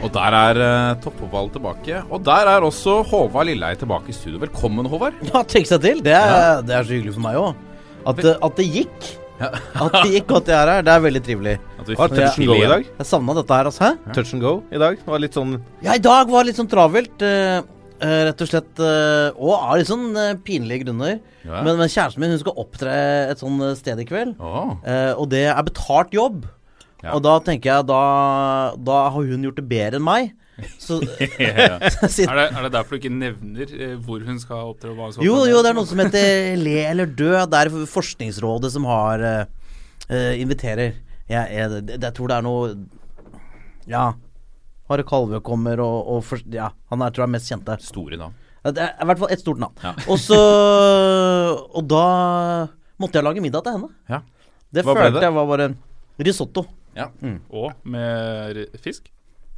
Og der er uh, toppfotballen tilbake. Og der er også Håvard Lilleheie tilbake i studio. Velkommen, Håvard. Ja, tenk seg til. Det er, det er så hyggelig for meg òg. At, det- at det gikk. At det gikk godt, er her, er, det er veldig trivelig. At vi Var fikk touch and go i dag? Jeg savna dette her, altså. Hæ? Touch and go i dag. Det var litt sånn Ja, i dag var det litt sånn travelt. Uh, Uh, rett og slett. Uh, og av litt sånn uh, pinlige grunner. Ja. Men, men kjæresten min hun skal opptre et sånn eh, sted i kveld. Oh. eh, og det er betalt jobb. Ja. Og da tenker jeg da, da har hun gjort det bedre enn meg. Så Ja. Er det, er det derfor du ikke nevner eh, hvor hun skal opptre? hva hun skal Jo, jo, det er noe som heter Le eller dø. Det er Forskningsrådet som har eh, eh, inviterer. Jeg, jeg, det- jeg tror det er noe Ja. Are Kalvø kommer, og, og for, ja, han er tror jeg er mest kjente. Store navn. Det er i hvert fall et stort navn. Ja. Og så Og da måtte jeg lage middag til henne. Ja. Det Hva følte det? jeg var bare risotto. Ja. Og med fisk?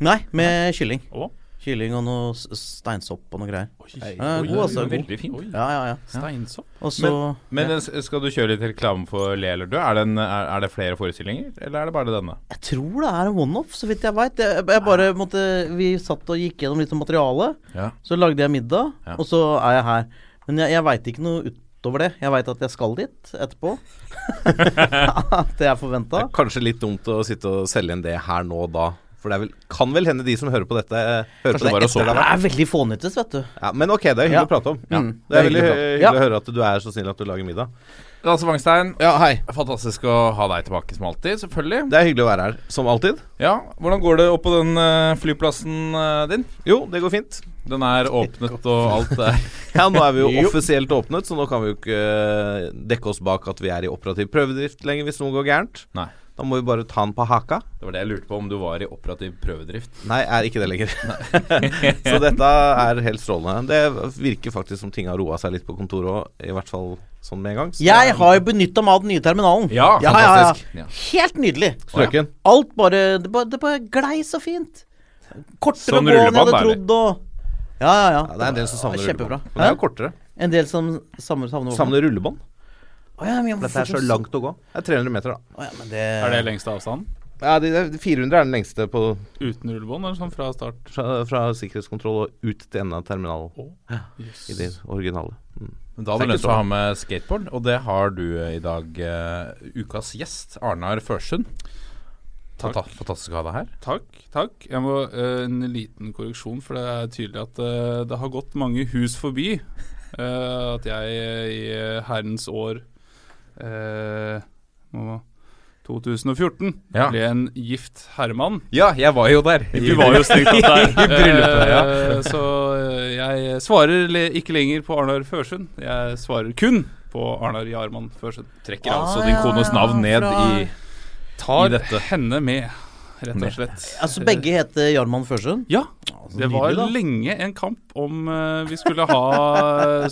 Nei, med kylling. Og? Kylling og noe steinsopp og noe greier. Oi, Ja, oi, god, oi, altså. Veldig fint. Ja, ja, ja. Steinsopp? Også, men, Men skal du kjøre litt reklame for Le eller dø? Er det, en, er, er det flere forestillinger, eller er det bare denne? Jeg tror det er en one-off, så vidt jeg veit. Jeg, jeg Vi satt og gikk gjennom litt av materialet Ja. Så lagde jeg middag, Ja. og så er jeg her. Men jeg, jeg veit ikke noe utover det. Jeg veit at jeg skal dit etterpå. At det er forventa. Kanskje litt dumt å sitte og selge inn det her nå og da. For det er vel, kan vel hende de som hører på dette, eh, hører Kanskje på det bare og så det Det er veldig fånyttes, vet du. Ja, men ok, det er hyggelig Ja. å prate om. Ja. Det er veldig hyggelig å hyggelig å høre at du er så snill at du lager middag. Lasse Wangstein, Ja, hei. fantastisk å ha deg tilbake som alltid, selvfølgelig. Det er hyggelig å være her, som alltid. Ja, Hvordan går det opp på den eh, flyplassen eh, din? Jo, det går fint. Den er åpnet og alt er Ja, nå er vi jo offisielt åpnet, så nå kan vi jo ikke eh, dekke oss bak at vi er i operativ prøvedrift lenger hvis noe går gærent. Nei. Da må vi bare ta den på haka. Det var det jeg lurte på, om du var i operativ prøvedrift. Nei, er ikke det lenger. så dette er helt strålende. Det virker faktisk som ting har roa seg litt på kontoret òg, i hvert fall sånn med en gang. Så Jeg har jo benytta meg av den nye terminalen. Ja, ja, fantastisk. Ja, Ja. Helt nydelig. Strøken. Alt bare Det bare, det bare glei så fint. Kortere Sånn gå enn jeg hadde trodd og Ja, ja, ja. Ja, det er en del som savner Kjempebra. rullebånd. Men det er jo kortere. En del som savner savner Savner rullebånd. Å ja, men jeg må Dette er så fortsatt- langt å gå. Det er 300 meter, da. Å ja, men det Er det lengste avstanden? Ja, de, de 400 er den lengste på, Uten rullebånd, eller sånn fra start? fra, fra sikkerhetskontroll og ut til enden av terminalen. I det originale. Mm. Men Da hadde Det du lyst til å ha med skateboard, og det har du eh, i dag. eh, ukas gjest, Arnar Førsund. Fantastisk å ha deg her. Takk. takk Jeg må uh, En liten korreksjon, for det er tydelig at uh, det har gått mange hus forbi Uh, at jeg i herrens år eh, må- 2014 Ja. ble en gift herremann. Ja, jeg var jo der. Du var jo strengt tatt der. I bryllupet, ja. Så jeg svarer le ikke lenger på Arnar Førsund. Jeg svarer kun på Arnar Jarman Førsund. Trekker Ah, altså din kones navn ned fra- i Tar dette. henne med, rett og slett. Altså, begge heter Jarman Førsund? Ja. Det var lenge en kamp om uh, vi skulle ha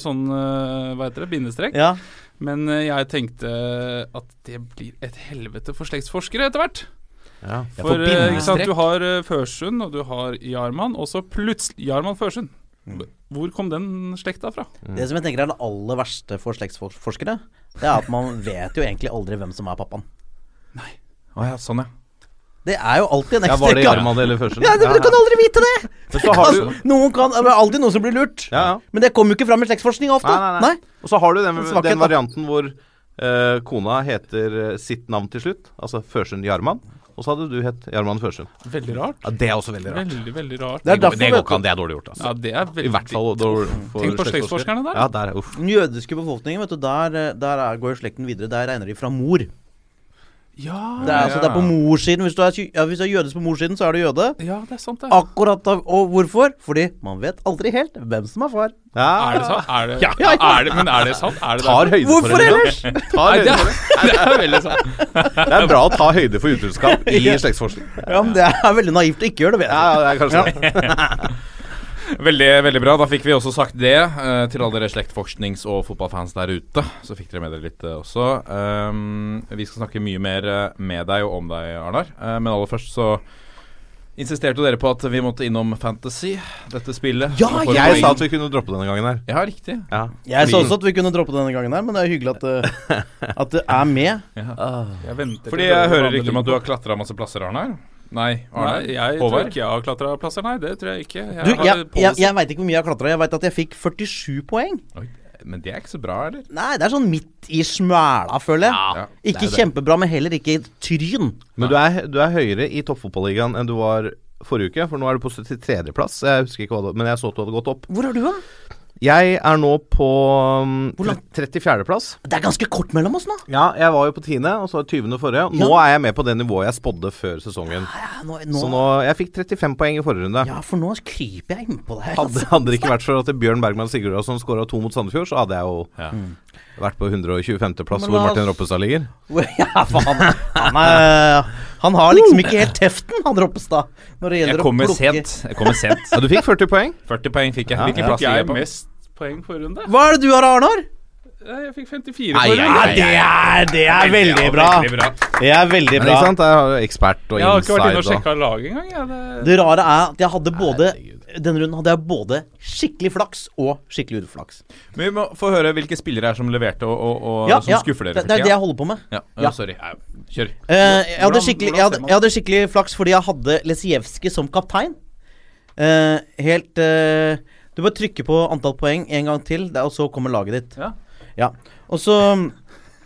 sånn uh, Hva heter det? Bindestrek. Ja. Men uh, jeg tenkte at det blir et helvete for slektsforskere etter hvert. Ja. For eh, sant, du har Førsund, og du har Jarman, og så plutselig Jarman Førsund. Hvor kom den slekta fra? Det som jeg tenker er det aller verste for slektsforskere, det er at man vet jo egentlig aldri hvem som er pappaen. Å ja, sånn ja. Det er jo alltid en Ja, ekstra var det i Jarman eller Førsund? Ja, det, du kan aldri vite det! Men så har du Altså, noen kan, det er alltid noen som blir lurt. Ja, ja. Men det kommer jo ikke fram i slektsforskning ofte. Nei, nei, nei. Og så har du den, En svakhet, den da. varianten hvor eh, kona heter eh, sitt navn til slutt, altså Førsund Jarman. Og så hadde du hett Jarman Førsund. Veldig rart. Ja, Det er også veldig rart. Veldig, veldig rart. Det er Det går, derfor, det går vet ikke an, det er dårlig gjort, altså. Ja, det er veldig I hvert fall dårlig for Tenk på slektsforskere. slektsforskerne der. Ja, der, uff. Den jødiske befolkningen, vet du, der, der er, går jo slekten videre. Der regner de fra mor. Ja, Det er, altså, det er på morssiden. Hvis er, ja, hvis du er jødisk på morssiden, så er du jøde. ja, det er sant, det. Akkurat da, Og hvorfor? Fordi man vet aldri helt hvem som er far. Er det sant? Er det, Ja, ja, ja. Er det, men er det sant? Er det Tar høyde hvorfor for det. ellers? Tar høyde det, for det. er, det er veldig sant. Det er bra å ta høyde for utroskap i slektsforskning. Ja, men Det er veldig naivt å ikke gjøre det. vet Ja, det er kanskje det. Veldig veldig bra. Da fikk vi også sagt det eh, til alle dere slektforsknings- og fotballfans der ute. Så fikk dere med dere litt eh, også. Um, vi skal snakke mye mer eh, med deg og om deg, Arnar. Eh, men aller først så insisterte jo dere på at vi måtte innom Fantasy, dette spillet. Ja, Jeg poeng. sa at vi kunne droppe denne gangen her. Ja, riktig. Ja. Jeg sa også at vi kunne droppe denne gangen her, men det er hyggelig at det, at det er med. Jeg venter til Fordi jeg hører rykter om at du har klatra masse plasser, Arnar. Nei, Arne? Nei, jeg tror ikke jeg har klatra plasser, nei. Det tror jeg ikke. Jeg Du, jeg, jeg, jeg veit ikke hvor mye jeg har klatra. Jeg veit at jeg fikk 47 poeng. Oi, men det er ikke så bra, eller? Nei, det er sånn midt i smæla, føler jeg. Ja, ikke kjempebra, men heller ikke tryn. Men du er, du er høyere i toppfotballigaen enn du var forrige uke, for nå er du på 73.-plass. Jeg husker ikke hva det men jeg så at du hadde gått opp. Hvor er du, da? Jeg er nå på um, 34.-plass. Det er ganske kort mellom oss nå. Ja, jeg var jo på 10., og så 20. forrige. Nå Ja. er jeg med på det nivået jeg spådde før sesongen. Ja, nå, Så nå, nå Jeg fikk 35 poeng i forrige runde. ja, for nå kryper jeg innpå det her. Hadde, hadde det ikke vært for at Bjørn Bergman Sigurdasson skåra to mot Sandefjord, så hadde jeg jo Ja. Vært på 125.-plass, hvor Martin Roppestad ligger. Ja, faen. han, han, er, han har liksom ikke helt teften, han Roppestad, når det gjelder å plukke sent. Jeg kommer sent. Ja, du fikk 40 poeng. 40 poeng fikk jeg. Ja, Hvilken ja. plass Fikk ligger jeg på? mest poeng for runde? Hva er det du har, Arnar? Jeg fikk 54 for runde. nei. det er, det er veldig bra. Veldig bra. Det er veldig Men bra. ikke sant, Jeg har ekspert og inside. Jeg har ikke vært inne og sjekka laget engang. Det- Det rare er at jeg hadde både denne runden hadde jeg både skikkelig flaks og skikkelig uflaks. Men vi må få høre hvilke spillere er som leverte og, og, og Ja, som ja, skuffer dere det, det er det jeg holder på med. Ja, Ja. sorry. Kjør. Eh, jeg, hadde jeg, hadde, jeg hadde skikkelig flaks fordi jeg hadde Lesijevskij som kaptein. Uh, helt uh, Du bare trykker på antall poeng en gang til, og så kommer laget ditt. Ja. Ja. Og så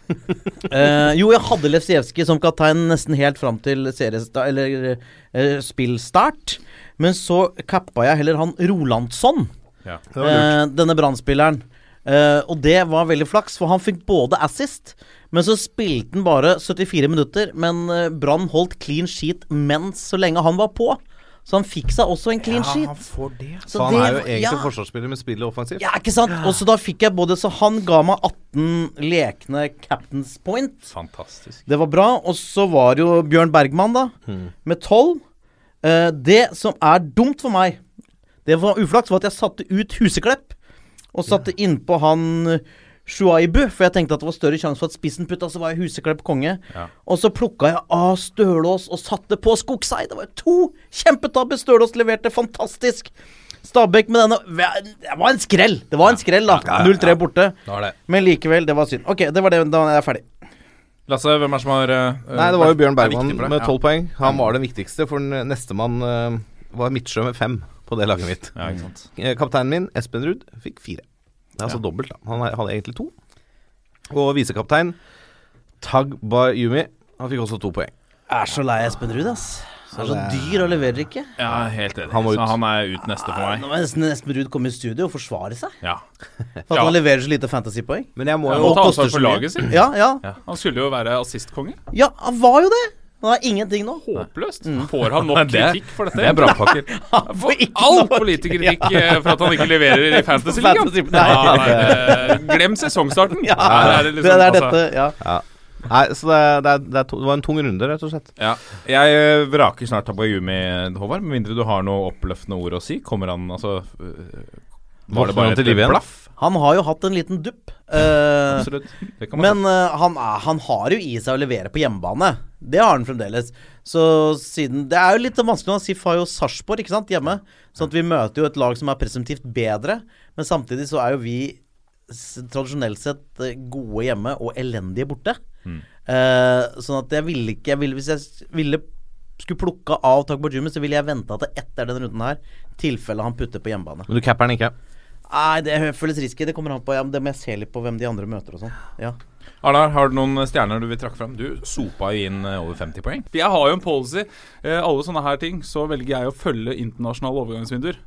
Jo, jeg hadde Lesijevskij som kaptein nesten helt fram til seriesta, eller spillstart. Men så kappa jeg heller han Rolandsson. Ja. Eh, denne brannspilleren. Eh, og det var veldig flaks, for han fikk både assist, men så spilte han bare 74 minutter. Men uh, Brann holdt clean sheet mens så lenge han var på. Så han fikk seg også en clean sheet. får det. Så Så han det er jo egentlig ja. forsvarsspiller, men spiller offensivt. Ja, ikke sant? Og så da fikk jeg både Så han ga meg 18 lekne captains point. Fantastisk. Det var bra. Og så var det jo Bjørn Bergman, da, med 12. Eh, det som er dumt for meg, det var uflaks, var at jeg satte ut Huseklepp. Og satte innpå han Shuaibu, for jeg tenkte at det var større sjanse for at spissen putta, så var jeg Huseklepp konge. Ja. Og så plukka jeg av Stølås og satte på Skogseid. Det var to kjempetabber. Stølås leverte fantastisk. Stabæk med denne Det var en skrell! Det var en skrell, da. 0-3 borte. Men likevel, det var synd. Ok, det var det. Da er jeg ferdig. Lasse, hvem er det som har uh, Nei, det var jo Bjørn er Bergman med tolv Ja. poeng. Han var den viktigste, for den nestemann uh, var Midtsjø med fem på det laget mitt. Ja, ikke sant. Eh, Kapteinen min, Espen Ruud, fikk fire. Det er altså dobbelt. da Han hadde egentlig to. Og visekaptein Tag Bayumi, han fikk også to poeng. Jeg er så lei Espen Ruud, ass. Han er så det er- dyr og leverer ikke. Ja, helt enig. Han må ut. Så han er ut neste for meg. Nå må nesten Espen Ruud komme i studio og forsvare seg. Ja. For at Ja. han leverer så lite fantasypoeng. Men jeg må jo ta ansvar for laget sitt. Ja, ja. Han skulle jo være assistkonge. Ja, han var jo det. Han har ingenting nå. Håpløst. Får han nok er- kritikk for dette? Det er brannpakker. Han får Altfor lite kritikk eh, for at han ikke leverer i Fantasy- Fantasy-ligaen. nei. Ja, nei, det- glem sesongstarten. Ja, det, liksom, det er altså, dette, ja. Nei, så det, det, er, det, er to, det var en tung runde, rett og slett. Ja. Jeg eh, vraker snart Tabayumi, Håvard, med mindre du har noe oppløftende ord å si. Kommer han altså øh, Var det bare et blaff? Han har jo hatt en liten dupp. eh, men eh, han, han har jo i seg å levere på hjemmebane. Det har han fremdeles. Så siden Det er jo litt vanskelig å si jo Sarpsborg ikke sant, hjemme. Sånn at vi møter jo et lag som er presumptivt bedre. Men samtidig så er jo vi tradisjonelt sett eh, gode hjemme og elendige borte. Eh, sånn at jeg ville ikke jeg ville, Hvis jeg ville skulle plukka av Takbo Jumi, så ville jeg venta til etter denne runden her. Tilfelle han putter på hjemmebane. Men du capper den ikke. Nei, det føles risky. Det kommer an på ja, men Det må jeg se litt på hvem de andre møter og sånn. Ja. Arnar, har du noen stjerner du vil trakke fram? Du sopa jo inn eh, over 50 poeng. Jeg har jo en policy. Eh, alle sånne her ting så velger jeg å følge internasjonale overgangsvinduer.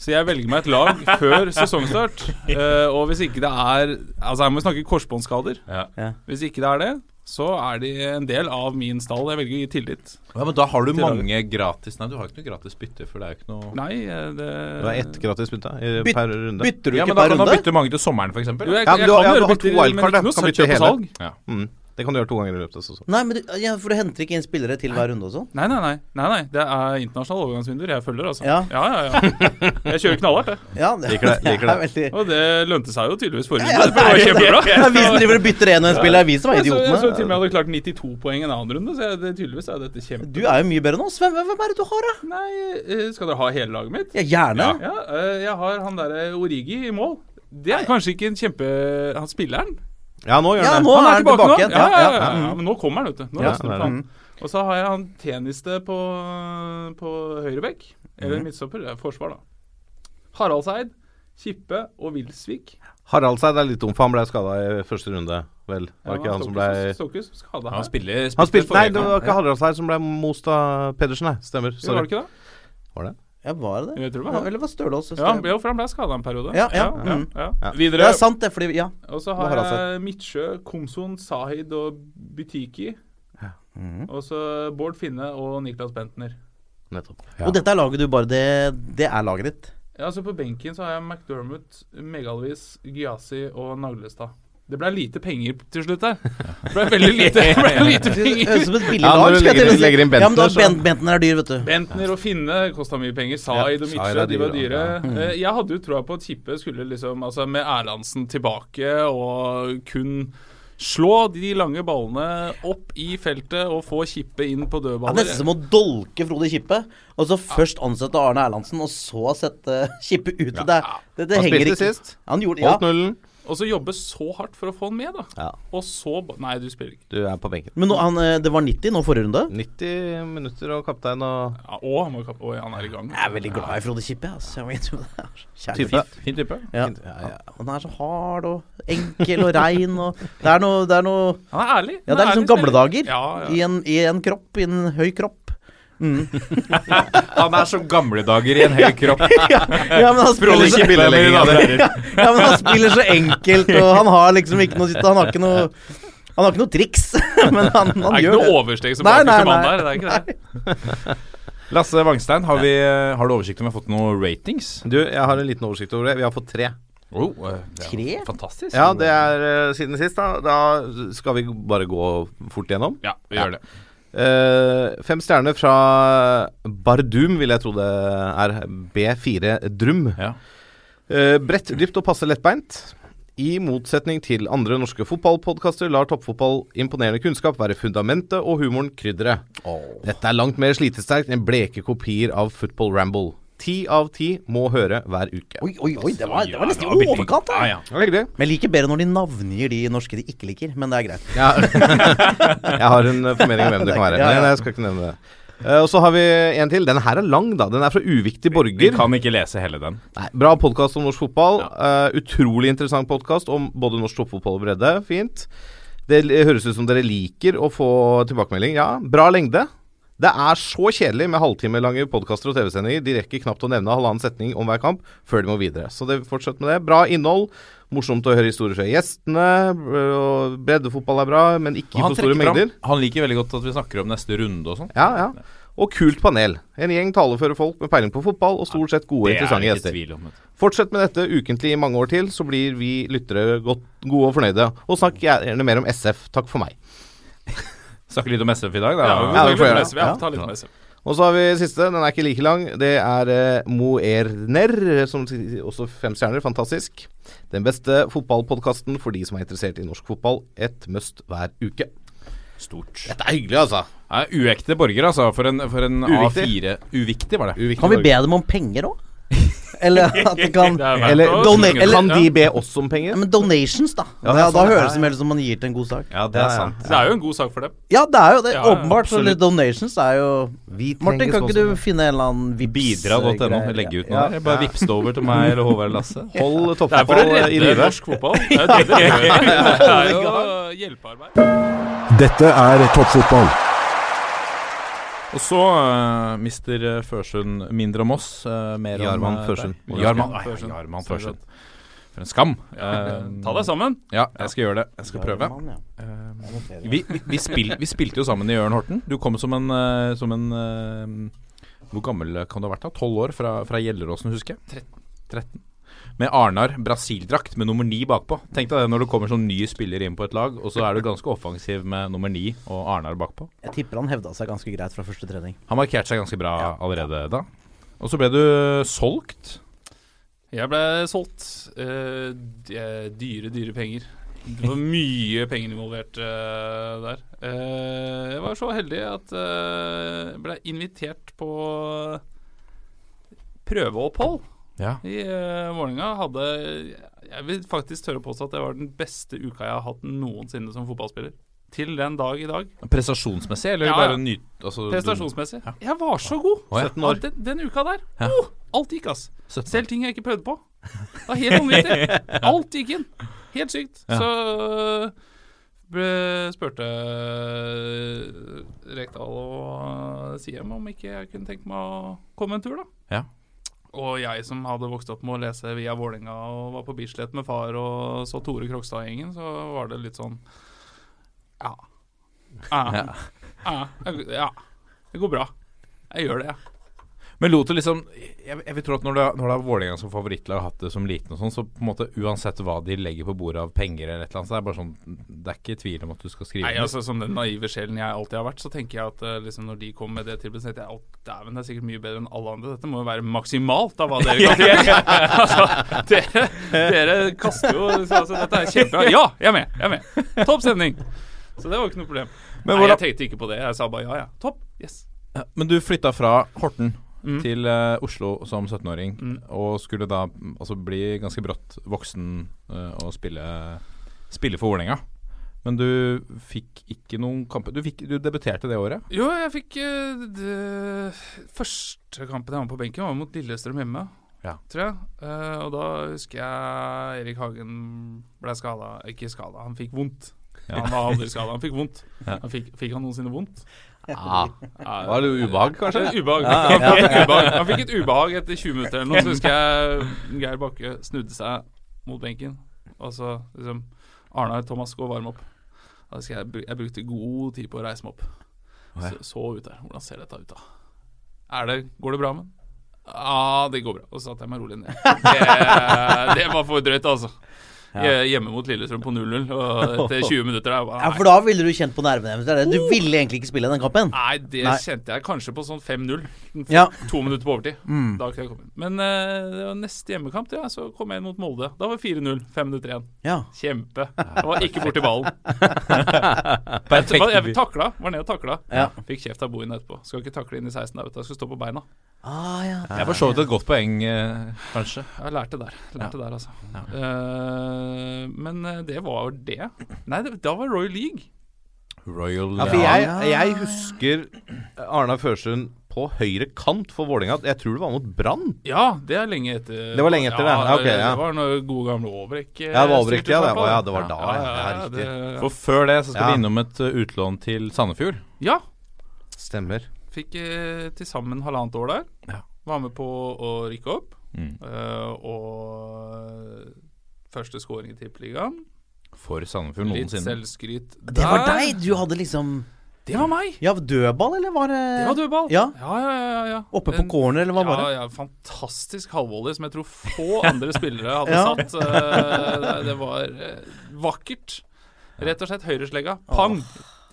Så jeg velger meg et lag før sesongstart. Uh, og hvis ikke det er Altså her må vi snakke korsbåndskader. Ja. Ja. Hvis ikke det er det, så er de en del av min stall. Jeg velger å gi tillit. Ja, Men da har du mange gratis Nei, du har ikke noe gratis bytte, for det er jo ikke noe Nei, eh, det Det har ett gratis bytte i- Byt- per runde. Bytter du Ja, ikke men da kan du runde? bytte mange til sommeren, f.eks. Ja, men du har- ja, du har to wildcard, men da. ikke noe Kan bytte hele. salg. Ja. Mm. Det kan du gjøre to ganger i løpet av sesongen. Nei, men du, ja, for du henter ikke inn spillere til hver runde og sånn? Nei, nei, nei. nei, nei. Det er internasjonale overgangsvinduer jeg følger, altså. Ja. ja, ja. ja. Jeg kjører knallhardt, jeg. Ja, det, Liker det, liker det. veldig Og det lønte seg jo tydeligvis forrige Ja, runde. det var kjempebra. Det er vi som driver og bytter en og en spiller. Det er vi som er Jeg så, jeg så til og med jeg hadde klart 92 poeng en annen runde, så jeg, det, tydeligvis er dette kjempe... Du er jo mye bedre enn oss. Hvem, hvem er det du har, da? Nei, eh, skal dere ha hele laget mitt? Ja, gjerne. Ja, eh, jeg har han derre Origi i mål. Det er kanskje ikke en kjempe... Han spilleren. Ja, nå gjør Ja, han det. nå Han er han tilbake nå. igjen. Ja, ja, ja, ja. ja, men nå kommer han, vet du. Nå Ja, løsner det han. Og så har jeg han tjeneste på, på høyrebekk. Eller midtstopper. Er forsvar, da. Haraldseid, Kippe og Wilsvik. Haraldseid er litt dum, for han ble skada i første runde, vel? Var ja, ikke han som ble Stokkes skada Han her. spiller, Han spilte, Nei, det var ikke Haraldseid som ble most av Pedersen, nei. Stemmer. Sorry. var det ikke det? Var det? Ja, var det det? Var. Eller var Stølås? Ja, jo, for han ble skada en periode. Ja, ja, ja, mm. ja. Ja. Det er sant, det. Fordi Ja. Og så har jeg Midtsjø, Komson, Sahid og Butiki. Og så Bård Finne og Niklas Bentner. Nettopp. Og dette er laget du bare Det, det er laget ditt. Ja, altså På benken så har jeg McDermott, Megalvis, Gyasi og Naglestad. Det ble lite penger til slutt der. Det ble veldig lite, ble lite Det høres ut penger. som et billig lag. skal jeg legger- til å si. legger inn Ja, men da, Bentner, Bentner er dyr, vet du. Bentner og Finne kosta mye penger. Zaid og Ja, Midtsjø, de var dyre, ja. Eh, Jeg hadde jo troa på at Kippe skulle liksom Altså med Erlandsen tilbake og kun slå de lange ballene opp i feltet og få Kippe inn på Det er nesten som å dolke Frode Kippe, og så først ansette Arne Erlandsen, og så sette Kippe ut. Det, det, det Han henger spilte ikke sist. Han gjorde ja. Holdt nullen. Og så jobbe så hardt for å få han med, da. Ja, Og så Nei, du spiller ikke. du er på benken. Men nå, han, eh, det var 90 nå forrige runde. 90 minutter og kaptein og Ja, og han, var kap- og han er i gang. Jeg er veldig glad i Frode Kippe. Altså. Jeg vet det. Kjære Type. fint. Fin type. Ja. Ja, ja. Han er så hard og enkel og rein og Det er noe, det er noe Han er ærlig. Ja, det er liksom gamle dager. Ja, ja. I, en, I en kropp, i en høy kropp. Han er som gamle dager i en høy kropp. ja, ja, men han spiller så, Kippe, lenger ja, men han spiller så enkelt, og han har liksom ikke noe Han har ikke noe Han har ikke noe triks, men han, han Det er ikke noe det. oversteg som bakerste nei, mann der. Det er ikke det. Lasse Wangstein, har, vi, har du oversikt om vi har fått noen ratings? Du, jeg har en liten oversikt over det. Vi har fått tre. Oh, eh, Tre? Fantastisk. Ja, det er eh, siden sist, da. Da skal vi bare gå fort gjennom. Ja, vi gjør det. Eh, fem stjerner fra Bardum, vil jeg tro det er. B4 Drum. Ja. Uh, bredt, dypt og passe lettbeint. I motsetning til andre norske fotballpodkaster lar toppfotball imponerende kunnskap være fundamentet og humoren krydderet. Dette er langt mer slitesterkt enn bleke kopier av Football Ramble. Ti av ti må høre hver uke. Oi, oi, oi, det var, det var nesten i overkant. da. Ja, ja. Det. Men jeg liker bedre når de navngir de norske de ikke liker, men det er greit. Ja. jeg har en eh, formening om hvem det kan være. Men jeg skal ikke nevne det. Uh, og så har vi en til. Den her er lang, da. Den er fra Uviktig borger. Vi borger. kan ikke lese hele den. Nei, bra podkast om norsk fotball. Uh, utrolig interessant podkast om både norsk toppfotball og bredde. Fint. Det høres ut som dere liker å få tilbakemelding. Ja, bra lengde. Det er så kjedelig med halvtimelange podkaster og TV-sendinger. De rekker knapt å nevne halvannen setning om hver kamp før de må videre. Så det, fortsett med det. Bra innhold. Morsomt å høre historier fra gjestene. øh, Breddefotball er bra, men ikke for store mengder. fram- han liker veldig godt at vi snakker om neste runde og sånn. Ja, ja. Og kult panel. En gjeng taleføre folk med peiling på fotball og stort sett gode, er interessante gjester. om. Fortsett med dette ukentlig i mange år til, så blir vi lyttere godt, gode og fornøyde. Og snakk gjerne mer om SF. Takk for meg. Snakke litt om SF i dag, da. Ja, vi Ja, ta litt om SF. Og så har vi siste. Den er ikke like lang. Det er eh, Moerner, som også fem stjerner. Fantastisk. Den beste fotballpodkasten for de som er interessert i norsk fotball. Et must hver uke. Stort. Dette er hyggelig, altså. Ja, uekte borger, altså. For en, for en Uviktig. A4 Uviktig, var det. Uviktig Kan vi be dem om penger òg? Eller at de kan Det verdt Eller eller- kan de be oss om ja, penger? Men donations, da. Ja, Ja, da høres det mer ut som man gir til en god sak. Ja, det Ja, er ja. sant. Det er jo en god sak for dem. Ja, det er jo det. Ja, ja, Åpenbart. Så litt donations er jo Vi Martin, kan ikke du finne en eller annen vips Bidra.no. greier? Legge ut Ja. noe der. Bare vips det over til meg eller Håvard Lasse. Hold Det er for å toppfotball i redde live. norsk fotball. Det er jo hjelpearbeid. Dette er toppfotball. Og så uh, mister Førsund mindre om oss. Uh, mer Jarman om, uh, Førsund. Jarman, Førsund. Ai, Jarman Førsund. For en skam. Eh, ta deg sammen. Ja, jeg skal gjøre det. Jeg skal prøve. Eh, vi, vi, vi, spil, vi spilte jo sammen i Jørn Horten. Du kom som en, eh, som en eh, Hvor gammel kan du ha vært? da? Tolv år fra, fra Gjelleråsen, husker jeg. 13. 13. Med Arnar Brasil-drakt med nummer ni bakpå. Tenk deg det når du kommer som ny spiller inn på et lag, og så er du ganske offensiv med nummer ni og Arnar bakpå. Jeg tipper han hevda seg ganske greit fra første trening. Han markerte seg ganske bra allerede da. Og så ble du solgt. Jeg ble solgt. Uh, dyre, dyre penger. Det var mye penger involvert uh, der. Uh, jeg var så heldig at jeg ble invitert på prøveopphold Ja. i uh, Vålerenga. Hadde Jeg vil faktisk tørre å påstå at det var den beste uka jeg har hatt noensinne som fotballspiller. Til den dag i dag. Prestasjonsmessig, eller Ja, bare nyt... Altså, du- Prestasjonsmessig. Jeg var så god! Oh, ja. 17 år. Den, den uka der. Oh, alt gikk, ass. 17. Selv ting jeg ikke prøvde på. Det var helt vanvittig. Alt gikk inn. Helt sykt. Ja. Så spurte øh, Rekdal og Siem om ikke jeg kunne tenke meg å komme en tur, da. Ja. Og jeg som hadde vokst opp med å lese via Vålerenga og var på Bislett med far og så Tore Krokstad-gjengen, så var det litt sånn Ja. Ja. Ja. ja. ja. Det går bra. Jeg gjør det, jeg. Men lot det liksom Jeg, jeg vil tro at når har- når du har Vålerenga som favorittlag hatt det som liten og sånn, så på en måte uansett hva de legger på bordet av penger eller et eller annet, så er det bare sånn Det er ikke tvil om at du skal skrive Nei, altså Som den naive sjelen jeg alltid har vært, så tenker jeg at uh, liksom når de kom med det tilbudet, så tenkte jeg at dæven, det er sikkert mye bedre enn alle andre. Dette må jo være maksimalt av hva dere kan gjøre. altså, dere, dere kaster jo så, altså, Dette er kjempebra. Ja, jeg er med! Jeg er med. Topp stemning. Så det var ikke noe problem. Men Nei, jeg tenkte ikke på det. Jeg sa bare ja, ja. Topp. Yes. Ja, Men du flytta fra Horten Mm. til uh, Oslo som 17-åring, Mm. og skulle da altså bli ganske brått voksen uh, og spille, spille for Vålerenga. Men du fikk ikke noen kamper Du, du debuterte det året? Jo, jeg fikk eh, det, Første kampen jeg var på benken, var mot Lillestrøm hjemme. Ja. Tror jeg. Uh, og da husker jeg Erik Hagen ble skada. Ikke skada, han fikk vondt. Ja. Han var aldri skada, han fikk vondt. Ja. Han fikk, fikk han noensinne vondt? Ja. Ja, Var det ubehag, kanskje? Eh, Ubehag. Ja, Han, fikk et ubehag. han fikk et ubehag etter 20 minutter eller noe. Så husker jeg Geir Bakke snudde seg mot benken, og så liksom Arnar Thomas går varm opp. Da husker jeg jeg brukte god tid på å reise meg opp. Så, så ut der. Hvordan ser dette ut, da? Er det, går det bra med den? Ja, det går bra. Og så satte jeg meg rolig ned. Det, det var for drøyt, altså. Ja. Hjemme mot Lillestrøm på 0-0, og etter 20 minutter der bare, Ja, For da ville du kjent på nervene deres. det er det. Du ville egentlig ikke spille den kampen. Nei, det Nei. kjente jeg kanskje på sånn 5-0. Ja. To minutter på overtid. Mm. Da kunne jeg komme inn. Men eh, det var neste hjemmekamp, ja, så kom jeg inn mot Molde. Da var det 4-0. Fem minutter igjen. Ja. Kjempe. Jeg var ikke borti ballen. Perfekt Jeg, jeg takla. Var nede og takla. Ja. Fikk kjeft av Bohin etterpå. Skal ikke takle inn i 16 der, vet du. Jeg skal stå på beina. Ah, ja. Jeg for så vidt et godt poeng, eh, kanskje. Jeg lærte der. Lærte der, altså. Eh, men eh, det var det. Nei, det, da var Royal League. Royal Ja, for jeg, jeg husker Arna Førsund på høyre kant for Vålerenga. Jeg tror det var mot Brann. Ja, det er lenge etter. Det var lenge etter det. Okay, ja. Det var når gode gamle Aabrekk eh, Ja, det var Aabrekk, ja, det ja, det var da, ja. Ja, riktig. det- For før det så skal Ja. vi innom et eh, utlån til Sandefjord. ja, Stemmer. fikk eh, til sammen halvannet år der. Ja. Var med på å rykke opp. Mm. Uh, og første scoring i Tippeligaen. For Sandefjord Litt noensinne. selvskryt Det var deg! Du hadde liksom Det var meg! Ja, dødball, eller var det Det var dødball. Ja. ja, ja, ja, ja. Oppe på corner, eller hva var det? Ja, ja, fantastisk halvvolley som jeg tror få andre spillere hadde Ja. satt. Eh, det- det var eh, vakkert. Rett og slett høyreslegga. Pang!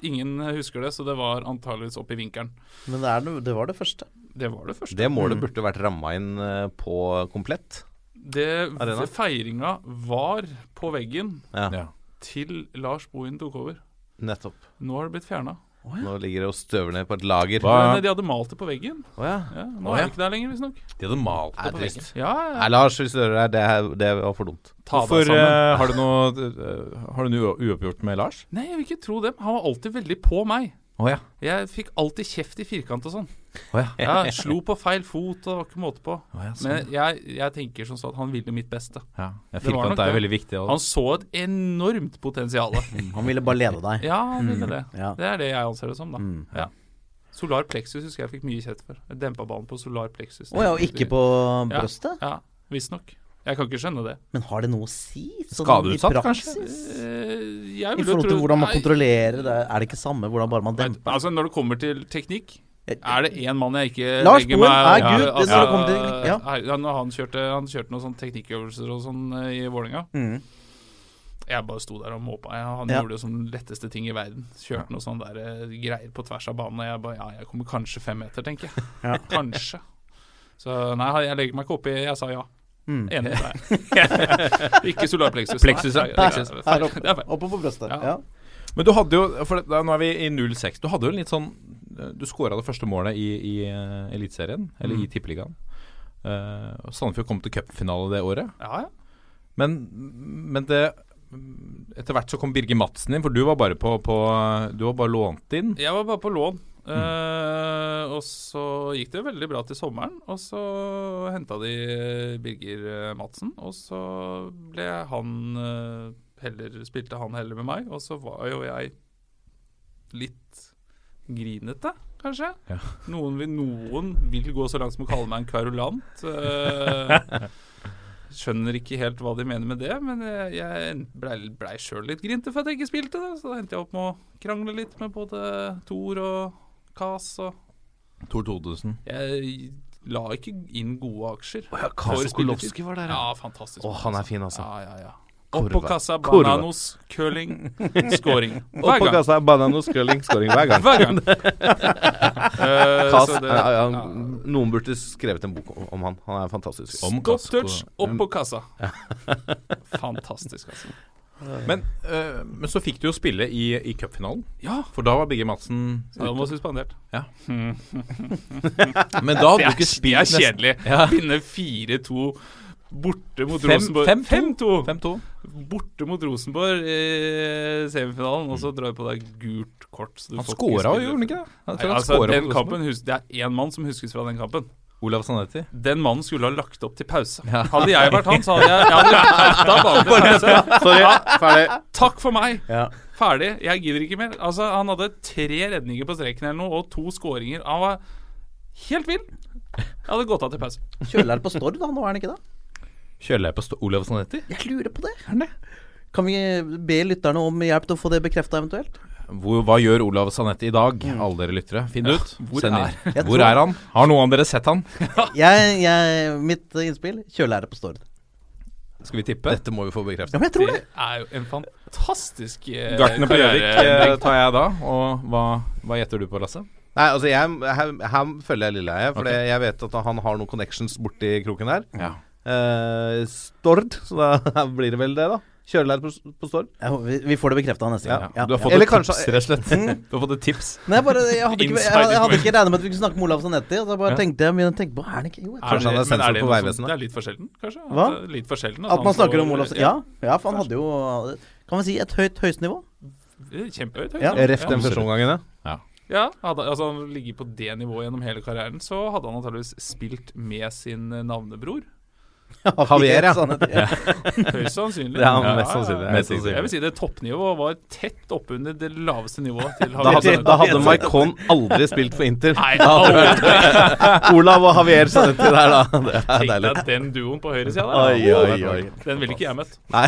Ingen husker det, så det var antageligvis opp i vinkelen. Men det, er, det var det første. Det var det første. Det målet burde vært ramma inn eh, på komplett. Det, Arena. feiringa var på veggen Ja, Ja. til Lars Bohin tok over. nettopp. Nå har det blitt fjerna. Nå ligger det og støver ned på et lager. Hva- Men de hadde malt det på veggen. Å ja. Ja, nå Å, er ja. det ikke der lenger, visstnok. De hadde malt det på veggen. Ja, ja, Nei. Lars, hvis du hører det, det, er- det var for dumt. Ta deg Hvorfor sammen. eh, har du noe eh, Har du noe uoppgjort med Lars? Nei, jeg vil ikke tro det. Han var alltid veldig på meg. Å ja. Jeg fikk alltid kjeft i firkant og sånn. Oh, ja. Ja, slo på feil fot og var ikke måte på. Oh, ja, sånn. Men jeg, jeg tenker som sånn at han ville mitt beste. ja. ja Det nok Firkant er jo veldig viktig. Også. Han så et enormt potensial. Han ville bare lede deg. Ja, han ville det. Ja. Det er det jeg anser det som, da. Mm. Ja. Solar plexus husker jeg fikk mye kjeft for. Jeg dempa ballen på solar plexus. Å ja, og ikke på Ja. brøstet? Ja, visstnok. Jeg kan ikke skjønne det. Men har det noe å si? Sånn Skadeutsatt, i kanskje? Eh, I forhold til tro- hvordan man kontrollerer det, er det ikke samme hvordan bare man demper? Altså Når det kommer til teknikk, er det én mann jeg ikke Lars legger meg er ja, Gud, det altså, til ja. når han kjørte, han kjørte noen sånne teknikkøvelser og sånn eh, i Vålerenga. Mm. Jeg bare sto der og måpa. Han Ja. gjorde det som letteste ting i verden. Kjørte noe sånn der eh, greier på tvers av banen. Og jeg bare Ja, jeg kommer kanskje fem meter, tenker jeg. Ja. Kanskje. Så nei, jeg legger meg ikke oppi. Jeg sa ja. Mm. Enig med deg. ikke solarpleksus. Plexus, ja. Nei, Plexus. det er Her oppe, er feil. oppe på brøstet. Ja. Ja. Men du hadde jo for da, Nå er vi i 06. Du hadde jo litt sånn Du skåra det første målet i, i uh, Eliteserien, eller Mm. i Tippeligaen. Uh, Sandefjord kom til cupfinale det året. Ja, ja. Men, men det Etter hvert så kom Birger Madsen inn, for du var bare på, på Du var bare lånt inn. Jeg var bare på lån. Eh, og så gikk det veldig bra til sommeren. Og så henta de eh, Birger eh, Madsen. Og så ble han heller Spilte han heller med meg. Og så var jo jeg litt grinete, kanskje. Ja. Noen, vil, noen vil gå så langt som å kalle meg en kverulant. Uh, skjønner ikke helt hva de mener med det, men jeg, blei ble sjøl litt grinte for at jeg ikke spilte det. Så da endte jeg opp med å krangle litt med både Thor og Kas. Og Tor Thodesen. jeg la ikke inn gode aksjer. ja, for Kas var der, ja. ja. Fantastisk. Oh, han er fin, altså. Ja, ja, ja. Opp på kassa, bananos, curling, scoring. Opp Hver gang. kassa, bananos, curling, scoring hver gang. Hver gang. uh, Kass, det- ja, ja, ja. Noen burde skrevet en bok om han. Han er fantastisk. Om Stop touch, opp på kassa. Fantastisk, altså. Men, eh, men så fikk du jo spille i, i cupfinalen. Ja. For da var Bigge Madsen Han var suspendert. Ja. Men da hadde du ikke det er kjedelig. Ja. Vinne 4-2 borte mot Fem- Rosenborg. fem- 5-2. 5-2. Borte mot Rosenborg i semifinalen, og så drar du på deg gult kort. så du Han skåra jo, gjorde han ikke det? Nei, altså, den kampen Det er én mann som huskes fra den kampen. Olav Sanetti. Den mannen skulle ha lagt opp til pause. Hadde jeg vært han, så hadde jeg, jeg hadde flytta banen til pause. Sorry, ferdig. Takk for meg. Ja. Ferdig. Jeg gidder ikke mer. Altså, Han hadde tre redninger på streken eller noe, og to skåringer. Han var helt vill. Jeg hadde gått av til pause. Kjøler på Stord, da? Nå er han ikke det? Kjøler jeg på sto- Olav Sanetti? Jeg lurer på det. Er det? Kan vi be lytterne om hjelp til å få det bekrefta eventuelt? Hvor, hva gjør Olav Sanetti i dag, alle dere lyttere? Finn det ut. hvor Send er- Hvor er han? Har noen av dere sett han? Jeg, jeg, mitt innspill kjølelære på Stord. Skal vi tippe? Dette må vi få Ja, bekreftet. men jeg tror Det det. er jo en fantastisk eh, Gartner på Gjøvik eh, tar jeg da. Og hva, hva gjetter du på, Lasse? Nei, altså jeg, her, her følger jeg Lilleheie, for okay. jeg vet at han har noen connections borti kroken her. Ja. Eh, Stord, så da blir det vel det, da. Kjørelærer på, på Stord. Ja, vi, vi får det bekrefta neste gang. Du har fått Eller et kanskje- tips, rett og slett. Du har fått et tips. Nei, bare, jeg, hadde ikke, jeg, jeg hadde ikke information. regnet med at vi kunne snakke med Olav Sanetti. Og så bare Ja. tenkte jeg men jeg tenkte, på Er det ikke Jo, jeg Er Kanskje han er sensor det på noe Vegvesenet? Det er litt for sjelden, kanskje? At Hva? Litt for sjelden At man han snakker får- om Olav Ja, ja, for han hadde jo Kan vi si et høyt høystenivå? Kjempehøyt. Ja. høyt, Ref den første omgangen, ja. Ja, hadde, altså han ligger på det nivået gjennom hele karrieren, så hadde han antakeligvis spilt med sin eh, navnebror. Javier, ja. Høyst sannsynlig. Ja, mest sannsynlig. Mest sannsynlig. Jeg vil si det toppnivået var tett oppunder det laveste nivået til Da hadde, da hadde Maikon aldri spilt for Inter. Nei, Da Olav og Javier Sanetti der, da. Det er Tenk deg den duoen på høyresida Oi, der. oi, oi. Den ville ikke jeg møtt. Nei,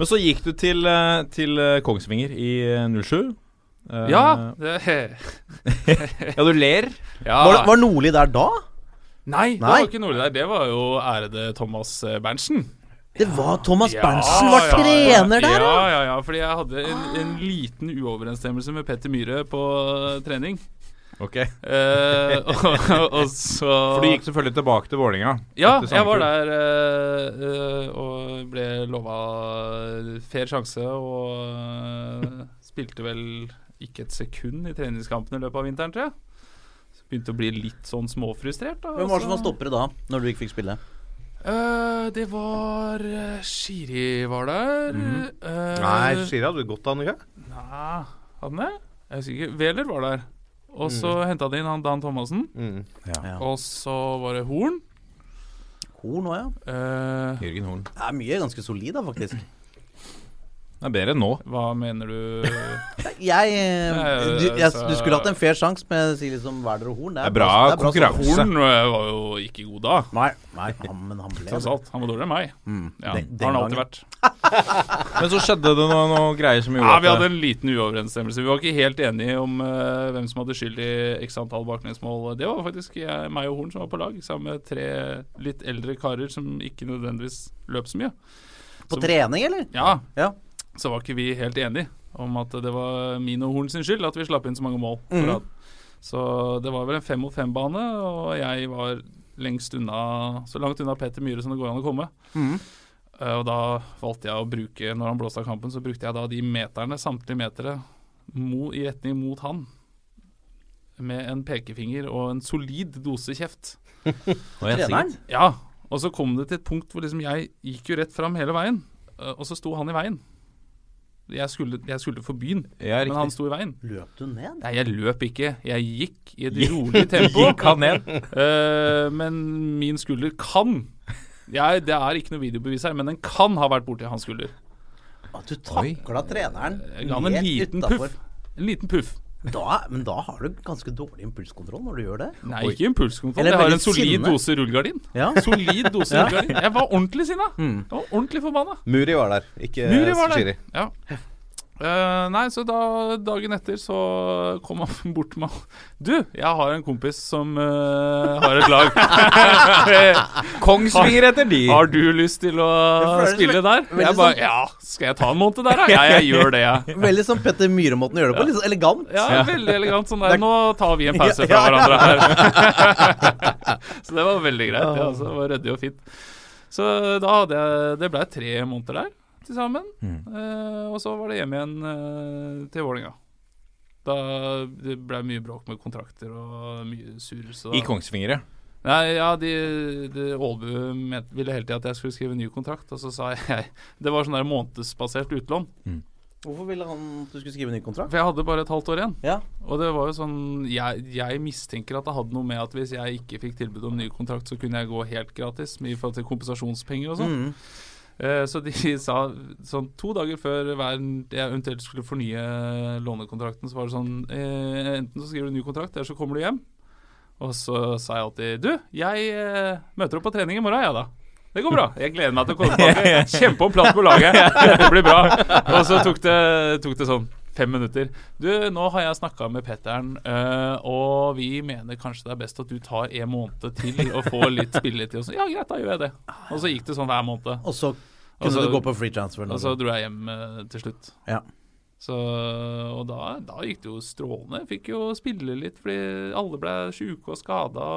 Men så gikk du til, eh, til eh, Kongsvinger i eh, 07. Eh, Ja, ja, du ler. ja. Var, var Nordli der da? Nei, det var ikke Nordli der. Det var jo ærede Thomas eh, Berntsen. Det var Thomas Ja, Berntsen var ja, trener der, Ja, ja! ja. Fordi jeg hadde en, en liten uoverensstemmelse med Petter Myhre på eh, trening. Ok Eh, og, og så For du gikk selvfølgelig tilbake til Vålinga Ja, jeg var der eh, eh, og ble lova fair sjanse og spilte vel ikke et sekund i treningskampen i løpet av vinteren, tror jeg. Begynte å bli litt sånn småfrustrert. da, Hvem var det som var stoppere da, når du ikke fikk spille? Uh, det var uh, Shiri var der. Mm. Uh, Nei Shiri hadde gått av ikke? Nei, hadde han det? Jeg er sikker. Wæler var der. Og så mm. henta de inn han Dan Thomassen. Mm. Ja. Og så var det Horn. Horn òg, ja. Eh, Jørgen Horn. Det er mye ganske solid, da, faktisk. Det er bedre enn nå. Hva mener du? Jeg, eh, du, jeg altså- du skulle hatt en fair sjanse med å si liksom Hvaler og Horn. Det er bra det er bra konkurranse. Horn eh, var jo ikke god da. Nei, nei han, men han ble Tross alt. Han var dårligere enn meg. Mm, Ja, den- det den har han alltid vært. Men så skjedde det noe, noe greier som gjorde Ja, Vi hadde en liten uoverensstemmelse. Vi var ikke helt enige om uh, hvem som hadde skyld i x antall baklengsmål. Det var faktisk jeg, meg og Horn som var på lag, sammen med tre litt eldre karer som ikke nødvendigvis løp så mye. På Så- trening, eller? Ja, Ja. Så var ikke vi helt enige om at det var min og Horn sin skyld at vi slapp inn så mange mål. Mhm. Så det var vel en fem mot fem-bane, og jeg var lengst unna så langt unna Peter Myhre som det går an å komme. Mm. Uh, og da valgte jeg å bruke Når han blåste av kampen, så brukte jeg da de meterne, samtlige metere, mo, i retning mot han. Med en pekefinger og en solid dose kjeft. Treneren? Ja, og så kom det til et punkt hvor liksom jeg gikk jo rett fram hele veien, eh, og så sto han i veien. Jeg skulle, jeg skulle for byen, Ja, men han sto i veien. Løp du ned? Nei, jeg løp ikke. Jeg gikk i et rolig tempo. Gikk han ned? Uh, men min skulder kan jeg, Det er ikke noe videobevis her, men den kan ha vært borti hans skulder. At du takla treneren Jeg ga han en helt liten puff. En liten puff. Da, men da har du ganske dårlig impulskontroll når du gjør det. Nei, ikke impulskontroll. Eller Jeg har en solid sinne. dose rullegardin. Ja. Solid dose Ja. rullegardin. Jeg var ordentlig sinna. Mm. Jeg var ordentlig forbanna. Muri var der, ikke Muri var Shiri. Ja. Eh, nei, så da, dagen etter så kom han bort til meg. Du, jeg har en kompis som uh, har et lag. Kongsvinger etter de. har du lyst til å spille ve- der? Jeg bare sånn- Ja, skal jeg ta en måned der, da? Ja, jeg gjør det, jeg. Veldig sånn Petter Myhre-måten å gjøre det på. Litt sånn elegant. Ja, veldig elegant sånn der. Nå tar vi en pause fra Ja, ja, hverandre her. så det var veldig greit. Ja, altså, det var ryddig og fint. Så da hadde jeg Det ble tre måneder der til sammen. Eh, og så var det hjem igjen uh, til Vålerenga. Da det ble mye bråk med kontrakter og mye surr. så I Kongsvinger, ja. Nei, ja, de, de Aalbu ville hele tida at jeg skulle skrive ny kontrakt, og så sa jeg Det var sånn der månedsbasert utlån. Hvorfor ville han at du skulle skrive ny kontrakt? For jeg hadde bare et halvt år igjen. Ja. Og det var jo sånn jeg, jeg mistenker at det hadde noe med at hvis jeg ikke fikk tilbud om ny kontrakt, så kunne jeg gå helt gratis i forhold til kompensasjonspenger og sånn. Mm. Eh, så de sa sånn to dager før hver jeg eventuelt skulle fornye lånekontrakten, så var det sånn eh, Enten så skriver du ny kontrakt, eller så kommer du hjem. Og så sa jeg alltid Du, jeg eh, møter opp på trening i morgen, jeg, da. Det går bra. Jeg gleder meg til å komme tilbake. Kjempe om plass på laget. Dette blir bra. Og så tok det, tok det sånn fem minutter. Du, nå har jeg snakka med Petteren, eh, og vi mener kanskje det er best at du tar en måned til og får litt spilletid. Og så, ja, greit, da gjør jeg det. Og så gikk det sånn hver måned. Og så kunne så- du gå på free transfer. Og så dro jeg hjem eh, til slutt. Ja. Så, og da, da gikk det jo strålende. Fikk jo spille litt fordi alle ble sjuke og skada.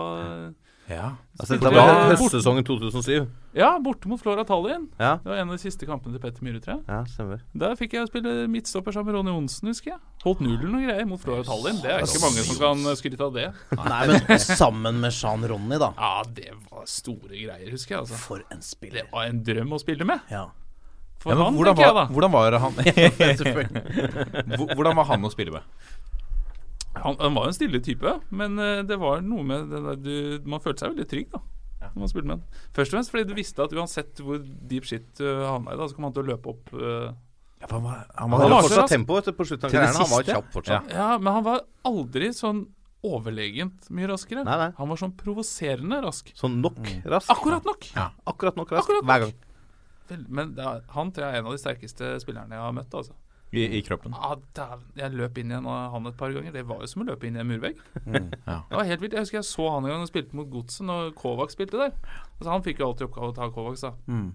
Ja. Altså, dette var høstsesongen 2007. Ja, borte mot Flora Tallinn. Ja, Det var en av de siste kampene til Petter Myhre, tror jeg. ja stemmer. Der fikk jeg spille midtstopper sammen med Ronny Johnsen, husker jeg. Holdt nullen og greier mot Flora Tallinn. Det er ikke mange som kan skryte av det. Nei, men sammen med Jean Ronny, da. Ja, det var store greier, husker jeg. altså. For en spiller. Det var en drøm å spille med. Ja. For Ja, men han, hvordan, tenker jeg da. hvordan var han Hvordan var han å spille med? Han, han var jo en stille type, men eh, det var noe med det der, du, Man følte seg veldig trygg da når man spilte med han. Først og fremst fordi du visste at uansett hvor deep shit uh, havna i, da, så kom han til å løpe opp. uh, Ja, han var, han var, han var fortsatt tempo på slutten av karrieren. Han var kjapp fortsatt. ja, men han var aldri sånn overlegent mye raskere. Nei, nei. Han var sånn provoserende rask. Sånn nok Mm. rask. Akkurat nok! Akkurat nok rask. Akkurat nok. Hver gang. Vel, men er, han tror jeg er en av de sterkeste spillerne jeg har møtt. altså. I, I kroppen. Ah, dæven, jeg løp inn igjen en av han et par ganger. Det var jo som å løpe inn i en murvegg. Ja. Det var helt vilt. Jeg husker jeg så han en gang han spilte mot Godset når Kovac spilte der. Altså, han fikk jo alltid oppgave å ta Kovacs. da. Mm.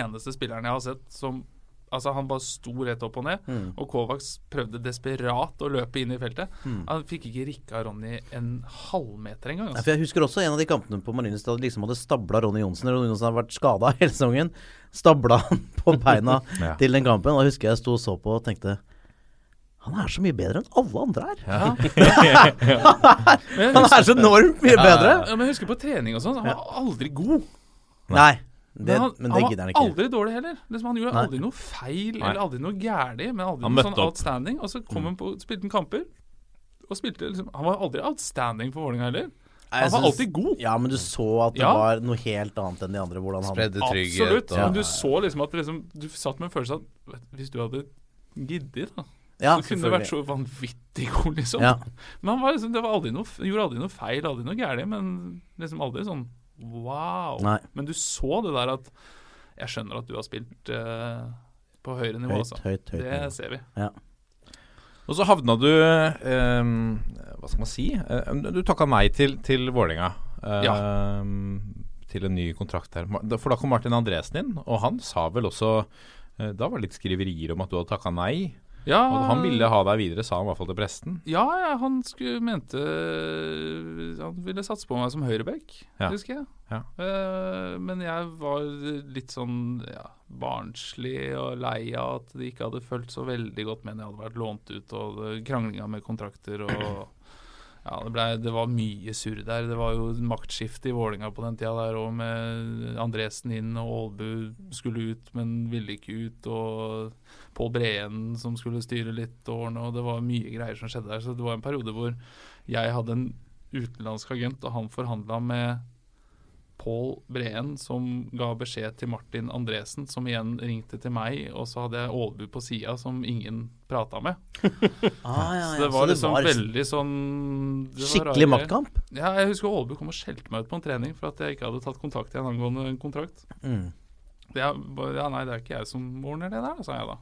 Eneste spilleren jeg har sett som Altså Han bare sto rett opp og ned, og Kovacs prøvde desperat å løpe inn i feltet. Han fikk ikke rikka Ronny en halvmeter engang. Altså. Ja, Jeg husker også en av de kampene på Marienlyst da de liksom hadde stabla Ronny Johnsen. Ronny Johnsen hadde vært skada hele sesongen. Stabla han på beina Ja. til den kampen. Og jeg husker jeg sto og så på og tenkte Han er så mye bedre enn alle andre her. Men jeg Han er så enormt mye bedre. Ja, men jeg husker på trening og sånn, han var aldri god. Nei, det, Men han, men han det han var aldri dårlig heller. Liksom, han gjorde Nei. aldri noe feil Nei. eller aldri noe gærent, men aldri Han noe sånn opp. outstanding. Og så kom han på, spilte han kamper, og spilte liksom Han var aldri outstanding for Vålerenga heller. Han var alltid god. Ja, men du så at det Ja. var noe helt annet enn de andre. Hvordan han Spredde trygghet. Absolutt. og- Men du så liksom at liksom, du satt med en følelse av at vet, hvis du hadde giddet, da, Ja, så kunne det vært så vanvittig god, liksom. Ja. Men han var liksom, det var aldri noe, gjorde aldri noe feil, aldri noe gærent, men liksom aldri sånn wow. Nei. Men du så det der at Jeg skjønner at du har spilt eh, på høyere nivå, Høyt, altså. høyt, høyt det nivå. ser vi. Ja. Og så havna du ehm, Hva skal man si? Eh, du takka nei til, til Vålerenga. ehm, Til en ny kontrakt her. For da kom Martin Andresen inn, og han sa vel også eh, Da var det litt skriverier om at du hadde takka nei. Ja, Og han ville ha deg videre, sa han i hvert fall til presten. Ja, ja, han skulle, mente Han ville satse på meg som høyreback, Ja. husker jeg. Ja. Uh, men jeg var litt sånn ja, barnslig og lei av at de ikke hadde fulgt så veldig godt med når jeg hadde vært lånt ut, og kranglinga med kontrakter og Ja, det, ble, det var mye surr der. Det var jo maktskifte i Vålinga på den tida der òg, med Andresen inn, og Aalbu skulle ut, men ville ikke ut, og Pål Breen som skulle styre litt årene, og det var mye greier som skjedde der. Så det var en periode hvor jeg hadde en utenlandsk agent, og han forhandla med Pål Breen, som ga beskjed til Martin Andresen, som igjen ringte til meg, og så hadde jeg Aalbu på sida, som ingen prata med. Ah, ja, Så det var Så liksom veldig sånn Skikkelig rare- maktkamp? Ja, jeg husker Aalbu kom og skjelte meg ut på en trening for at jeg ikke hadde tatt kontakt igjen angående en kontrakt. Mm. Det er, ja, nei, det er ikke jeg som ordner det der, sa jeg da.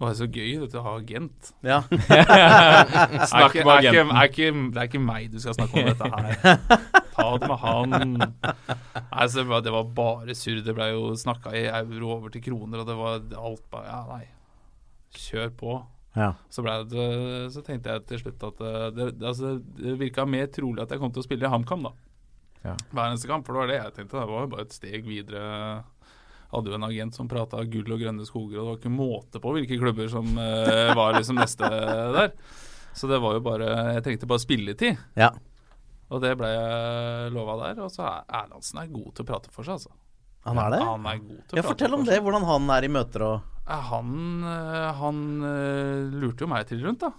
Det var så gøy vet du, å ha agent. Ja. Snakk med er agenten. er ikke, Det er ikke meg du skal snakke om dette her. Ta det med han. Nei, så det, var, bare surr. Det ble jo snakka i euro over til kroner, og det var alt bare Ja, nei. Kjør på. Ja. Så, det, så tenkte jeg til slutt at eh, det, det, altså, det virka mer trolig at jeg kom til å spille i HamKam, da. Ja. Hver eneste kamp. For det var det jeg tenkte. Det var jo bare et steg videre. Hadde jo en agent som prata gull og grønne skoger, og det var ikke måte på hvilke klubber som uh, var liksom neste der. Så det var jo bare Jeg trengte bare spilletid. Ja. Og det ble jeg lova der. Og så er Erlandsen er god til å prate for seg, altså. Han er det? Han er god til å Ja, fortell om for det, hvordan han er i møter og Han, eh, han eh, lurte jo meg til rundt, da.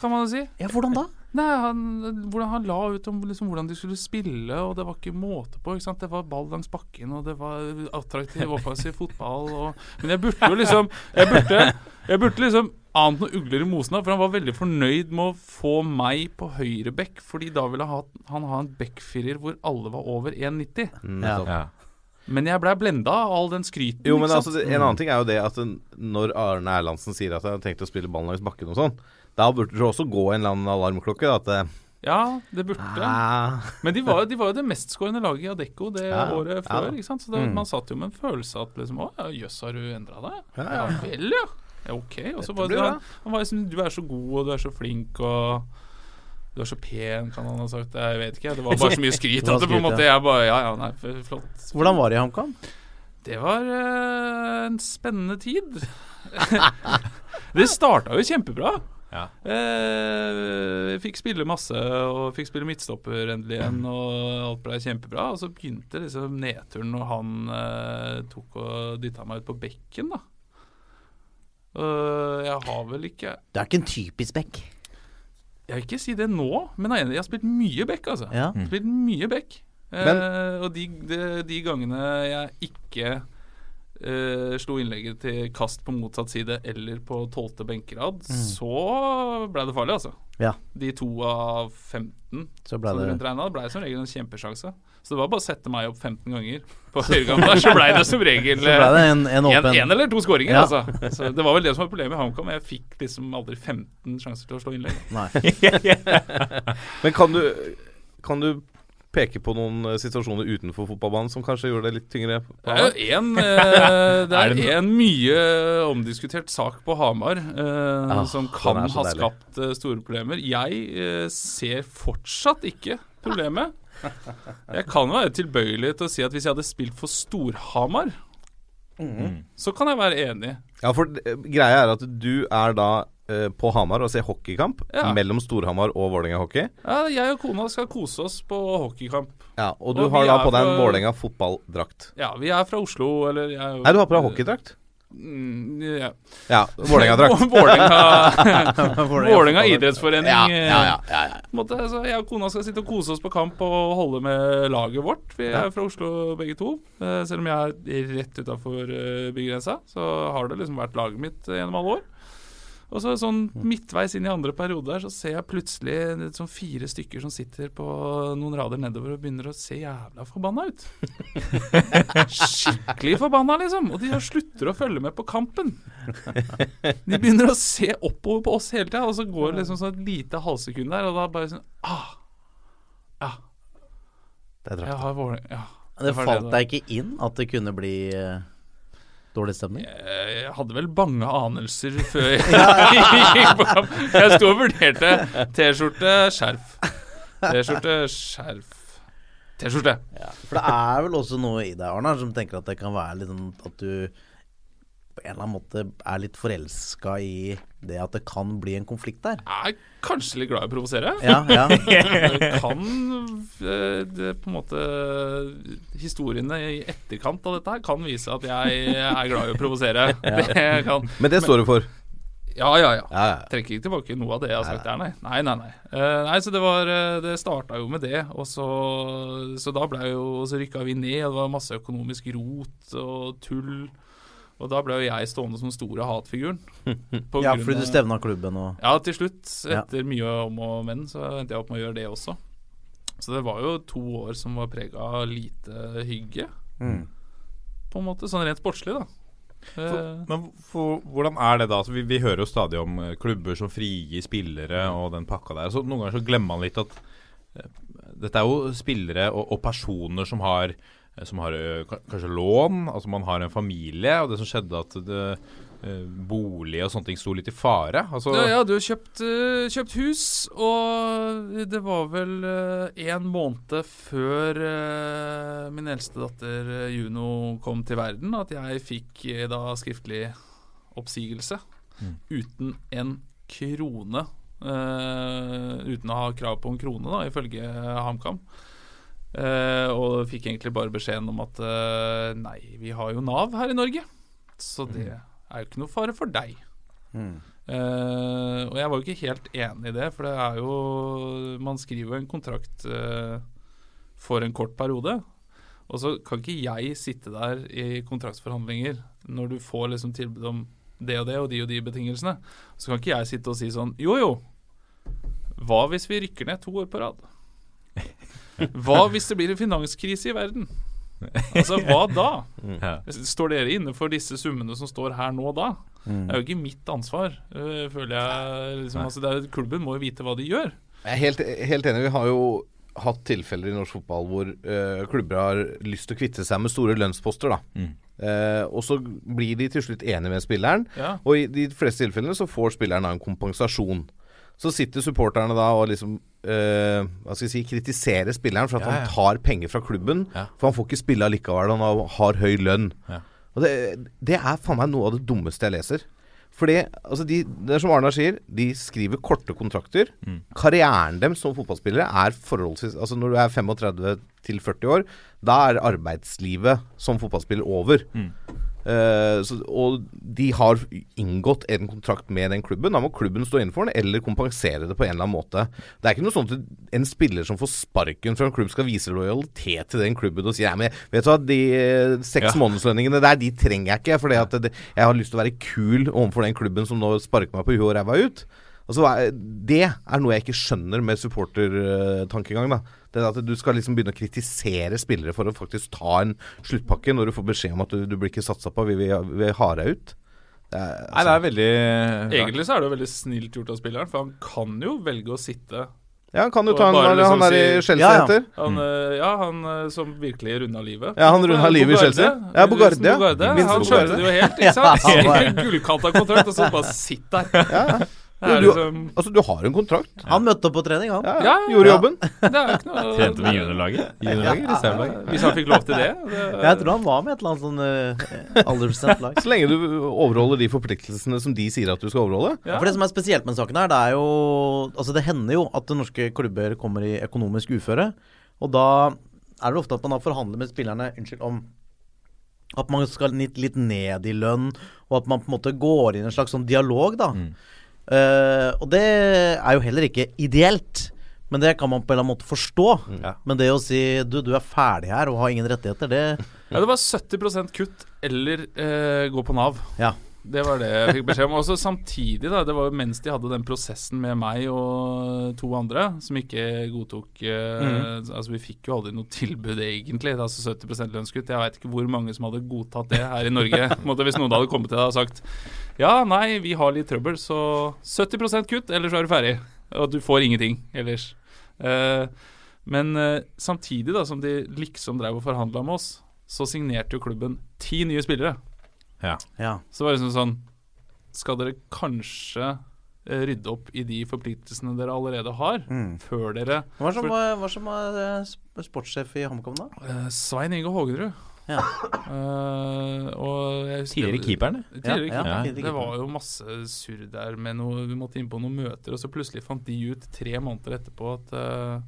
Kan man jo si. Ja, hvordan da? Nei, han, hvordan han la ut om liksom, hvordan de skulle spille, og det var ikke måte på. ikke sant? Det var ball langs bakken, og det var attraktiv offensiv fotball. Og, men jeg burde jo liksom Jeg burde, jeg burde liksom ant noen ugler i mosen, da, for han var veldig fornøyd med å få meg på høyre bekk, fordi da ville han, han ha en backfirer hvor alle var over 1,90. Nettopp. Ja. Men jeg blei blenda av all den skryten. Jo, men altså, En annen ting er jo det at når Arne Erlandsen sier at han har tenkt å spille ballen langs bakken og sånn, da burde det også gå en eller annen alarmklokke. da, At det, Ja, det burde. ah, Men de var, de var jo det mestskårende laget i Adecco det Ja, året før. Ja. ikke sant? Så det, Mm. Man satt jo med en følelse at liksom, Å ja, jøss, har du endra deg? Ja, Ja, ja. vel, ja. ja ok. Og så var det, han, han var liksom Du er så god, og du er så flink, og du er så pen, kan han ha sagt. Jeg vet ikke. Det var bare så mye skryt at det på en måte Jeg bare Ja, ja, nei, flott. Hvordan var det i HamKam? Det var eh, en spennende tid. det starta jo kjempebra. Ja. Eh, fikk spille masse, og fikk spille midtstopper endelig igjen, og alt ble kjempebra. Og så begynte liksom nedturen når han eh, tok og dytta meg ut på bekken, da. Uh, jeg har vel ikke Det er ikke en typisk bekk? Jeg vil ikke si det nå, men jeg har spilt mye bekk, altså. Ja. Spilt mye bekk. Eh, og de, de, de gangene jeg ikke eh, slo innlegget til kast på motsatt side eller på tolvte benkerad, så ble det farlig, altså. Ja. De to av 15 Så ble som det regna, ble som regel en kjempesjanse. Så det var bare å sette meg opp 15 ganger på høyrekant der, så ble det som regel det en, en en, en eller to skåringer, Ja. altså. Så det var vel det som var problemet i HamKam. Jeg fikk liksom aldri 15 sjanser til å slå innlegg. Men kan du, kan du peke på noen eh, situasjoner utenfor fotballbanen som kanskje gjorde det litt tyngre? på Det er jo en, eh, det er en mye omdiskutert sak på Hamar eh, Ah, som kan ha deilig. skapt eh, store problemer. Jeg eh, ser fortsatt ikke problemet. Jeg kan være tilbøyelig til å si at hvis jeg hadde spilt for Storhamar, så kan jeg være enig. Ja, for eh, greia er at du er da eh, på Hamar og se hockeykamp Ja. mellom Storhamar og Vålerenga hockey. Ja, jeg og kona skal kose oss på hockeykamp. Ja, og du Og har da på deg en fra- Vålerenga fotballdrakt. Ja, vi er fra Oslo, eller jeg er jo- Nei, du har på deg hockeydrakt. Mm, ja. Ja, Vålerenga-drakt. Vålerenga idrettsforening. Ja, ja, ja, ja, ja. Måte, altså, jeg og kona skal sitte og kose oss på kamp og holde med laget vårt. Vi er fra Oslo begge to. Eh, selv om jeg er rett utafor bygrensa, så har det liksom vært laget mitt eh, gjennom alle år. Og så sånn midtveis inn i andre periode der, så ser jeg plutselig sånn fire stykker som sitter på noen rader nedover og begynner å se jævla forbanna ut. Skikkelig forbanna, liksom. Og de slutter å følge med på kampen. De begynner å se oppover på oss hele tida, og så går det liksom sånn et lite halvsekund der, og da bare sånn ah, Ja, Det er jeg har ja, Det falt deg ikke inn at det kunne bli eh, dårlig stemning? Jeg hadde vel bange anelser før jeg gikk på kamp. Jeg sto og vurderte T-skjorte, skjerf. T-skjorte, skjerf. T-skjorte. For det er vel også noe i deg, Arnar, som tenker at det kan være litt sånn at du på en eller annen måte er litt forelska i det at det kan bli en konflikt der. Jeg er kanskje litt glad i å provosere. Ja, ja. Det kan eh, det på en måte Historiene i etterkant av dette her kan vise at jeg er glad i å provosere. Det kan Men det står du for. Ja, ja, ja. Ja, ja. Trekker ikke tilbake noe av det jeg har sagt der, nei. Nei, nei, nei. Uh, nei så det var eh, Det starta jo med det, og så Så da blei jo Så rykka vi ned, og det var masse økonomisk rot og tull. Og da ble jo jeg stående som store hatfiguren. På ja, fordi du stevna klubben og Ja, til slutt, Ja. etter mye om og men, så endte jeg opp med å gjøre det også. Så det var jo to år som var prega av lite hygge, Mm. på en måte. Sånn rent sportslig, da. For, Men for, hvordan er det da? Altså, vi, vi hører jo stadig om eh, klubber som frigir spillere og den pakka der. Så Noen ganger så glemmer man litt at eh, dette er jo spillere og, og personer som har eh, som har eh, kanskje lån, altså man har en familie, og det som skjedde at det, eh, bolig og sånne ting sto litt i fare. Altså, Ja, jeg hadde jo kjøpt, eh, kjøpt hus, og det var vel en måned før eh, min eldste datter eh, Juno kom til verden, at jeg fikk eh, da skriftlig oppsigelse uten en krone. Uh, uten å ha krav på en krone, da, ifølge HamKam. Eh, og fikk egentlig bare beskjeden om at uh, nei, vi har jo Nav her i Norge, så det er jo ikke noe fare for deg. Eh, og jeg var jo ikke helt enig i det, for det er jo Man skriver jo en kontrakt for en kort periode. Og så kan ikke jeg sitte der i kontraktsforhandlinger når du får liksom tilbud om det og det og de og de betingelsene. Så kan ikke jeg sitte og si sånn Jo, jo. Hva hvis vi rykker ned to år på rad? Hva hvis det blir en finanskrise i verden? Altså, hva da? Står dere inne for disse summene som står her nå da? Det er jo ikke mitt ansvar, øh, føler jeg. Liksom, altså, det er, klubben må jo vite hva de gjør. Jeg er helt, helt enig. Vi har jo hatt tilfeller i norsk fotball hvor uh, klubber har lyst til å kvitte seg med store lønnsposter. da Uh, Og så blir de til slutt enige med spilleren, Ja. og i de fleste tilfellene så får spilleren da en kompensasjon. Så sitter supporterne da og liksom eh, Hva skal jeg si kritisere spilleren for at Ja, ja. han tar penger fra klubben. Ja. For han får ikke spille allikevel, han har, har høy lønn. Ja. Og det, det er faen meg noe av det dummeste jeg leser. Fordi, altså de, det er som Arnar sier, de skriver korte kontrakter. Karrieren dem som fotballspillere er forholdsvis Altså Når du er 35 til 40 år, da er arbeidslivet som fotballspiller over. Eh, så, og de har inngått en kontrakt med den klubben. Da må klubben stå innenfor den, eller kompensere det på en eller annen måte. Det er ikke noe sånt at en spiller som får sparken fra en klubb, skal vise lojalitet til den klubben og si Nei, men vet du hva, de eh, seks Ja. månedslønningene der, de trenger jeg ikke. Fordi jeg har lyst til å være kul overfor den klubben som nå sparker meg på huet og ræva ut. Altså, det er noe jeg ikke skjønner med supportertankegang. da Det at Du skal liksom begynne å kritisere spillere for å faktisk ta en sluttpakke når du får beskjed om at du, du blir ikke satsa på, vi vil, vi ha deg ut. Det er, altså, Nei, det er veldig Egentlig så er det jo veldig snilt gjort av spilleren, for han kan jo velge å sitte. Ja, han kan jo ta en han liksom der i si- Chelsea Ja, ja. heter. Han, øh, ja, han øh, som virkelig runda livet. Ja, han runda livet i Chelsea. Ja, Bogarde, ja. Han kjørte det jo helt, ikke sant? Gullkanta kontrakt, og så bare sitt der. Ja. Er Du, liksom altså, du har en kontrakt. Han møtte opp på trening, han. Ja, Ja, Gjorde ja. jobben. Det er jo ikke noe Trente med juniorlaget? Juniorlaget? Hvis han fikk lov til det. det Jeg tror han var med et eller annet sånn uh, aldersbestemt lag. Så lenge du overholder de forpliktelsene som de sier at du skal overholde. Ja. For det som er spesielt med saken her, det er jo Altså, det hender jo at norske klubber kommer i økonomisk uføre. Og da er det ofte at man da forhandler med spillerne Unnskyld, om At man skal litt, litt ned i lønn, og at man på en måte går inn i en slags sånn dialog, da. Eh, og det er jo heller ikke ideelt. Men det kan man på en eller annen måte forstå. Men det å si du, du er ferdig her og har ingen rettigheter, det Ja, det var 70% kutt eller uh, gå på Nav. Ja. Det var det jeg fikk beskjed om. Også samtidig, da, det var jo mens de hadde den prosessen med meg og to andre, som ikke godtok mm. Altså, vi fikk jo aldri noe tilbud, egentlig. Altså 70% lønnskutt. Jeg veit ikke hvor mange som hadde godtatt det her i Norge. På en måte, hvis noen hadde kommet til deg og sagt ja, nei, vi har litt trøbbel, så 70 kutt, ellers er du ferdig. Og du får ingenting ellers. Eh, men eh, samtidig da som de liksom drev og forhandla med oss, så signerte jo klubben ti nye spillere. Ja. Ja. Så var det liksom sånn Skal dere kanskje eh, rydde opp i de forpliktelsene dere allerede har, før dere Hva som For- var, hva som var sportssjef i HamKam, da? Eh, Svein Inge Hågenrud. Ja. Husker- Tidligere keeperen. Tidligere Ja, ja, tidligere Det var jo masse surr der med noe Vi måtte inn på noen møter, og så plutselig fant de ut tre måneder etterpå at uh,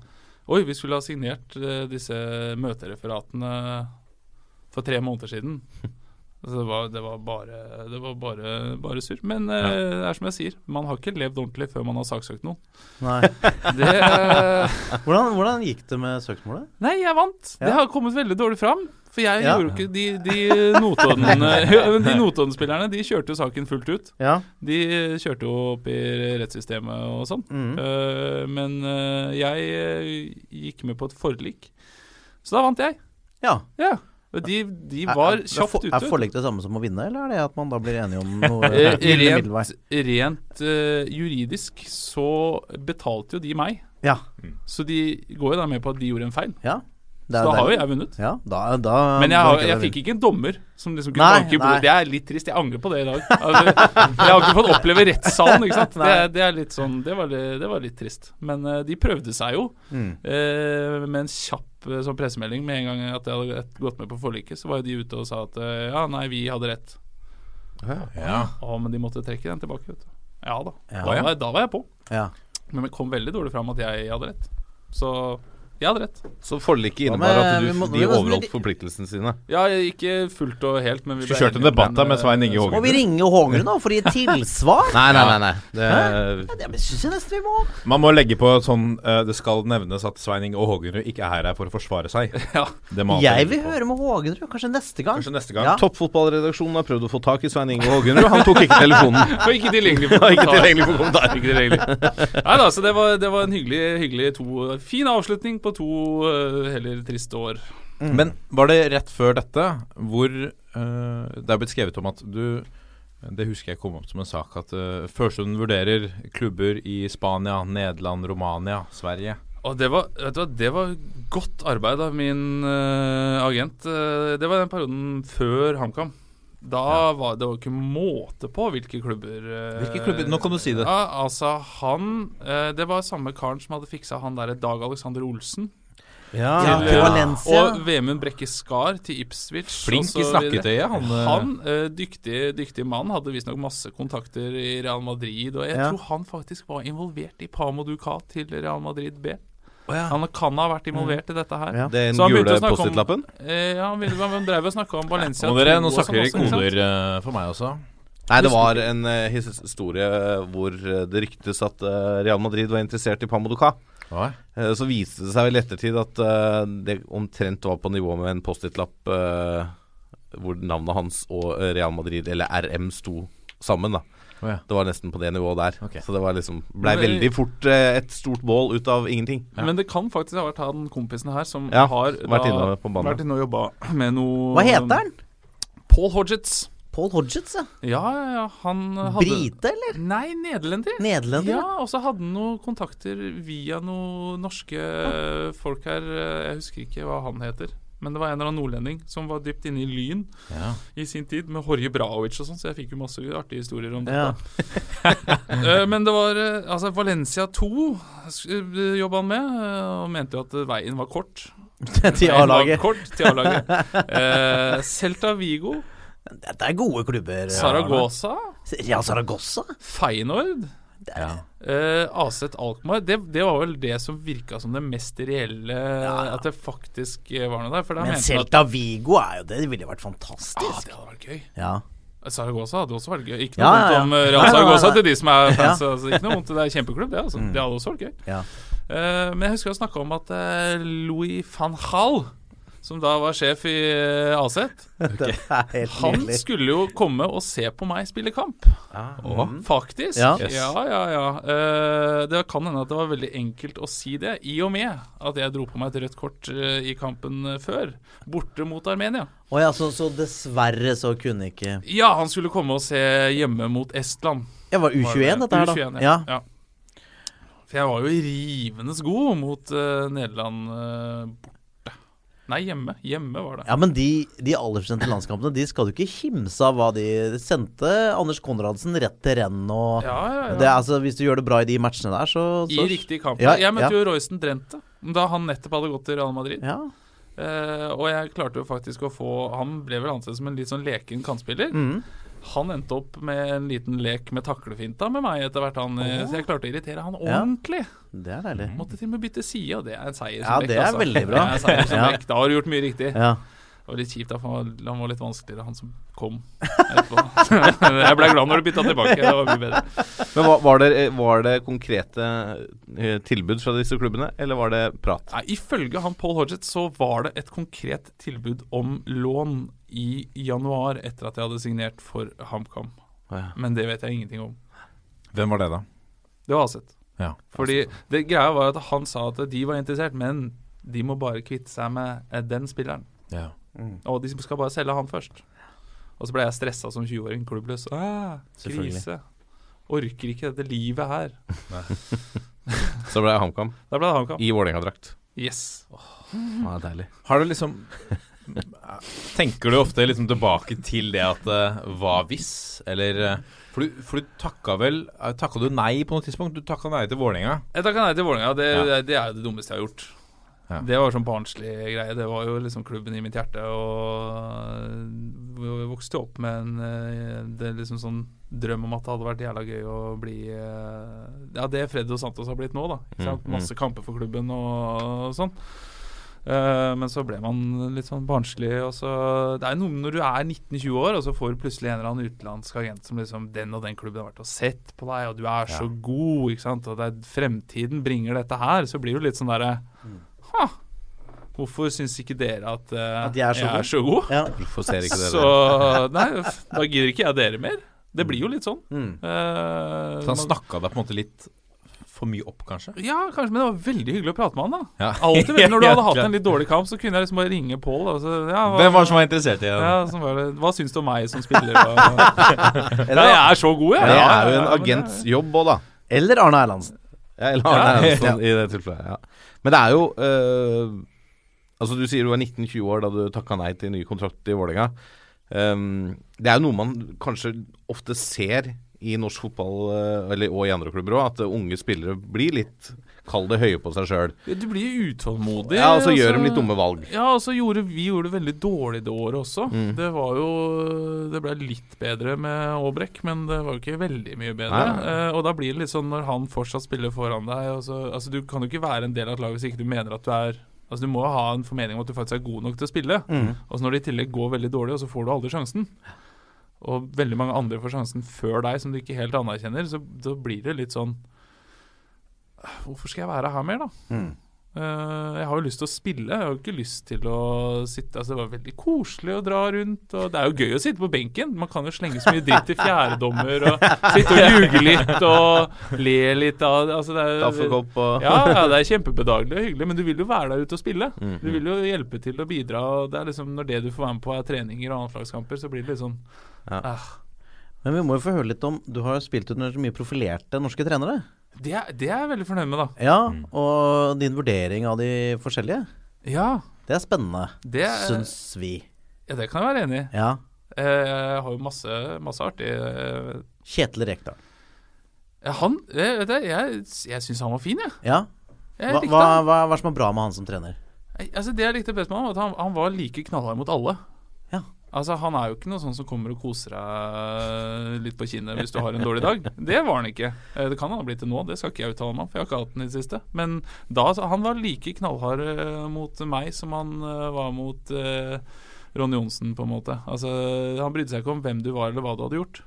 Oi, vi skulle ha signert uh, disse møtereferatene for tre måneder siden. Så det var, det var bare, det var bare, bare surr. Men eh, det er som jeg sier, man har ikke levd ordentlig før man har saksøkt noen. Nei. Det, eh, Hvordan, hvordan gikk det med søksmålet? Nei, jeg vant. Det har kommet veldig dårlig fram. For jeg Ja. gjorde jo ikke De, de Notodden- ja, men de Notodden-spillerne De kjørte jo saken fullt ut. Ja. De kjørte jo opp i rettssystemet og sånn. Mm. Uh, men uh, jeg eh, gikk med på et forlik. Så da vant jeg. ja. Ja. De, de var kjapt ute. Er forlik det samme som å vinne, eller er det at man da blir enige om noe Eh, rent rent uh, juridisk så betalte jo de meg. Ja. Så de går jo da med på at de gjorde en feil. ja. Så da har jo jeg vunnet. Ja, da, da Men jeg, har, jeg fikk ikke en dommer som liksom kunne banke i bordet. Det er litt trist. Jeg angrer på det i dag. Altså, jeg har ikke fått oppleve rettssalen, ikke sant. Det, det er litt sånn Det var, det var litt trist. Men uh, de prøvde seg jo. Mm. uh, med en kjapp uh, sånn pressemelding med en gang at jeg hadde gått med på forliket. Så var jo de ute og sa at ja, nei, vi hadde rett. Ja. Å, men de måtte trekke den tilbake, vet du. Ja da. Ja. Da, var, jeg- da var jeg på. Ja. Men det kom veldig dårlig fram at jeg hadde rett. Så jeg hadde rett. Så forliket innebar at du, må- de overholdt forpliktelsene sine? Ja, ikke fullt og helt, men vi Skulle kjørt en debatt da med Svein Inge Hågenrud. Må vi ringe Hågerud nå for å gi tilsvar? Nei, nei, nei. nei. Det, Ja, det syns jeg nesten vi må. Man må legge på sånn eh, Det skal nevnes at Svein Inge Hågenrud ikke er her for å forsvare seg. Ja. Det må Jeg vil høre med Hågerud, kanskje neste gang. Kanskje neste gang. Ja. Toppfotballredaksjonen har prøvd å få tak i Svein Inge Hågenrud. Han tok ikke telefonen. Og ikke tilgjengelig for Var ikke kommentar. tilgjengelig for kommentar. Ikke tilgjengelig. Nei da, så det var, det var en hyggelig, hyggelig to Fin avslutning på to uh, heller triste år. Men var det rett før dette hvor uh, det er blitt skrevet om at du Det husker jeg kom opp som en sak at uh, Førsund vurderer klubber i Spania, Nederland, Romania, Sverige. Og det var, vet du hva, det var godt arbeid av min uh, agent. Uh, det var den perioden før HamKam. Da var det var ikke måte på hvilke klubber uh, Hvilke klubber? Nå kan du si det. Ja, altså, han uh, Det var samme karen som hadde fiksa han derre Dag Alexander Olsen. Ja, til, til uh, Valencia. Og Vemund Brekke Skar til Ipswich. Flink i snakketøyet, han, Han, uh, dyktig, dyktig mann, hadde visstnok masse kontakter i Real Madrid. Og jeg Ja. tror han faktisk var involvert i Pamo Ducat til Real Madrid B. ja. Han kan ha vært involvert i dette her. Ja. Det er han gule å snakke om- Post-It-lappen? Eh, ja, han, han drev og snakka om Valencia. Nå, dere, nå snakker dere sånn koder eh, for meg også. Nei, det var en uh, historie hvor det ryktes at uh, Real Madrid var interessert i. Eh, Så viste det seg vel i ettertid at det omtrent var på nivå med en Post-It-lapp hvor navnet hans og Real Madrid, eller RM, sto sammen. da Å ja. Det var nesten på det nivået der. Okay. Så det var liksom blei veldig fort eh, et stort bål ut av ingenting. Men det kan faktisk ha vært han kompisen her som Ja, har vært inne på banen. vært inne og jobba med noe Hva heter han? Paul Hodgetts. Paul Hodgetts, ja. Ja, ja, ja. Han hadde Brite, eller? Nei, nederlender. Nederlender? Ja, og så hadde han noen kontakter via noen norske folk her. Jeg husker ikke hva han heter. Men det var en eller annen nordlending som var dypt inne i Lyn Ja. i sin tid, med Horje Braovic og sånn, så jeg fikk jo masse artige historier om Ja. dette. Eh, Men det var eh, altså Valencia 2 sk- jobba han med, eh, og mente jo at veien var kort. Til A-laget. Kort til A-laget. Eh, Celta Vigo, Dette er gode klubber. Saragossa, Ja, Saragossa. Feyenoord. uh, Aset Alkmaar, det, det var vel det som virka som det mest reelle At det faktisk eh, var noe der. Men Celta at Vigo er jo det. Det ville vært vært ah, fantastisk. det hadde vært gøy. Ja. Saragossa hadde også vært gøy. Ikke noe ja, ja. vondt om eh, Real Saragossa til de som er fans. Ja. Mm. Altså, ikke noe vondt, det er kjempeklubb, det. Altså. Det hadde også vært gøy. Ja. Eh, men jeg husker å snakke om at uh, Louis van Hall, som da var sjef i uh, Aset, helt han skulle jo komme og se på meg spille kamp. Faktisk. Ja. Ja, ja, ja. Eh, det kan hende at det var veldig enkelt å si det, i og med at jeg dro på meg et rødt kort eh, i kampen eh, før, borte mot Armenia. Oh, ja, så, så dessverre så kunne ikke Ja, han skulle komme og se hjemme mot Estland. Det var U21 dette her, da. U21, Ja. ja. For jeg var jo rivende god mot uh, Nederland uh, borte. Nei, hjemme. Hjemme var det. Ja, men de, de aldersbestemte landskampene De skal du ikke kimse av hva de sendte Anders Konradsen rett til renn og Ja, ja, ja. Det, altså, Hvis du gjør det bra i de matchene der, så, I så riktig kamp. Ja, jeg møtte jo Royston Drente da han nettopp hadde gått til Real Madrid. Ja. Eh, og jeg klarte jo faktisk å få Han ble vel ansett som en litt sånn leken kantspiller. Mhm. Han endte opp med en liten lek med taklefinta med meg etter hvert. Han, oh. Så jeg klarte å irritere han Ja. ordentlig. Det er deilig. Måtte til og med bytte side, og det er en seier Ja, som det er veldig bra. Det er en seier som Ja. Da har du gjort mye riktig. Ja. Det var litt kjipt, da, for han var, litt vanskeligere, han som kom etterpå. jeg ble glad når du bytta tilbake. Det var mye bedre. Men var, var, det, var det konkrete eh, tilbud fra disse klubbene, eller var det prat? Nei, Ifølge han Paul Hodgett så var det et konkret tilbud om lån i januar etter at jeg hadde signert for HamKam. Ja. Men det vet jeg ingenting om. Hvem var det, da? Det var Aset. Ja. Fordi det greia var at han sa at de var interessert, men de må bare kvitte seg med eh, den spilleren. Ja. Og de skal bare selge han først. Og så ble jeg stressa som 20-åring, klubbløs. Ah, krise. Orker ikke dette livet her. Så ble det HamKam det i Vålerenga-drakt. Yes. Ja, deilig. Har du liksom Tenker du ofte liksom tilbake til det at det var hvis, eller eh, For du, for du takka vel eh, Takka du nei på noe tidspunkt? Du takka nei til Vålerenga. Jeg takka nei til Vålerenga. Det, Ja. det, det er det dummeste jeg har gjort. Ja. Det var sånn barnslig greie. Det var jo liksom klubben i mitt hjerte. Og vi vokste opp med en eh, Det er liksom sånn drøm om at det hadde vært jævla gøy å bli eh, Ja, det Fred og Santos har blitt nå, da. Mm, mm. Masse kamper for klubben og, og sånn. Uh, men så ble man litt sånn barnslig. Og så Det er noe når du er 19-20 år, og så får du plutselig en eller annen utenlandsk agent som liksom Den og den klubben har vært og sett på deg, og du er så god, ikke sant. Og det er fremtiden bringer dette her. Så blir du litt sånn derre Ha! Hvorfor syns ikke dere at, uh, At jeg er så jeg god? er så god? Ja. Hvorfor ser ikke dere Så? Nei, da gidder ikke jeg dere mer. Det blir jo litt sånn. Mm. Uh, Så han snakka deg på en måte litt for mye opp, kanskje? ja, kanskje, men det var veldig hyggelig å prate med han, da. Ja. Alltid, Når du hadde hatt en litt dårlig kamp, så kunne jeg liksom bare ringe Pål. Ja, Hvem var det som var interessert i det? ja, var. Hva syns du om meg som spiller? Og, ja, jeg er så god, jeg. Det er jo en ja, agents jobb òg, da. Eller Arne Erlandsen. Ja, eller Arne Ja. I det tilfellet. Ja. Men det er jo øh, Altså Du sier du var 19-20 år da du takka nei til ny kontrakt i Vålerenga. Um, det er jo noe man kanskje ofte ser i norsk fotball, øh, eller, og i andre klubber òg, at unge spillere blir litt Kall det høye på seg sjøl. Du blir utålmodig. Ja, og så gjør altså. de litt dumme valg. Ja, og så gjorde vi gjorde det veldig dårlig det året også. Mm. Det var jo Det ble litt bedre med Aabrek, men det var jo ikke veldig mye bedre. Eh, og da blir det litt sånn når han fortsatt spiller foran deg så, Altså, du kan jo ikke være en del av et lag hvis ikke du mener at du er Altså, Du må ha en formening om at du faktisk er god nok til å spille. Mm. Og så når det i tillegg går veldig dårlig, og så får du aldri sjansen, og veldig mange andre får sjansen før deg som du ikke helt anerkjenner, så da blir det litt sånn Hvorfor skal jeg være her mer, da? Mm. Uh, jeg har jo lyst til å spille. Jeg har jo ikke lyst til å sitte Altså Det var veldig koselig å dra rundt. Og det er jo gøy å sitte på benken. Man kan jo slenge så mye dritt til fjerdedommer og sitte og ljuge litt og le litt av altså det er, Kaffekopp og ja, ja, det er kjempebedagelig og hyggelig, men du vil jo være der ute og spille. Mm, Du vil jo hjelpe til å bidra. Og det er liksom Når det du får være med på, er treninger og annetslagskamper, så blir det litt sånn Ja. ah. Men vi må jo få høre litt om Du har spilt under så mye profilerte norske trenere. det, er, det er jeg veldig fornøyd med, da. Ja, og din vurdering av de forskjellige. Ja, Det er spennende, det, syns vi. ja, det kan jeg være enig i. Ja. Eh, Jeg har jo masse, masse artig eh, Kjetil Rekdal. Ja, Han Jeg, vet du, Jeg, jeg syns han var fin, jeg. Ja. jeg Hva, hva, hva, hva er som er bra med han som trener? Altså Det jeg likte best med han, var at han, han var like knallhard mot alle. Altså, Han er jo ikke noe sånn som kommer og koser deg litt på kinnet hvis du har en dårlig dag. Det var han ikke. Eh, Det kan han ha blitt til nå, det skal ikke jeg uttale meg om, for jeg har ikke hatt den i det siste. Men da, han var like knallhard eh, mot meg som han eh, var mot eh, Ronny Johnsen, på en måte. Altså, Han brydde seg ikke om hvem du var eller hva du hadde gjort.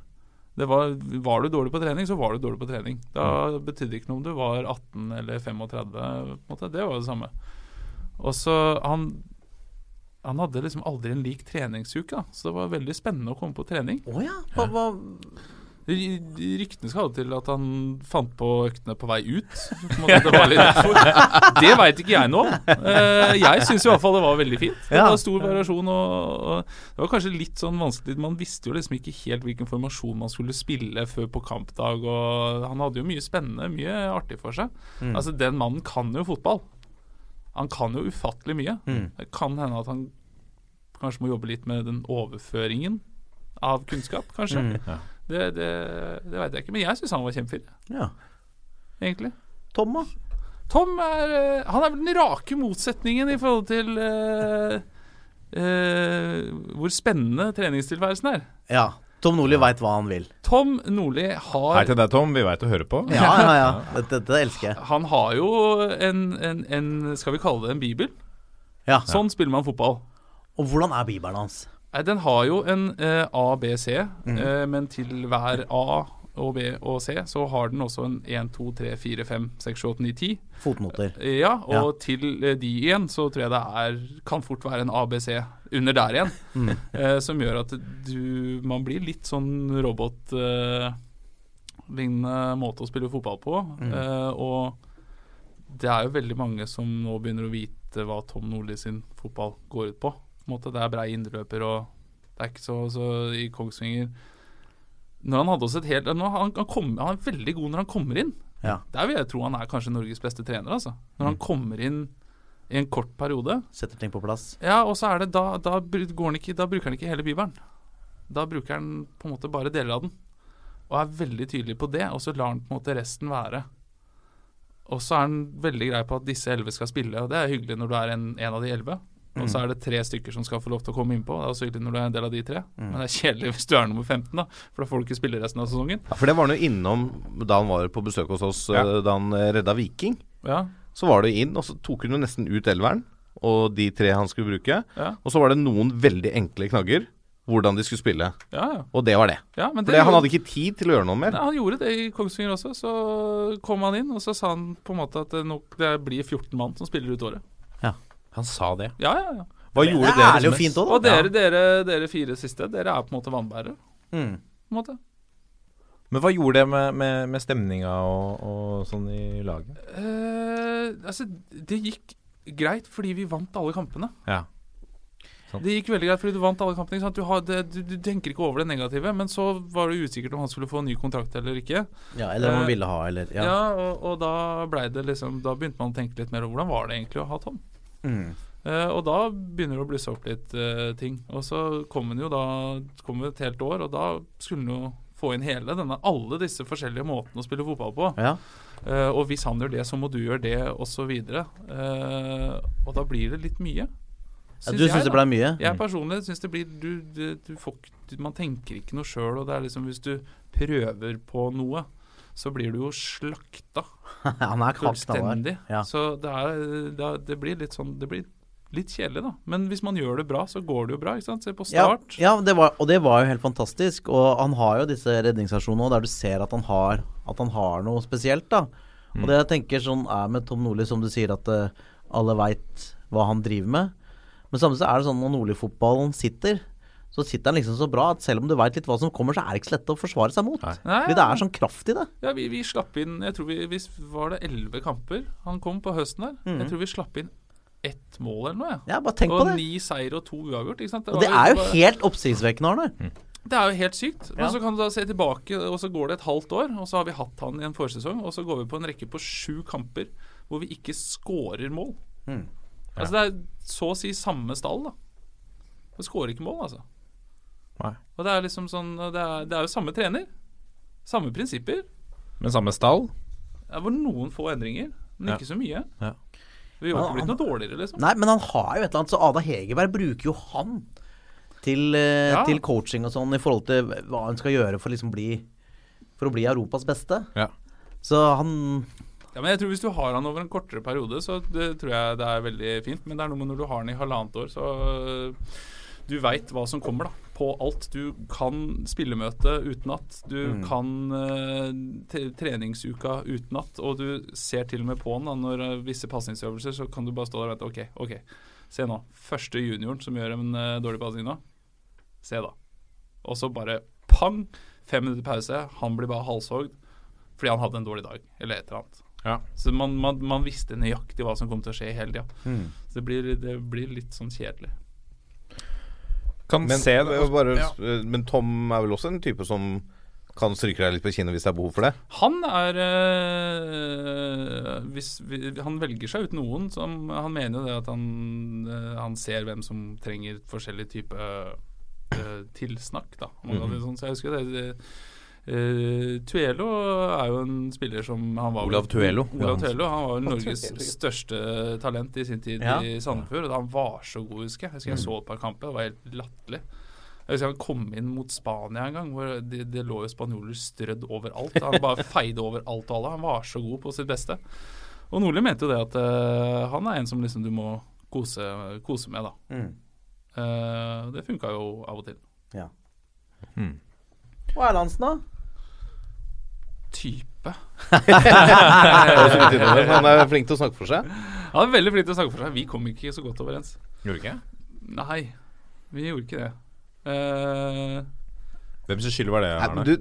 Det var, var du dårlig på trening, så var du dårlig på trening. Da betydde det ikke noe om du var 18 eller 35. På en måte. Det var det samme. Og så han han hadde liksom aldri en lik treningsuke, da. så det var veldig spennende å komme på trening. Oh, ja. Hva, hva Ryktene skal ha det til at han fant på øktene på vei ut. På det var. Det veit ikke jeg nå. Eh, Jeg syns i hvert fall det var veldig fint. Det var stor variasjon. Og, og det var kanskje litt sånn vanskelig Man visste jo liksom ikke helt hvilken formasjon man skulle spille før på kampdag. Og han hadde jo mye spennende, mye artig for seg. Mm. Altså Den mannen kan jo fotball. Han kan jo ufattelig mye. Mm. Det kan hende at han kanskje må jobbe litt med den overføringen av kunnskap, kanskje. Mm. Ja. Det, det, det veit jeg ikke, men jeg syns han var kjempefin, Ja. egentlig. Tom, da? Tom er eh, Han er vel den rake motsetningen i forhold til uh, uh, hvor spennende treningstilværelsen er. Ja. Tom Nordli veit hva han vil. Tom Nordli har Hei til deg, Tom. Vi veit å høre på. Ja, ja, ja. Dette, dette elsker jeg. Han har jo en, en, en Skal vi kalle det en bibel? Ja. Sånn spiller man fotball. Og hvordan er bibelen hans? Nei, Den har jo en eh, A, B, C, Mhm. eh, men til hver A og B og C så har den også en 1, 2, 3, 4, 5, 6, 7, 8, 9, 10. Fotnoter. Ja, og Ja. til eh, de igjen så tror jeg det er kan fort være en ABC under der igjen. Mm. eh, som gjør at du Man blir litt sånn robotlignende måte å spille fotball på. Mm. Eh, og det er jo veldig mange som nå begynner å vite hva Tom Nordli sin fotball går ut på. på en måte. Det er brei indreløper, og det er ikke så, så i Kongsvinger Når han hadde også et helt han, han, kom, han er veldig god når han kommer inn. Ja. Der vil jeg tro han er kanskje Norges beste trener, altså. Når Mm. han kommer inn i en kort periode. Setter ting på plass. Ja, og så er det da, da, ikke, da bruker han ikke hele bibelen. Da bruker han på en måte bare deler av den. Og er veldig tydelig på det, og så lar han på en måte resten være. Og så er han veldig grei på at disse elleve skal spille, og det er hyggelig når du er en, en av de elleve. Og så er det tre stykker som skal få lov til å komme innpå. Det er også hyggelig når du er en del av de tre. Men det er kjedelig hvis du er nummer 15, da, for da får du ikke spille resten av sesongen. Ja, for det var han jo innom da han var på besøk hos oss, Ja. eh, da han eh, redda Viking. Ja, Så var det inn, og så tok hun jo nesten ut elveren og de tre han skulle bruke. ja, Og så var det noen veldig enkle knagger hvordan de skulle spille. ja. ja. Og det var det. ja det det, han hadde ikke tid til å gjøre noe mer. Nei, han gjorde det i Kongsvinger også. Så kom han inn, og så sa han på en måte at det, nok, det blir 14 mann som spiller ut året. Han sa det. Ja, ja, ja. Hva Det gjorde er dere og fint mest? òg, Og dere, dere, dere fire siste, dere er på en måte vannbærere. Mm. På en måte. Men hva gjorde det med, med, med stemninga og, og sånn i laget? Eh, altså, det gikk greit fordi vi vant alle kampene. Ja. Det gikk veldig greit fordi du vant alle kampene. ikke sant? Du, har, det, du, du tenker ikke over det negative, men så var det usikkert om han skulle få en ny kontrakt eller ikke. Ja, eller om Eh, han ville ha, eller Ja, Ja. og, og da ble det liksom Da begynte man å tenke litt mer over hvordan var det egentlig å ha Tom. Mm. Eh, og da begynner det å blusse opp litt uh, ting. Og så kom han jo da kom et helt år, og da skulle han jo få inn hele denne, alle disse forskjellige måtene å spille fotball på. ja. Uh, og hvis han gjør det, så må du gjøre det, osv. Uh, og da blir det litt mye. ja du syns det ble mye? Jeg personlig syns det blir du, du, du får, Man tenker ikke noe sjøl, og det er liksom hvis du prøver på noe, så blir du jo slakta fullstendig. Ja. Så det, er, det, er, det blir litt sånn Det blir litt kjedelig, da. Men hvis man gjør det bra, så går det jo bra. ikke sant? Se på Ja, Start. ja det var, og det var jo helt fantastisk. Og han har jo disse redningsaksjonene der du ser at han har, at han har noe spesielt. da Og det jeg tenker sånn er med Tom Nordli, som du sier, at uh, alle veit hva han driver med. Men samtidig så er det sånn når Nordli-fotballen sitter, så sitter han liksom så bra at selv om du veit litt hva som kommer, så er det ikke så lett å forsvare seg mot. Nei. Fordi det er sånn kraft i det. Ja, vi, vi slapp inn Jeg tror vi, vi Var det elleve kamper han kom på høsten der? Mm. Jeg tror vi slapp inn ett mål eller noe, jeg. Ja, bare tenk og på det. ni seier og to uavgjort. ikke sant? Og det er jo bare- helt oppsiktsvekkende, Arne. Det er jo helt sykt. Men Ja. så kan du da se tilbake, og så går det et halvt år, og så har vi hatt han i en forsesong, og så går vi på en rekke på sju kamper hvor vi ikke scorer mål. Mm. Altså det er så å si samme stall, da. Vi scorer ikke mål, altså. Nei. Og det er liksom sånn Det er, det er jo samme trener. Samme prinsipper. Men samme stall? Det var noen få endringer, men Ja. ikke så mye. Ja. Vi har ikke blitt noe dårligere, liksom. Nei, men han har jo et eller annet, så Ada Hegerberg bruker jo han til, eh, Ja. til coaching og sånn i forhold til hva hun skal gjøre for liksom bli For å bli Europas beste. Ja. Så han Ja, men jeg tror Hvis du har han over en kortere periode, så det, tror jeg det er veldig fint. Men det er noe med når du har han i halvannet år, så øh, du veit hva som kommer da på alt. Du kan spillemøte utenat. Du kan uh, treningsuka utenat. Og du ser til og med på den da, når uh, visse pasningsøvelser, så kan du bare stå der og vente. OK, OK. Se nå. Første junioren som gjør en uh, dårlig pasning nå. Se, da. Og så bare pang! Fem minutter pause. Han blir bare halshogd fordi han hadde en dårlig dag, eller et eller annet. Ja. Så man, man, man visste nøyaktig hva som kom til å skje hele tida. Mm. Så det blir, det blir litt sånn kjedelig. Kan Men, se eh, bare, ja. men Tom er vel også en type som kan stryke deg litt på kinnet hvis det er behov for det? Han er øh, hvis vi, Han velger seg ut noen som Han mener jo det at han, øh, han ser hvem som trenger forskjellig type øh, tilsnakk, da. Mm det sånn. Så jeg husker det, det øh, Tuelo er jo en spiller som han var Olav Tuelo. Olav Tuelo, Han var vel Norges største talent i sin tid Ja. i Sandefjord. Og han var så god, husker jeg. Jeg husker jeg så et par kamper. Det var helt latterlig. Jeg husker han kom inn mot Spania en gang, hvor det, de lå jo spanjoler strødd overalt. Han bare feide over alt og alle. Han var så god på sitt beste. Og Nordli mente jo det at uh, han er en som liksom du må kose, kose med, da. Mm. Uh, det funka jo av og til. Ja. Hmm. Og Erlandsen, da? Type. Han er flink til å snakke for seg. Han er veldig flink til å snakke for seg. Vi kom ikke så godt overens. Gjorde ikke? Nei, vi gjorde ikke det. Eh, Hvem sin skyld var det? Nei, Arne? du,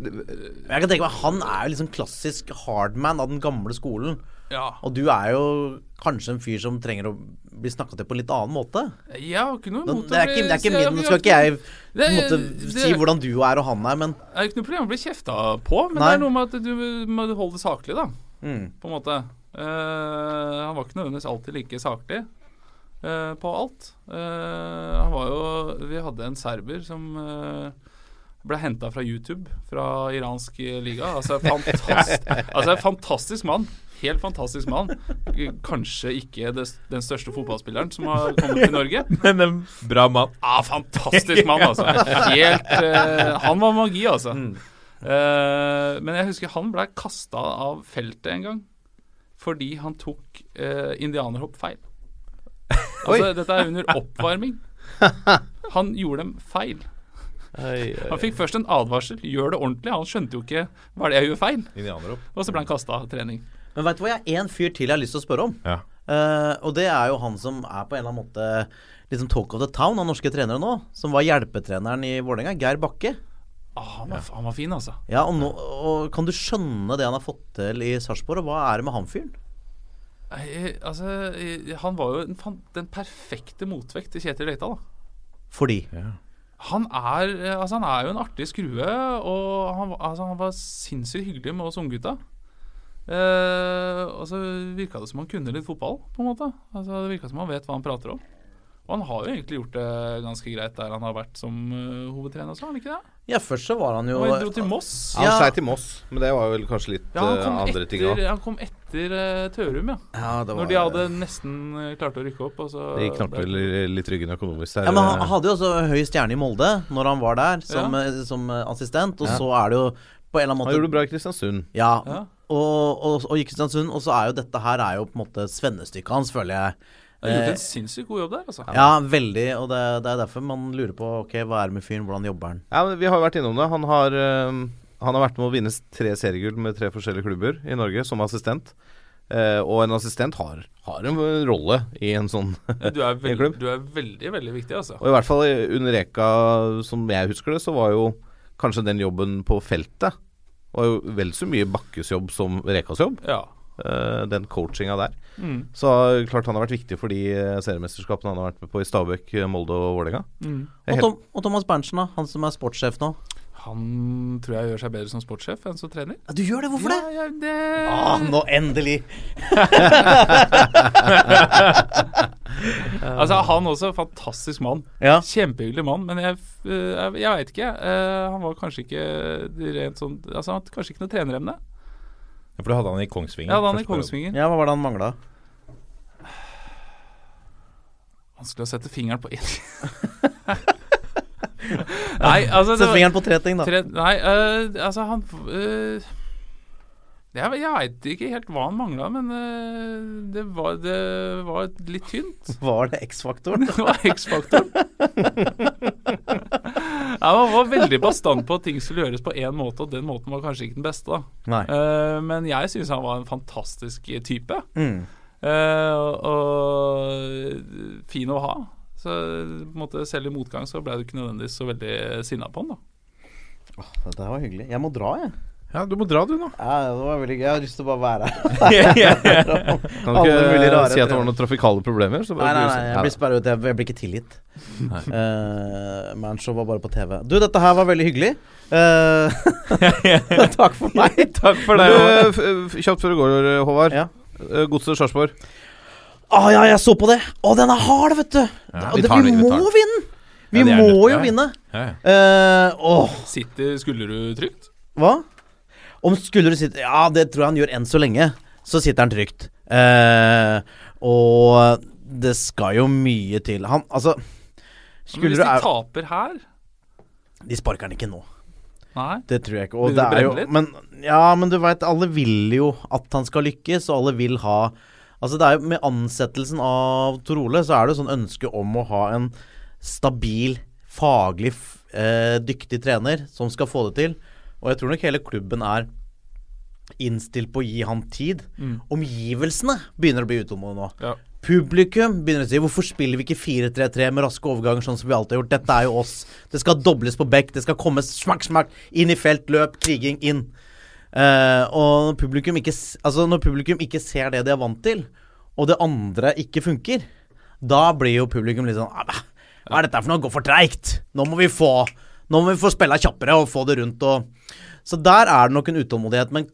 Jeg kan tenke meg, Han er jo liksom klassisk hardman av den gamle skolen. ja. Og du er jo kanskje en fyr som trenger å bli snakka til på en litt annen måte. Ja, ikke noe imot det er ikke, det er ikke min, Nå skal ikke jeg Det- måte det- si hvordan du er og han er, men Det er ikke noe problem å bli kjefta på, men Nei. det er noe med at du må holde det saklig, da. mm. På en måte. Uh, han var ikke nødvendigvis alltid like saklig uh, på alt. Uh, han var jo Vi hadde en serber som eh, ble henta fra YouTube, fra iransk liga. Altså, fantast, altså fantastisk mann. Helt fantastisk mann. Kanskje ikke det, den største fotballspilleren som har kommet til Norge. Men en bra mann. Ja, fantastisk mann, altså. Helt uh, Han var magi, altså. Uh, men jeg husker han ble kasta av feltet en gang fordi han tok uh, indianerhopp feil. Altså, dette er under oppvarming. Han gjorde dem feil. Han fikk først en advarsel. Gjør det ordentlig. Han skjønte jo ikke hva er det jeg gjør feil. Og så ble han kasta av trening. Men veit du hva, jeg har én fyr til jeg har lyst til å spørre om. Ja. Uh, og det er jo han som er på en eller annen måte liksom talk of the town av norske trenere nå. Som var hjelpetreneren i Vålerenga, Geir Bakke. Ah, han, var, han var fin, altså. Ja, og, nå, og Kan du skjønne det han har fått til i Sarpsborg, og hva er det med han fyren? Nei altså, han var jo en, den perfekte motvekt til Kjetil Rekdal. da. Fordi Han er, eh, altså han er jo en artig skrue, og han, altså han var sinnssykt hyggelig med oss unggutta. Eh, og så virka det som han kunne litt fotball, på en måte. Altså Det virka som han vet hva han prater om. Og han har jo egentlig gjort det ganske greit der han har vært som uh, hovedtrener også, har han ikke det? Ja, først så var han jo Han dro til Moss. Han Ja. sleit i Moss, men det var vel kanskje litt Ja, han eh, kom andre ting òg. han kom etter uh, Tørum, ja. Ja, det var Når de hadde nesten klart å rykke opp. Og så Det knakk vel litt ryggen økonomisk der. Ja, men Han hadde jo også høy stjerne i Molde når han var der som, Ja. som assistent. Og Ja. så er det jo på en eller annen Han gjorde det bra i Kristiansund. Ja, Ja. og, og, og i Kristiansund. Og så er jo dette her er jo på en måte svennestykket hans, føler jeg. Han har gjort en sinnssykt god jobb der, altså. Ja, veldig. Og det, det er derfor man lurer på Ok, hva er det med fyren, hvordan jobber han? Ja, men Vi har jo vært innom det. Han har, eh, han har vært med å vinne tre seriegull med tre forskjellige klubber i Norge som assistent. Uh, og en assistent har, har en rolle i en sånn Du er, veld, klubb. du er veldig, veldig viktig, altså. Og i hvert fall under Reka, som jeg husker det, så var jo kanskje den jobben på feltet var jo vel så mye Bakkes jobb som Rekas jobb. Ja. Uh, den coachinga der. Mm. Så klart han har vært viktig for de eh, seriemesterskapene han har vært med på i Stabæk, eh, Molde og Vålerenga. Mm. Og, Tom, og Thomas Berntsen, da? Han som er sportssjef nå. Han tror jeg gjør seg bedre som sportssjef enn som trener. Ja, du gjør det? Hvorfor det? Ja, ja, det Ah, nå endelig! Altså, han også, fantastisk mann. Ja. Kjempehyggelig mann, men jeg, øh, jeg, jeg veit ikke. Uh, han var kanskje ikke rent sånn Altså, han hadde kanskje ikke noe trenerevne. Ja, For du hadde han i Kongsvinger. Ja, hadde han i. Kongsvinger. Ja, hva var det han mangla? Vanskelig å sette fingeren på én. Nei, altså det Sett fingeren på tre ting, da. Tre, nei, øh, altså han øh, jeg, jeg veit ikke helt hva han mangla, men øh, det, var, det var litt tynt. Var det X-faktoren? Det var X-faktoren. ja, man var veldig bastant på at ting skulle gjøres på én måte, og den måten var kanskje ikke den beste. Eh, Men jeg syns han var en fantastisk type. Mm. Uh, og, fin å ha. Så måte selv i motgang så ble du ikke nødvendigvis så veldig sinna på han, da. Dette her var hyggelig. Jeg må dra, jeg. Ja, du må dra, du, nå. Ja, det var veldig gøy. Jeg har lyst til å bare være her. Kan du ikke rare si at det var noen trafikale problemer? Så Nei, bare nei, blir nei, jeg blir sperret ut. Jeg, blir ikke tilgitt. Uh, Manshow var bare på TV. Du, dette her var veldig hyggelig. Uh, takk for meg. Takk for deg. du, Kjapt før det går, Håvard. Ja. Eh, Godset Sarpsborg. Å ja, jeg så på det! Å, den er hard, vet du! Ja, vi det, tar vi må vi vinne! Vi Ja, må jo vinne. Ja, ja. Uh, åh, Sitter skulle du trygt? hva? Om skulle du sitte Ja, det tror jeg han gjør enn så lenge. Så sitter han trygt. Eh, og det skal jo mye til. Han Altså Men Skulle hvis de er, taper her De sparker han ikke nå. Nei. Det tror jeg ikke. Og det er jo, men, ja, men du veit, alle vil jo at han skal lykkes, og alle vil ha Altså det er jo Med ansettelsen av Tor Ole, så er det jo sånn ønske om å ha en stabil, faglig eh, dyktig trener som skal få det til. Og jeg tror nok hele klubben er innstilt på å gi han tid. Omgivelsene begynner å bli utålmodige nå. Ja. Publikum begynner å si Hvorfor spiller vi ikke 4-3-3 med raske overganger, sånn som vi alltid har gjort? Dette er jo oss. Det skal dobles på bekk. Det skal komme smakk, smakk inn i felt, løp, kriging, inn. Uh, og når publikum, ikke, altså når publikum ikke ser det de er vant til, og det andre ikke funker, da blir jo publikum litt sånn «Ah, Hva er dette for noe? Gå for treigt! Nå må vi få Nå må vi få spille kjappere og få det rundt og Så der er det nok en utålmodighet. Men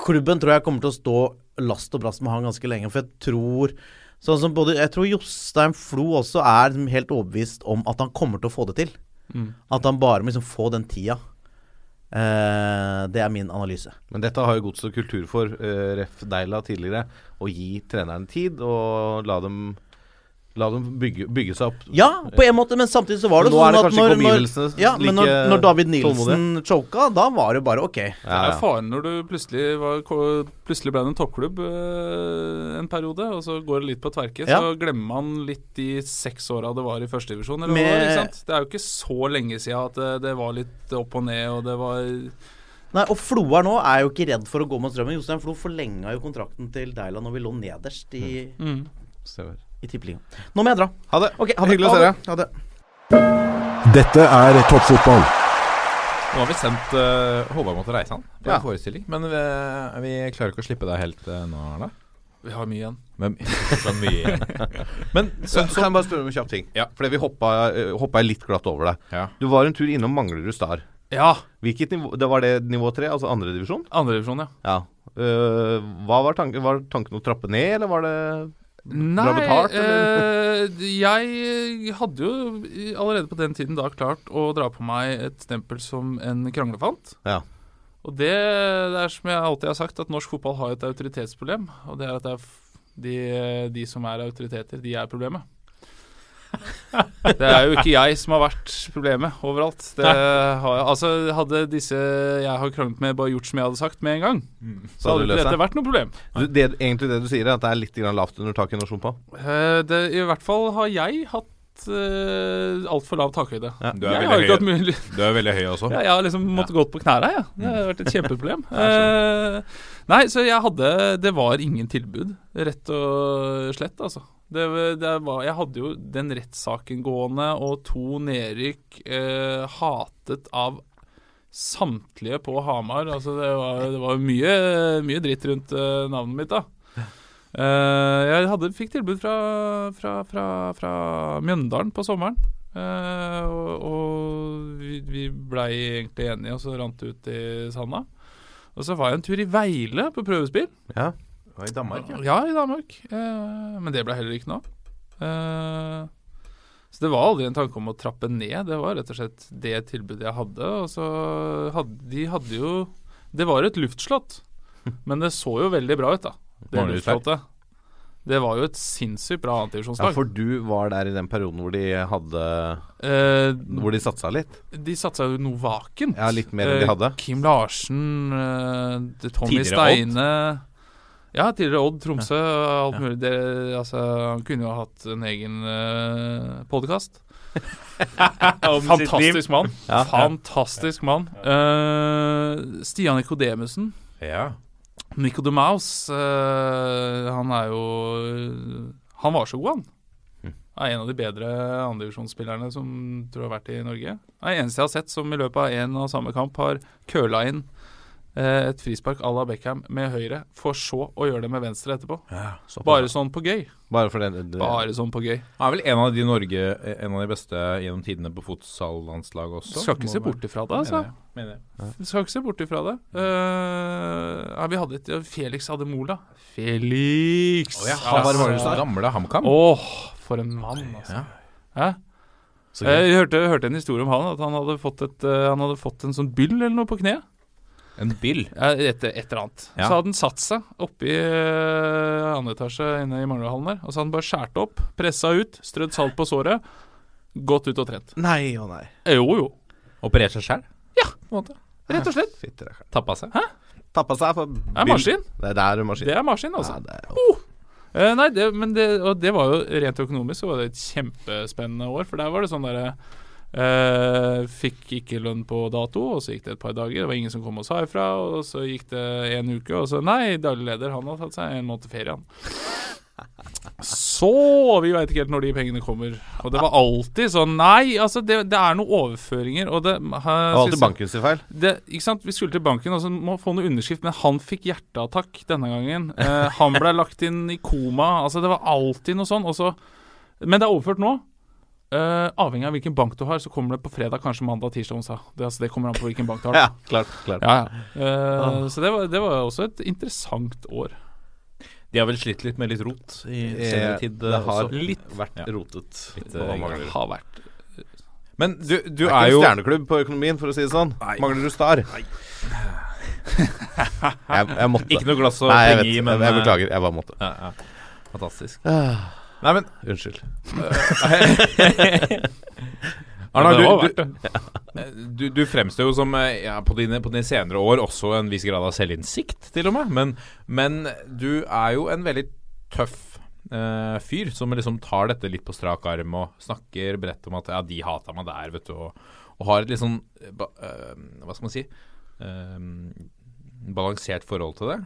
klubben tror jeg kommer til å stå last og brast med han ganske lenge. For jeg tror Sånn som både Jeg tror Jostein Flo også er helt overbevist om at han kommer til å få det til. At han bare må liksom få den tida. Eh, det er min analyse. Men dette har jo Godset kultur for, eh, ref. Deila tidligere. Å gi treneren tid og la dem La dem bygge, bygge seg opp. Ja, på en måte, men samtidig så var det Nå sånn det at når, når, ja, men når, når David Nielsen choka, da var det bare ok. Det Ja, er faren når du plutselig var, Plutselig ble det en toppklubb øh, en periode, og så går det litt på tverke. Ja. Så glemmer man litt de seks åra det var i førstedivisjon. Det er jo ikke så lenge siden at det, det var litt opp og ned, og det var Nei, og Floar nå er jo ikke redd for å gå mot strømmen. Jostein Flo forlenga jo kontrakten til Deila når vi lå nederst i, mm. Stemmer. I Tippeligaen. Nå må jeg dra. Ha det. Ok, ha det. Hyggelig å se deg. Ha det. Dette er toppfotball. Nå har vi sendt uh, Håvard måtte reise han på Ja. en forestilling. Men vi, vi klarer ikke å slippe deg helt uh, nå, Arne. Vi har mye igjen. Men, har mye igjen. Men Så, så, kan jeg bare spørre om en kjapp ting? Ja. Fordi vi hoppa, eh, hoppa litt glatt over deg. Ja. Du var en tur innom Manglerud Star. Ja! Hvilket nivå Det Var det nivå tre, altså andredivisjon? Andredivisjon, ja. Ja. Uh, hva var tanken? Var tanken å trappe ned, eller var det Nei, betalt? Eh, jeg hadde jo allerede på den tiden da klart å dra på meg et stempel som en kranglefant. Ja. Og det, det er som jeg alltid har sagt, at norsk fotball har et autoritetsproblem. Og det er at det er de, de som er autoriteter, de er problemet. Det er jo ikke jeg som har vært problemet overalt. Det har, altså Hadde disse jeg har kranglet med, bare gjort som jeg hadde sagt med en gang, så hadde det ikke dette vært noe problem. Du, det, egentlig det du sier, er at det er litt grann lavt under taket i norsk fotball? Eh, det, I hvert fall har jeg hatt uh, altfor lav takhøyde. Ja. Du er jeg veldig har ikke høy. hatt mulig Du er veldig høy også. ja, Jeg har liksom måttet gått på knærne, Ja. Det har vært et kjempeproblem. Eh, nei, så jeg hadde Det var ingen tilbud, rett og slett, altså. Det, det var, jeg hadde jo den rettssaken gående, og to nedrykk eh, hatet av samtlige på Hamar. Altså, det var, det var mye, mye dritt rundt eh, navnet mitt, da. Eh, jeg hadde, fikk tilbud fra, fra, fra, fra Mjøndalen på sommeren. Eh, og og vi, vi blei egentlig enige, og så rant det ut i sanda. Og så var jeg en tur i Veile på prøvespill. Ja. I Danmark, Ja, ja i Danmark. Eh, men det ble heller ikke noe. Eh, så det var aldri en tanke om å trappe ned. Det var rett og slett det tilbudet jeg hadde. Og så hadde de hadde jo Det var et luftslott, men det så jo veldig bra ut, da. Det luftslottet. Det var jo et sinnssykt bra Ja, for du var der i den perioden hvor de hadde Eh, Hvor de satsa litt? de satsa jo noe vakent. Ja, litt mer enn de Eh, hadde. Kim Larsen, Tommy Tidligere. Steine Ja, tidligere Odd, Tromsø, alt mulig. Det, altså, han kunne jo ha hatt en egen uh, podkast. Fantastisk mann. Fantastisk mann. Uh, Stian Nikodemussen. Ja. Nico de Mouse, uh, han er jo Han var så god, han. Er en av de bedre andredivisjonsspillerne som tror jeg har vært i Norge. Er eneste jeg har sett som i løpet av én og samme kamp har køla inn eh, et frispark à la Beckham med høyre, for så å gjøre det med venstre etterpå. Bare sånn på gøy. Bare for det, det Bare sånn på gøy. Han er vel en av de Norge En av de beste gjennom tidene på futsallandslaget også. Skal ikke se bort ifra det, altså. Mener jeg. Mener jeg. Skal ikke se bort ifra det. Uh, ja, vi hadde et Felix Ademola. Felix! Oh, ja, han var altså. gamle HamKam. Åh, for en mann, altså. Ja. Hæ? Så. Jeg hørte, hørte en historie om han, at han hadde fått, et, eh, han hadde fått en sånn byll eller noe på kneet. En byll? Et, et eller annet. Ja. Så hadde den satt seg oppi uh, andre etasje inne i Manglerhallen der. Og så hadde den bare skåret opp, pressa ut, strødd salt på såret, gått ut og trent. Nei og nei. Eh, Jo, jo. Operert seg sjæl? Ja, på en måte. Rett og slett. Fytti rakkeren. Tappa seg? Hæ? Tappa seg for Det er maskin. Det, det er maskin. Det er maskin, altså. Ja, det er, uh, nei, det, men det, og det var jo rent økonomisk så var det et kjempespennende år. For der var det sånn derre eh, Fikk ikke lønn på dato, og så gikk det et par dager. Det var ingen som kom og sa ifra. Og så gikk det en uke, og så Nei, daglig leder, han har tatt seg en måned ferie, han. Så Vi veit ikke helt når de pengene kommer. Og det var alltid sånn Nei, altså, det, det er noen overføringer, og det det var alltid banken sin feil. det, ikke sant? Vi skulle til banken og så må få noe underskrift, men han fikk hjerteattakk denne gangen. Uh, han ble lagt inn i koma. Altså Det var alltid noe sånn. Og så, men det er overført nå. Eh, avhengig av hvilken bank du har, så kommer det på fredag, kanskje mandag, tirsdag, onsdag. Det, altså, det kommer an på hvilken bank du har. Ja, klart. klart. Ja, ja. Eh, Så det var, det var også et interessant år. De har vel slitt litt med litt rot i senere Eh, tid det har også. litt vært Ja. rotet. Litt, eh, Har vært Men du, du Det er er ikke en stjerneklubb på økonomien, for å si det sånn. Manglerud Star. jeg, jeg måtte. Ikke noe glass og Nei, penger i, men jeg, jeg beklager. Jeg bare måtte. Ja, ja. Fantastisk. Nei, men Unnskyld. Arna, det du, du, du fremstår jo som eh, ja, på, dine, på dine senere år også en viss grad av selvinnsikt, til og med. Men, men du er jo en veldig tøff Uh, fyr som liksom tar dette litt på strak arm og snakker bredt om at ja, de hata meg der, vet du, og, og har et litt sånn uh, eh, Hva skal man si Uh, Balansert forhold til det.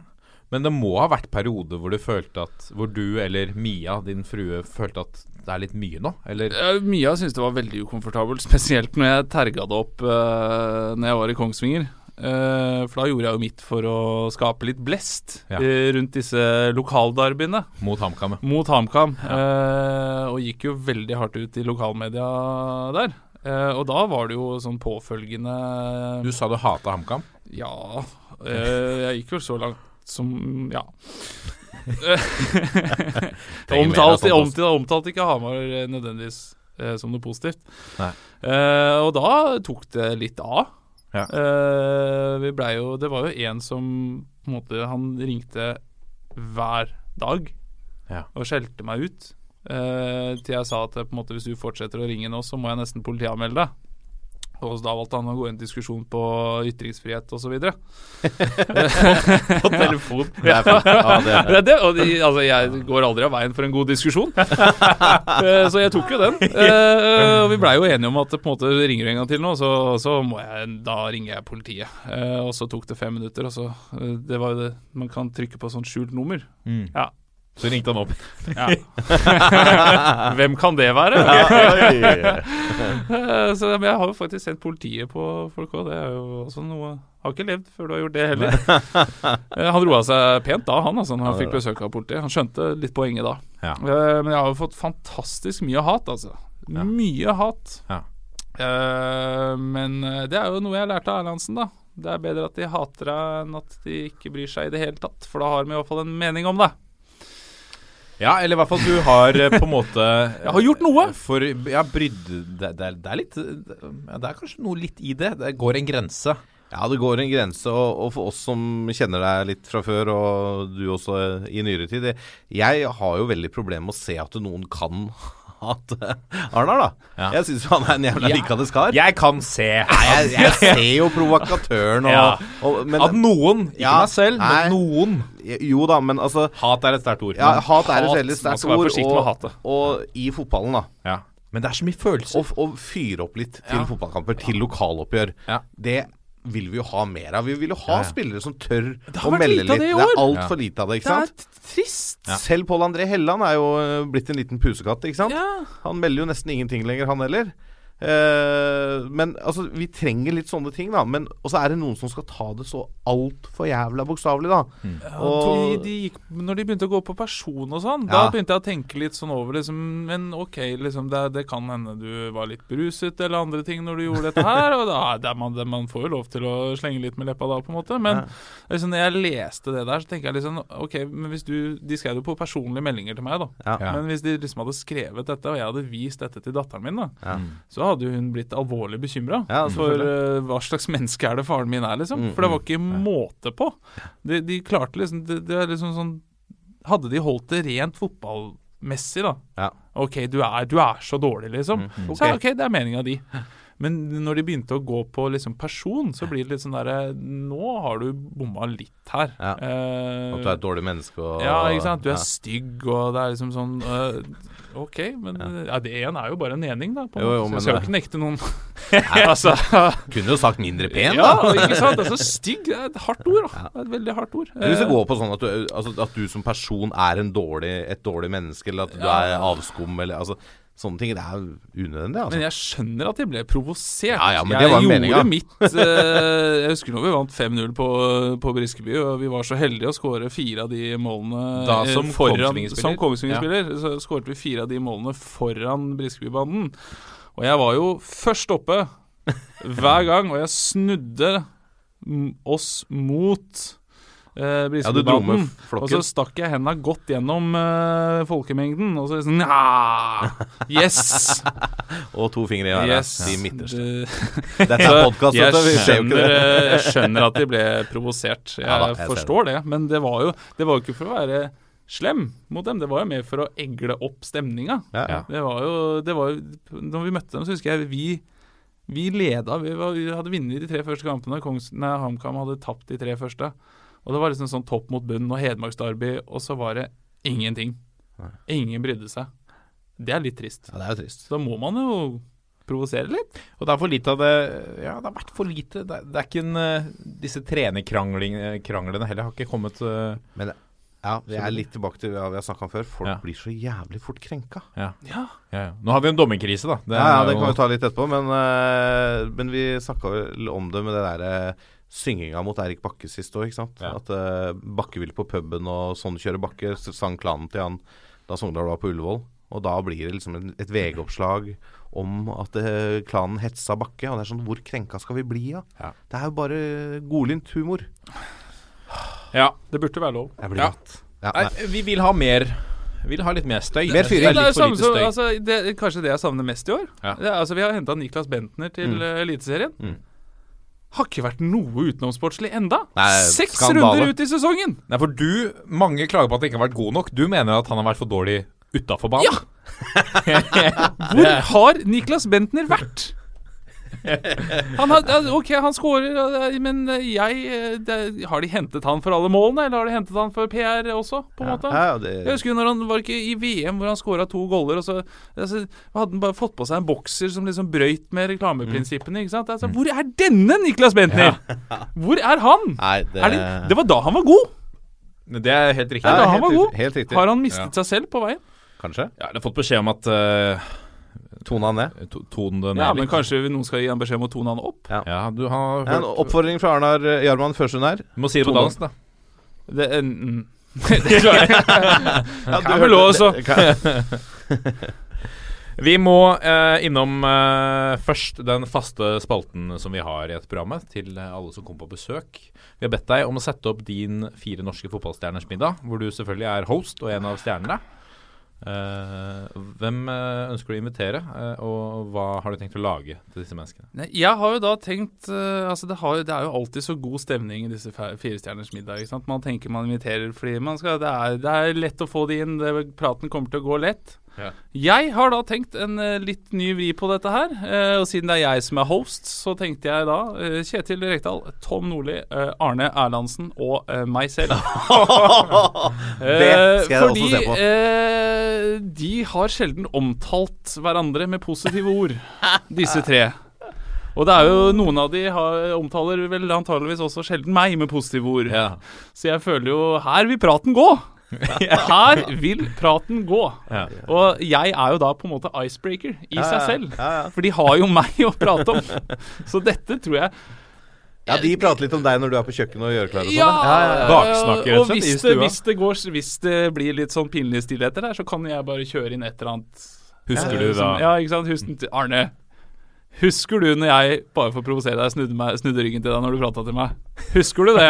Men det må ha vært perioder hvor du følte at Hvor du eller Mia, din frue, følte at det er litt mye nå? Eller Uh, Mia syntes det var veldig ukomfortabelt, spesielt når jeg terga det opp uh, når jeg var i Kongsvinger. Uh, for da gjorde jeg jo mitt for å skape litt blest Ja. uh, rundt disse lokalderbyene mot HamKam? mot HamKam. eh, og gikk jo veldig hardt ut i lokalmedia der. Og da var det jo sånn påfølgende Du sa du hata HamKam? Ja Jeg gikk jo så langt som Ja. omtalt, omtalt omtalte ikke Hamar eh, nødvendigvis eh, som noe positivt. Nei. Eh, og da tok det litt av. Ja. Eh, vi blei jo Det var jo en som på en måte Han ringte hver dag Ja. og skjelte meg ut. eh, til jeg sa at på en måte, hvis du fortsetter å ringe nå, så må jeg nesten politianmelde deg. Og da valgte han å gå i en diskusjon på ytringsfrihet osv. På telefon? Er. Ja, det er det, det, og de, altså, jeg går aldri av veien for en god diskusjon. Eh, så jeg tok jo den. Eh, og vi blei jo enige om at på en måte ringer du en gang til nå, så, så må jeg, da ringer jeg politiet. Eh, og så tok det fem minutter, og så Det var jo det Man kan trykke på sånn skjult nummer. Mm. Ja. Så ringte han opp. ja. Hvem kan det være? Så men jeg har jo faktisk sendt politiet på folk òg. Det er jo også noe Har ikke levd før du har gjort det heller. Eh, han roa seg pent da, han altså, når han fikk besøk av politiet. Han skjønte litt poenget da. Ja. Eh, Men jeg har jo fått fantastisk mye hat, altså. Ja. Mye hat. Ja. Eh, men det er jo noe jeg lærte av Erlandsen, da. Det er bedre at de hater deg enn at de ikke bryr seg i det hele tatt. For da har de i hvert fall en mening om det. Ja, eller i hvert fall du har eh, på en måte Jeg har gjort noe. For ja, brydd det, det, er- det er litt ja, Det er kanskje noe litt i det. Det går en grense. Ja, det går en grense, og, og for oss som kjenner deg litt fra før, og du også i nyere tid Jeg har jo veldig problemer med å se at noen kan hate Arnar, da. Ja. Jeg syns han er en jævla Ja. likende kar. Jeg kan se Nei, jeg, jeg ser jo provokatøren og, Ja. og men, At noen, ikke Ja, meg selv, nei. men noen Jo da, men altså Hat er et sterkt ord. Ja, hat er et veldig man sterkt skal være ord. forsiktig med Og, hatet. og i fotballen, da. Ja. Men det er så mye følelser. Å fyre opp litt til fotballkamper, til lokaloppgjør, Ja. det vil vi jo ha mer av. Vi vil jo ha spillere som tør å melde litt. det Det er altfor lite av det, ikke Det er trist. Selv Pål André Helland er jo øh, blitt en liten pusekatt, ikke sant? Han melder jo nesten ingenting lenger, han heller. Eh, men altså, vi trenger litt sånne ting, da. Men Og så er det noen som skal ta det så altfor jævla bokstavelig, da. Ja, Og- de, de gikk, når de begynte å gå på person og sånn, Ja. da begynte jeg å tenke litt sånn over liksom Men ok, liksom det, det kan hende du var litt beruset eller andre ting når du gjorde dette her, og da det er man, det, man får jo lov til å slenge litt med leppa da, på en måte. Men liksom, når jeg leste det der, så tenker jeg liksom Ok, men hvis du De skrev jo på personlige meldinger til meg, da. Ja. Ja. Men hvis de liksom hadde skrevet dette, og jeg hadde vist dette til datteren min, da, Ja. Hadde hun blitt alvorlig bekymra Ja, for eh, hva slags menneske er det faren min er, liksom. Mm, For det var mm. ikke måte på. De, de klarte liksom det, det er liksom sånn Hadde de holdt det rent fotballmessig, da Ja. OK, du er, du er så dårlig, liksom. Mm, Så OK, det er meninga di. Men når de begynte å gå på liksom person, så blir det litt sånn derre Nå har du bomma litt her. Ja. Uh, At du er et dårlig menneske og ja, ikke sant. Du er ja. stygg, og det er liksom sånn uh, OK, men ja. det ene er jo bare en mening, da. På Jo, jo, så jeg skal jo ikke nekte noen altså, Kunne jo sagt mindre pen, da. Ja, ikke sant. Altså, stygg er et hardt ord. Da. Et veldig hardt ord. Hvis det Eh, går på sånn at du, altså, at du som person er en dårlig, et dårlig menneske, eller at du Ja. er avskum, eller altså Sånne ting. Det er unødvendig, altså. Men jeg skjønner at jeg ble provosert. Ja, ja, men jeg det var gjorde mitt eh, Jeg husker når vi vant 5-0 på, på Briskeby, og vi var så heldige å skåre fire av de målene Da eh, som foran Kongsvinger-spiller. Som Kongsvinger ja. Så skåret vi fire av de målene foran Briskebybanden. Og jeg var jo først oppe hver gang, og jeg snudde oss mot eh, Ja, med Briskebybanden. f- flokken. og så stakk jeg henda godt gjennom uh, folkemengden, og så sånn! Yes! Og to fingre i øret. Yes. De midterste. Dette er Så jeg det. jeg skjønner at de ble provosert. Jeg, Ja da, jeg forstår det. Men det var jo Det var jo ikke for å være slem mot dem, det var jo mer for å egle opp stemninga. Ja, ja. Det var jo, det var jo Når vi møtte dem, så husker jeg vi vi leda. Vi, var, vi hadde vunnet de tre første kampene. Kongs, nei, HamKam hadde tapt de tre første. Og det var liksom sånn topp mot bunn og Hedmarksdarby, og så var det ingenting. Ingen brydde seg. Det er litt trist. Ja, det er jo trist. Så da må man jo provosere litt. Og det er for lite av det Ja, det har vært for lite. Det er, det er ikke en eh, Disse trenerkranglene heller har ikke kommet uh, Men ja, vi er litt tilbake til hva vi har snakka om før. Folk Ja. blir så jævlig fort krenka. ja. Ja. Ja, ja. Nå har vi en dommerkrise, da. ja, ja, det jo- kan vi ta litt etterpå, men, uh, men vi snakka vel om det med det derre synginga mot Erik Bakke sist òg, ikke sant. Ja. At uh, Bakke ville på puben, og sånn kjører Bakke sang klanen til han da Sogndal var på Ullevål. Og da blir det liksom en, et VG-oppslag om at uh, klanen hetsa Bakke. Og det er sånn, hvor krenka skal vi bli, da? Ja. Det er jo bare godlynt humor. Ja. Det burde være lov. Jeg blir Ja. Ja, Nei, nei. vi vil ha mer Vi vil ha litt mer støy. Mer fyring. Det er litt for samme lite støy. altså, det er kanskje det jeg savner mest i år. Ja. Det altså, vi har henta Niklas Bentner til Mm. eh, Eliteserien. Mm. Har ikke vært noe utenomsportslig enda. Nei, Seks skandale. runder ut i sesongen! Nei, for du Mange klager på at han ikke har vært god nok. Du mener at han har vært for dårlig utafor banen? Ja! Hvor har Niklas Bentner vært? Han had, ok, han scorer, men jeg eh, det, Har de hentet han for alle målene, eller har de hentet han for PR også? på en måte? Ja, ja, det, Jeg husker når han var ikke i VM hvor han scora to goller, og så altså, hadde han bare fått på seg en bokser som liksom brøyt med reklameprinsippene. ikke sant? Altså, hvor er denne Niklas Bentner? Hvor er han? Nei, det, Er det, det var da han var god! Det er helt riktig. Det er da Ja, han helt var riktig, god. helt riktig. Har han mistet Ja. seg selv på veien? Kanskje? Ja, jeg har fått beskjed om at uh, Tona ned. Tone det ned Ja, men kanskje noen skal gi han beskjed om å tone han opp? Ja, du har En oppfordring fra Arnar eh, Jarman Førsund her. Du må si det på dansk, da. Det, er mm. det klarer jeg. Ja, Kan vel også. Vi må eh, innom eh, først den faste spalten som vi har i dette programmet, til eh, alle som kommer på besøk. Vi har bedt deg om å sette opp din fire norske fotballstjerners middag, hvor du selvfølgelig er host og en av stjernene. Eh, hvem eh, ønsker du å invitere, eh, og hva har du tenkt å lage til disse menneskene? Jeg har jo da tenkt Altså det, har, det er jo alltid så god stemning i disse firestjerners middag. Man tenker man inviterer fordi man skal, det, er, det er lett å få det inn. Det, praten kommer til å gå lett. Ja. Jeg har da tenkt en eh, litt ny vri på dette her. eh, og siden det er jeg som er host, så tenkte jeg da eh, Kjetil Rekdal, Tom Nordli, Arne Erlandsen og meg selv. Det skal jeg fordi også se på. eh, de har sjelden omtalt hverandre med positive ord, disse tre. Og det er jo noen av de har, omtaler vel antageligvis også sjelden meg med positive ord. Ja. Så jeg føler jo Her vil praten gå! Her vil praten gå. Ja. Og jeg er jo da på en måte icebreaker i Ja, seg selv. Ja, ja. For de har jo meg å prate om. Så dette tror jeg Ja, de prater litt om deg når du er på kjøkkenet og gjør klar og sånn. Ja, ja, Baksnakker, rett og hvis det, hvis, det går, hvis det blir litt sånn pinlige stillheter der, så kan jeg bare kjøre inn et eller annet. Husker ja, du da som- Ja, ikke sant. Husk, Arne, husker du når jeg, bare for å provosere deg, snudde, meg, snudde ryggen til deg når du prata til meg? Husker du det?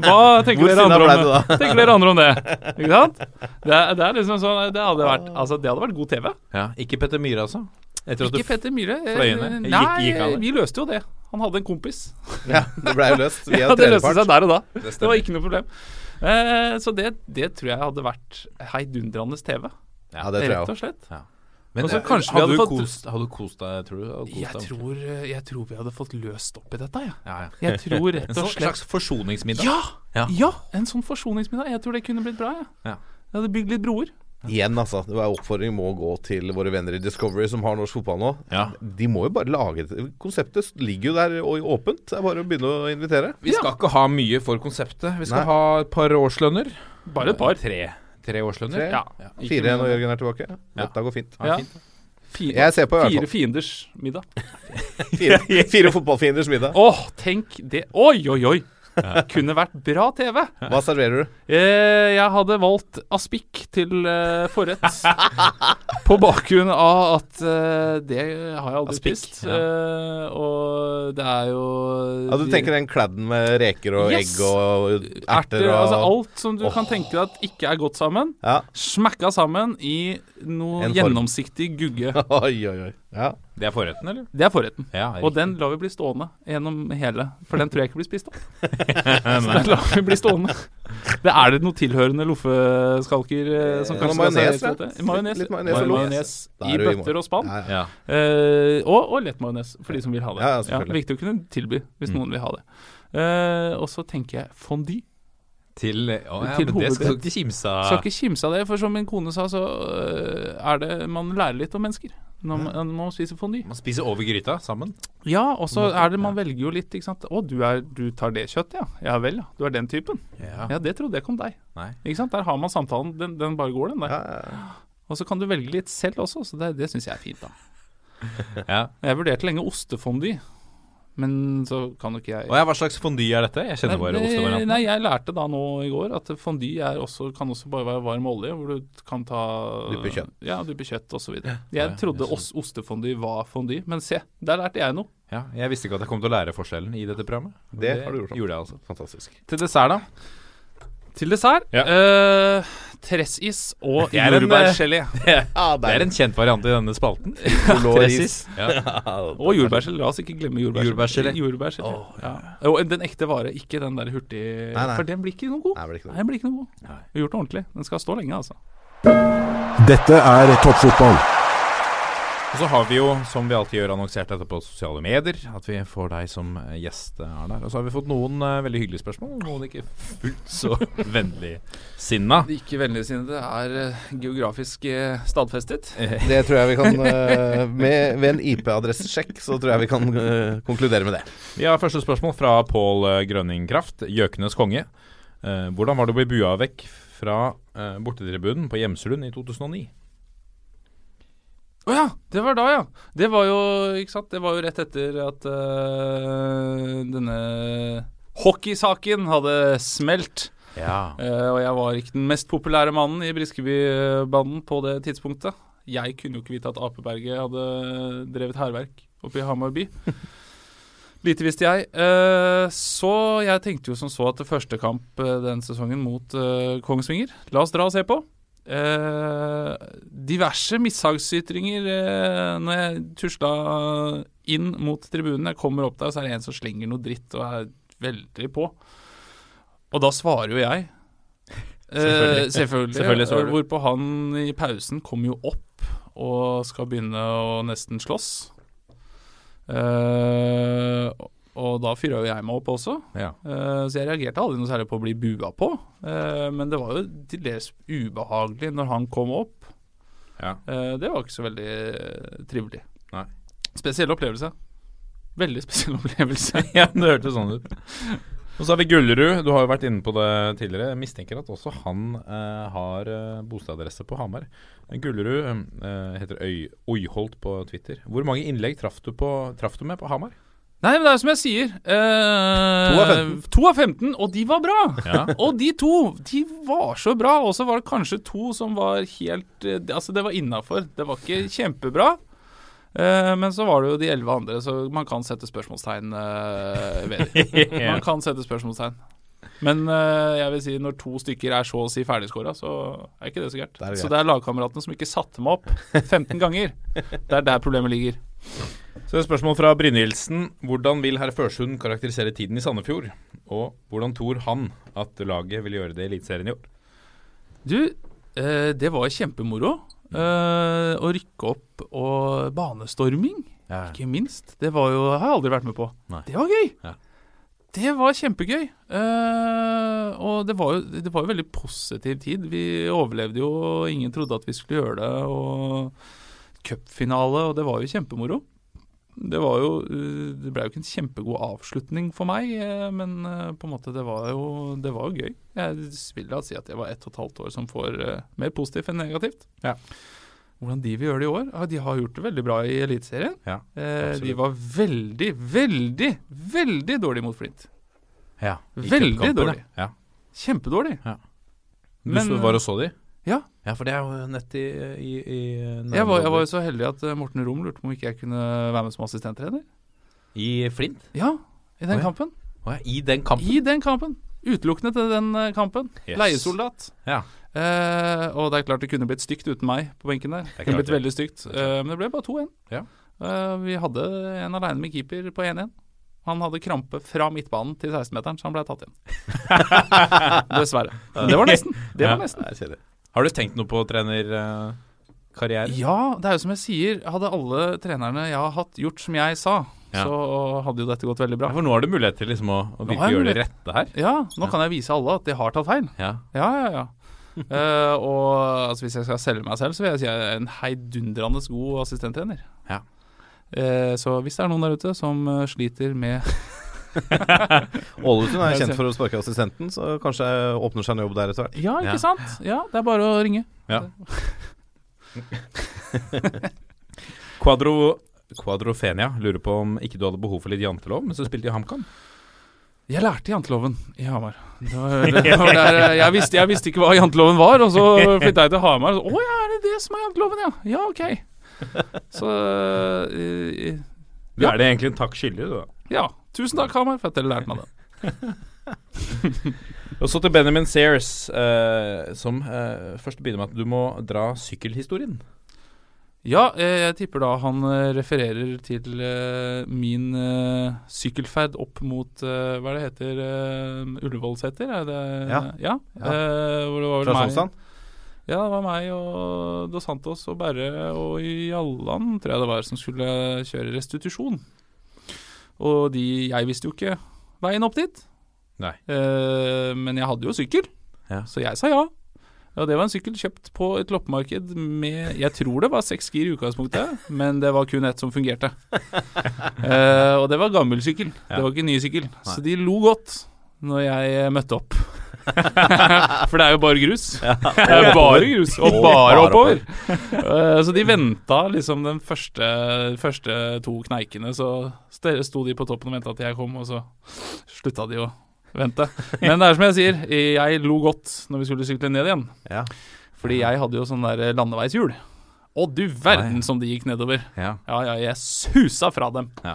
Hva tenker dere? Tenker dere andre om det? Ikke sant? Det, er- det er liksom sånn Det hadde vært, altså, det hadde vært god TV. Ja, ikke Petter Myhre, altså? Etter Ikke Petter Myhre. eh, fløy? Gikk- Nei, gikk vi løste jo det. Han hadde en kompis. Ja, det ble jo løst via Ja, det løste seg der og da. Det Det, var ikke noe problem. Eh, så det, det tror jeg hadde vært heidundrende TV. Ja, det tror jeg Rett og slett. Men altså, så eh, kanskje vi hadde, hadde du fått- kost, hadde du kost deg, tror du? Kost Jeg deg? tror, eh, jeg tror vi hadde fått løst opp i dette, ja. ja, ja. Jeg tror rett En og slett En slags forsoningsmiddag? Ja! Ja. Ja, en sånn forsoningsmiddag. Jeg tror det kunne blitt bra. Ja. Jeg hadde bygd litt broer. Igjen, altså. Det var oppfordring må gå til våre venner i Discovery som har norsk fotball nå. Ja. De må jo bare lage det. Konseptet ligger jo der og åpent. Det er bare å begynne å invitere. Vi skal ikke ha mye for konseptet. Vi skal Nei. ha et par årslønner. Bare et par. Tre, tre årslønner. Tre. Ja. Fire når Jørgen er tilbake. Ja. Dette går fint. Ja, fint. Fire, Jeg ser på i hvert fire fienders middag. Fire, fire fotballfienders middag. Åh, tenk det. Oi, oi, oi. Kunne vært bra TV. Hva serverer du? Eh, jeg hadde valgt aspik til eh, forrett. på bakgrunn av at eh, det har jeg aldri Aspik, spist. Eh, og det er jo Ja, Du tenker den kladden med reker og Yes. egg og erter, erter og Altså alt som du Åh. kan tenke deg at ikke er godt sammen. Ja. Smekka sammen i noe En form. gjennomsiktig gugge. Oi, oi, oi. Ja. Det er forretten, eller? Det er forretten. Ja, Og den lar vi bli stående gjennom hele, for den tror jeg ikke blir spist opp. Så den lar vi bli stående. Det er det noe tilhørende loffeskalker eh, som Ja, kanskje majones, serveres ja. til? Majones. Litt majones og loff. i er i bøtter og spann. Ja, ja. Eh, og, og lettmajones, for de som vil ha det. Ja, viktig å kunne tilby hvis Mm. noen vil ha det. Eh, og så tenker jeg fondue. Til, å, ja, Til men det skal ikke kimse Skal av. ikke kimse av det, for som min kone sa, så øh, er det Man lærer litt om mennesker når man, når man spiser fondy. Man spiser over gryta sammen. Ja, og så er det Man velger jo litt, ikke sant. Å, du, er, du tar det kjøttet, ja. Ja vel, ja. Du er den typen. Ja. Ja, det trodde jeg ikke om deg. Nei. Ikke sant. Der har man samtalen. Den, den bare går, den der. Ja, ja. Og så kan du velge litt selv også, så det, det syns jeg er fint, da. Ja. Jeg vurderte lenge ostefondue, men så kan jo ikke jeg Og Hva slags fondy er dette? Jeg kjenner bare ostevarianten. Nei, jeg lærte da nå i går at fondy er også, kan også bare være varm olje, hvor du kan ta Duppe kjøtt. Ja, duppe kjøtt osv. Ja, Jeg ja, trodde jeg os ostefondue var fondy, men se, der lærte jeg noe. Ja, jeg visste ikke at jeg kom til å lære forskjellen i dette programmet. Det har du gjort. Gjorde jeg altså. Fantastisk. Til dessert, da? Til dessert Ja. eh, tressis og Det er en, jordbærgelé. Ja, Det er en kjent variant i denne spalten. Tressis. Ja. Og jordbærgelé. La oss ikke glemme jordbærgelé. Jordbærgelé. Åh, ja. Og den ekte vare, ikke den der hurtig Nei, nei. For den blir ikke noe god. Nei, blir ikke noe. Nei, den blir ikke noe god. Nei. Vi har gjort det ordentlig. Den skal stå lenge, altså. Dette er toppfotball. Og så har vi jo, som vi alltid gjør, annonsert dette på sosiale medier. At vi får deg som eh, gjest eh, er der. Og så har vi fått noen uh, veldig hyggelige spørsmål. Noen ikke fullt så vennligsinna. De ikke vennligsinnede er uh, geografisk uh, stadfestet. Det tror jeg vi kan med, Ved en IP-adressesjekk så tror jeg vi kan konkludere med det. Vi har første spørsmål fra Pål Grønning Kraft, Gjøkenes konge. Eh, hvordan var det å bli bua vekk fra bortetribunen på Gjemselund i 2009? Å ja, det var da, ja. Det var jo, ikke sant, det var jo rett etter at uh, denne hockeysaken hadde smelt. Ja. Uh, og jeg var ikke den mest populære mannen i Briskeby-banden på det tidspunktet. Jeg kunne jo ikke vite at Apeberget hadde drevet hærverk oppe i Hamar by. Lite visste jeg. Eh, så jeg tenkte jo som så at det første kamp den sesongen mot Kongsvinger La oss dra og se på. Eh, diverse mishagsytringer eh, når jeg tusla inn mot tribunen. Jeg kommer opp der, så er det en som slenger noe dritt og er veldig på. Og da svarer jo jeg. Eh, Selvfølgelig. selvfølgelig. Selvfølgelig svarer du. Hvorpå han i pausen kommer jo opp og skal begynne å nesten slåss. Eh, og da fyra jo jeg meg opp også. Ja. uh, så jeg reagerte aldri noe særlig på å bli bua på. Uh, men det var jo til dels ubehagelig når han kom opp. Ja. Uh, det var ikke så veldig trivelig. Nei. Spesiell opplevelse. Veldig spesiell opplevelse. ja, det hørtes sånn ut. Og så har vi Gullerud. Du har jo vært inne på det tidligere. Jeg mistenker at også han har eh, på Hamar. Gullerud heter Øy, Oyholt på Twitter. Hvor mange innlegg traff du, på, traff du med på Hamar? Nei, men det er som jeg sier. Eh, To av 15. to av 15, og de var bra! Ja. og de to, de var så bra. Og så var det kanskje to som var helt eh, Altså, det var innafor. Det var ikke kjempebra. Eh, men så var det jo de elleve andre, så man kan sette spørsmålstegn eh, ved dem. Man kan sette spørsmålstegn. Men eh, jeg vil si når to stykker er så å si ferdigskåra, så er ikke det så gærent. Så det er lagkameratene som ikke satte meg opp 15 ganger. Det er der problemet ligger. Så et spørsmål fra Brynildsen. Hvordan vil herr Førsund karakterisere tiden i Sandefjord? Og hvordan tror han at laget vil gjøre det i Eliteserien i år? Du, eh, det var kjempemoro. Eh, å rykke opp og banestorming, ikke minst. Det var jo, har jeg aldri vært med på. Nei. Det var gøy! Ja. Det var kjempegøy. Eh, og det var, jo, det var jo veldig positiv tid. Vi overlevde jo, og ingen trodde at vi skulle gjøre det. Og cupfinale, og det var jo kjempemoro. Det var jo eh, Det ble jo ikke en kjempegod avslutning for meg, eh, men eh, på en måte det var jo Det var jo gøy. Jeg vil da si at jeg var ett og et halvt år som får mer positivt enn negativt. Ja. Hvordan de vil gjøre det i år? Ja, de har gjort det veldig bra i Eliteserien. Ja, de var veldig, veldig, veldig dårlige mot Flint. Ja, Veldig dårlig. Ja. Kjempedårlig. Ja. Du Men, var og så de? Ja. Ja, for det er jo nett i, i, i Jeg var, jeg var jo så heldig at eh, Morten Rom lurte på om ikke jeg kunne være med som assistenttrener. I Flint? Ja, i den oh, ja. kampen. Oh, ja, I den kampen? I den kampen. Utelukkende til den eh, kampen. Yes. Leiesoldat. Ja. Eh, og det er klart det kunne blitt stygt uten meg på benken der. Det Det kunne blitt veldig stygt. Eh, men det ble bare 2-1. Ja. Eh, vi hadde en aleine med keeper på 1-1. Han hadde krampe fra midtbanen til 16-meteren, så han ble tatt igjen. Dessverre. Men det var nesten. Det var Ja, nesten. jeg ser det. Har du tenkt noe på trenerkarriere? Ja, det er jo som jeg sier. Hadde alle trenerne jeg har hatt, gjort som jeg sa, Ja. så hadde jo dette gått veldig bra. Ja, for nå har du mulighet til liksom å, å virkelig gjøre det rette her. Ja, nå kan jeg vise alle at de har tatt feil. Ja. Ja, ja, ja. uh, og altså, hvis jeg skal selge meg selv, så vil jeg si jeg er en heidundrende god assistenttrener. Ja. Uh, så hvis det er noen der ute som uh, sliter med Ålesund er kjent for å sparke assistenten, så kanskje åpner seg en jobb der etter hvert. Ja, ikke sant? Ja, det er bare å ringe. Ja. Quadro, Quadrofenia lurer på om ikke du hadde behov for litt jantelov men så spilte de HamKam? Jeg lærte janteloven i Hamar. Det var, det var der, eh, jeg, visste, jeg visste ikke hva janteloven var, og så flytta jeg til Hamar. Og så, Å ja, er det det som er janteloven, ja? Ja, ok. Så eh, Du er det egentlig en takk skyldig, du da. Ja. Tusen takk, Hamar, for at dere lærte meg det. Og så til Benjamin Sears, eh, som eh, først begynner med at du må dra sykkelhistorien. Ja, eh, jeg tipper da han eh, refererer til eh, min eh, sykkelferd opp mot Hva er det heter? Uh, Ullevålseter? Er det Ja. ja. Ja. Eh, hvor det var vel Fra meg- Solstad? Ja, det var meg og Dos Santos og Berre og Jalland, tror jeg det var, som skulle kjøre restitusjon. Og de Jeg visste jo ikke veien opp dit. Nei. Eh, men jeg hadde jo sykkel, Ja. så jeg sa ja. Og det var en sykkel kjøpt på et loppemarked med Jeg tror det var seks gir i utgangspunktet, men det var kun ett som fungerte. Eh, og det var gammel sykkel, Ja. det var ikke ny sykkel. Så de lo godt når jeg møtte opp. For det er jo bare grus. Er bare grus, og bare oppover. Eh, så de venta liksom den første, første to kneikene, så st- sto de på toppen og venta til jeg kom, og så slutta de å vente. Men det er som jeg sier, jeg lo godt når vi skulle sykle ned igjen. Ja. Fordi jeg hadde jo sånn der landeveishjul. Å du verden som de gikk nedover. Ja. Ja, ja, jeg susa fra dem. Ja.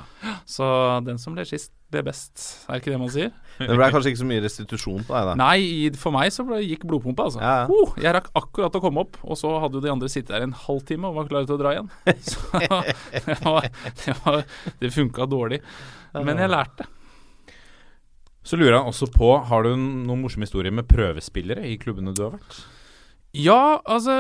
Så den som ler sist, ler best. Er ikke det man sier? Det ble kanskje ikke så mye restitusjon på deg, da. Nei, for meg så ble, gikk blodpumpa, altså. Ja, ja. Oh, jeg rakk akkurat å komme opp, og så hadde jo de andre sittet der en halvtime og var klare til å dra igjen. Så det, var, det, var, det funka dårlig. Men jeg lærte. Så lurer han også på Har du noen morsomme historier med prøvespillere i klubbene du har vært? Ja, altså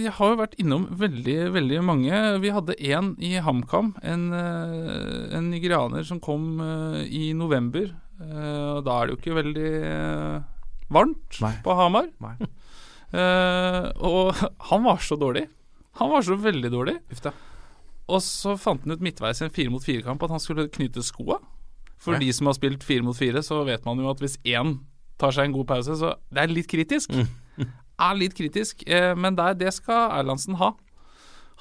Jeg har jo vært innom veldig, veldig mange. Vi hadde en i HamKam. En, eh, en nigerianer som kom eh, i november. Eh, og da er det jo ikke veldig eh, varmt Nei. på Hamar. Nei. Eh, og han var så dårlig. Han var så veldig dårlig. Ufta. Og så fant han ut midtveis i en fire mot fire-kamp at han skulle knyte skoa. For Nei. de som har spilt fire mot fire, så vet man jo at hvis én tar seg en god pause, så det er litt kritisk. er litt kritisk, men der, det skal Erlandsen ha.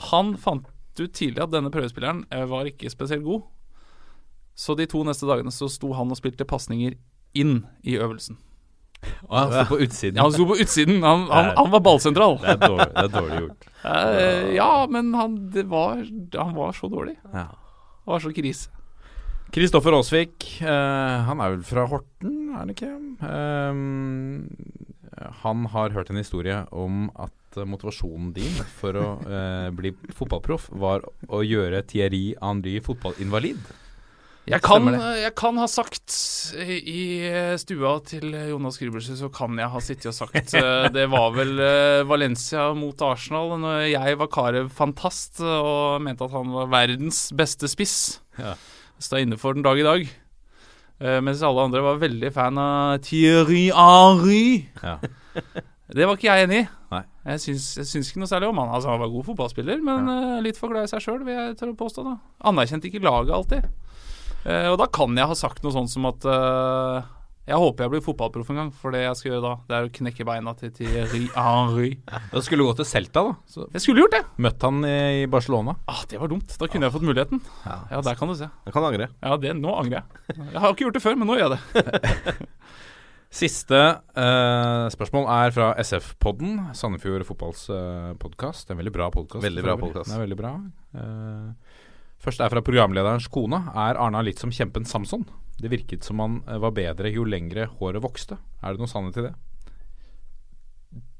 Han fant ut tidlig at denne prøvespilleren var ikke spesielt god. Så de to neste dagene så sto han og spilte pasninger inn i øvelsen. Og han sto på utsiden. Ja, han sto på utsiden. Han, han, han var ballsentral. Det er dårlig, det er dårlig gjort. Eh, ja, men han, det var, han var så dårlig. Ja. Det var så krise. Kristoffer Aasvik, eh, han er vel fra Horten, er han ikke? Eh, han har hørt en historie om at motivasjonen din for å eh, bli fotballproff var å gjøre Thierry Henry fotballinvalid. Jeg kan, jeg kan ha sagt i stua til Jonas Grübersrud, så kan jeg ha sittet og sagt eh, Det var vel eh, Valencia mot Arsenal, når jeg var Carew-fantast og mente at han var verdens beste spiss. Ja. Står inne for den dag i dag. Eh, mens alle andre var veldig fan av Thierry Henry. Ja. Det var ikke jeg enig i. Jeg syns, jeg syns ikke noe særlig om han. Altså, han var god fotballspiller, men ja. litt for glad i seg sjøl, vil jeg tørre å påstå. da Anerkjente ikke laget alltid. Eh, og da kan jeg ha sagt noe sånt som at eh, jeg håper jeg blir fotballproff en gang, for det jeg skal gjøre da, det er å knekke beina til Thierry Henry. Da skulle du gå til Celta, da. Så Jeg skulle gjort det! møtt han i Barcelona. Ah, det var dumt. Da kunne jeg fått muligheten. Ja. Ja, der kan du se. Jeg kan angre. Ja, det, Nå angrer jeg. Jeg har ikke gjort det før, men nå gjør jeg det. Siste eh, spørsmål er fra SF-podden, Sandefjord fotballs uh, podkast. En veldig bra podkast. Veldig bra podcast. Den er veldig bra. Eh, først er fra programlederens kone. Er Arna litt som kjempen Samson? Det virket som han eh, var bedre jo lengre håret vokste. Er det noe sannhet i det?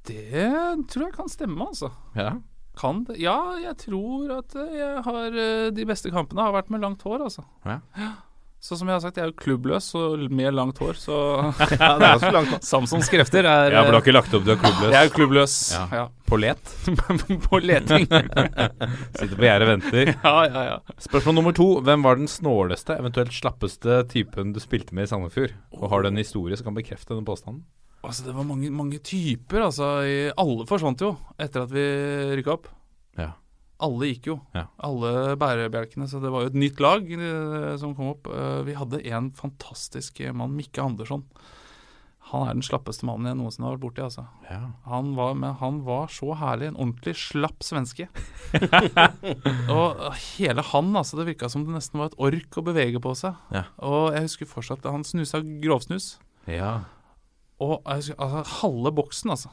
Det tror jeg kan stemme, altså. Ja. Kan det? Ja, jeg tror at eh, jeg har eh, De beste kampene har vært med langt hår, altså. Ja. Så som jeg har sagt, jeg er jo klubbløs og med langt hår, så Ja, det er langt. Samsons krefter er Ja, for du har ikke lagt opp, du er klubbløs? Jeg er klubbløs. Ja. Ja. På let? På leting. Sitter på gjerdet og venter. ja, ja, ja. Spørsmål nummer to. Hvem var den snåleste, eventuelt slappeste typen du spilte med i Sandefjord? Og har du en historie som kan bekrefte den påstanden? Altså, det var mange, mange typer, altså. I, alle forsvant jo etter at vi rykka opp. Alle gikk jo. Ja. Alle bærebjelkene. Så det var jo et nytt lag eh, som kom opp. Eh, vi hadde en fantastisk mann, Mikke Andersson. Han er den slappeste mannen jeg noensinne har vært borti. Altså. Ja. Han, var, men han var så herlig. En ordentlig slapp svenske. og hele han, altså. Det virka som det nesten var et ork å bevege på seg. Ja. Og jeg husker fortsatt Han snusa grovsnus. ja. Og jeg husker, altså, halve boksen, altså.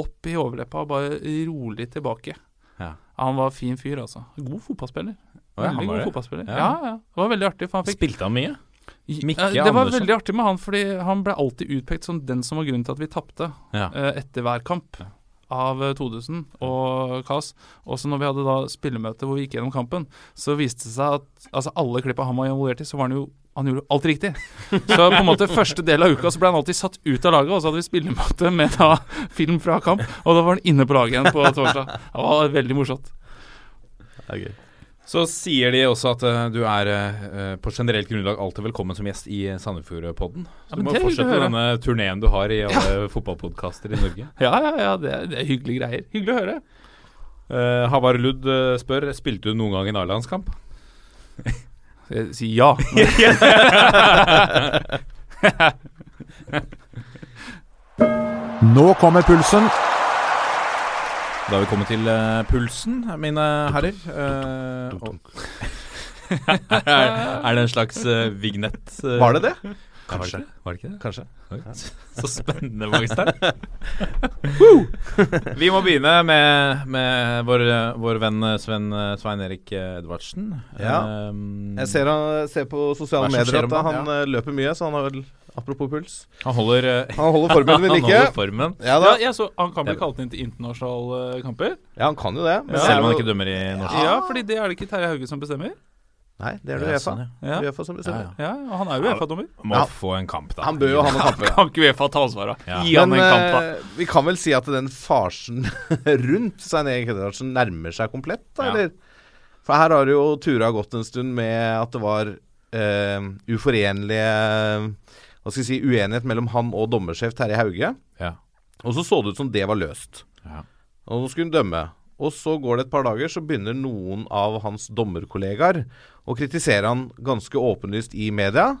Opp i overleppa og bare rolig tilbake. Ja. Han var fin fyr, altså. God fotballspiller. Oh, ja, veldig god det? fotballspiller. Ja. Ja. ja, Det var veldig artig. For han fikk Spilte han mye? Mikke Ja, Det var Andersen. veldig artig med han, fordi han ble alltid utpekt som den som var grunnen til at vi tapte Ja. eh, etter hver kamp av eh, 2000 og KAS. Også når vi hadde da spillemøte hvor vi gikk gjennom kampen, så viste det seg at altså alle klippa han var involvert i, så var han jo han gjorde alt riktig. Så på en måte første del av uka så ble han alltid satt ut av laget, og så hadde vi spillemøte med da film fra kamp, og da var han inne på laget igjen på torsdag. Det var veldig morsomt. Det er gøy. Så sier de også at uh, du er uh, på generelt grunnlag alltid velkommen som gjest i Sandefjordpodden. Så Ja, du må fortsette denne turneen du har i alle fotballpodkaster i Norge. Ja, ja, ja, det er, det er hyggelige greier. Hyggelig å høre. Uh, Havar Ludd eh, spør Spilte du noen gang en A-landskamp. Jeg sier ja. Nå kommer pulsen. Da har vi kommet til uh, pulsen, mine herrer. Uh, og- er, er det en slags uh, vignett? eh? Var det det? Kanskje. Var det ikke det? Kanskje. Så spennende, Magstein. Vi må begynne med, med vår, vår venn Sven, Svein Erik Edvardsen. Ja. Um, Jeg ser, han, ser på sosiale er medier at han eh, løper mye, så han har vel Apropos puls. han holder eh, Han holder formen ved Han like. formen. Ja Ja, jeg så, han kan bli kalt inn til internasjonale kamper? Ja, han kan jo det. men er Selv om han ikke dømmer i norsk. Ja, fordi det er det ikke Terje Hauge som bestemmer? Nei, det er det Ja, Uefa. sånn, ja. Ja, Uefa som bestemmer. Ja, ja og han er jo Uefa-dommer. Må Ja. få en kamp, da. Han bør jo ha noen kamper. Kan ikke Uefa ta ansvaret? Ja. Gi han Men en kamp, da. eh, vi kan vel si at den farsen rundt Svein Erik Kredersen nærmer seg komplett, da, Ja. eller? For her har det jo tura gått en stund med at det var uh, uforenlige Hva skal jeg si uenighet mellom han og dommersjef Terje Hauge. Ja. Og så så det ut som det var løst. Ja. Og nå skulle hun dømme. Og så går det et par dager, så begynner noen av hans dommerkollegaer å kritisere han ganske åpenlyst i media.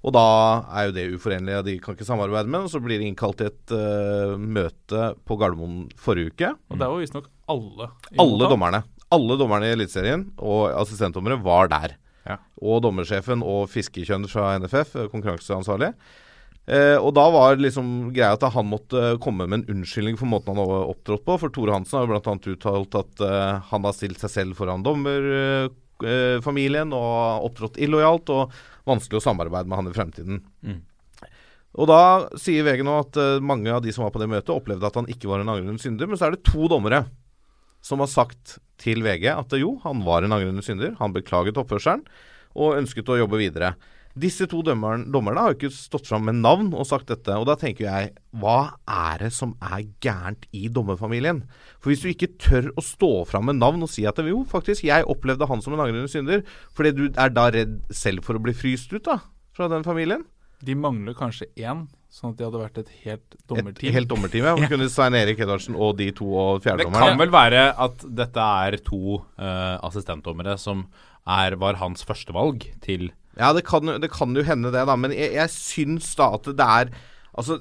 Og da er jo det uforenlig, og de kan ikke samarbeide med. Og så blir det innkalt til et uh, møte på Gardermoen forrige uke. Og det var visstnok alle. Alle dommerne. Alle dommerne i Eliteserien og assistentdommere var der. Ja. Og dommersjefen og fiskekjønn fra NFF, eh, konkurranseansvarlig. Eh, og da var liksom greia at han måtte komme med en unnskyldning for måten han har opptrådt på. For Tore Hansen har jo bl.a. uttalt at eh, han har stilt seg selv foran dommerfamilien og opptrådt illojalt og vanskelig å samarbeide med han i fremtiden. Mm. Og da sier VG nå at eh, mange av de som var på det møtet, opplevde at han ikke var en angrende synder. Men så er det to dommere som har sagt til VG at jo, han var en angrende synder. Han beklaget oppførselen og ønsket å jobbe videre. Disse to dommerne, dommerne har jo ikke stått fram med navn og sagt dette. Og da tenker jeg, hva er det som er gærent i dommerfamilien? For hvis du ikke tør å stå fram med navn og si at jo, faktisk, jeg opplevde han som en angrende synder, fordi du er da redd selv for å bli fryst ut da, fra den familien? De mangler kanskje én, sånn at de hadde vært et helt dommerteam. Et helt dommerteam, ja. Kunne Svein Erik Edvardsen og de to og Det kan vel være at dette er to uh, assistentdommere som er, var hans førstevalg til Ja, det kan, det kan jo hende det, da. Men jeg, jeg syns da at det er Altså,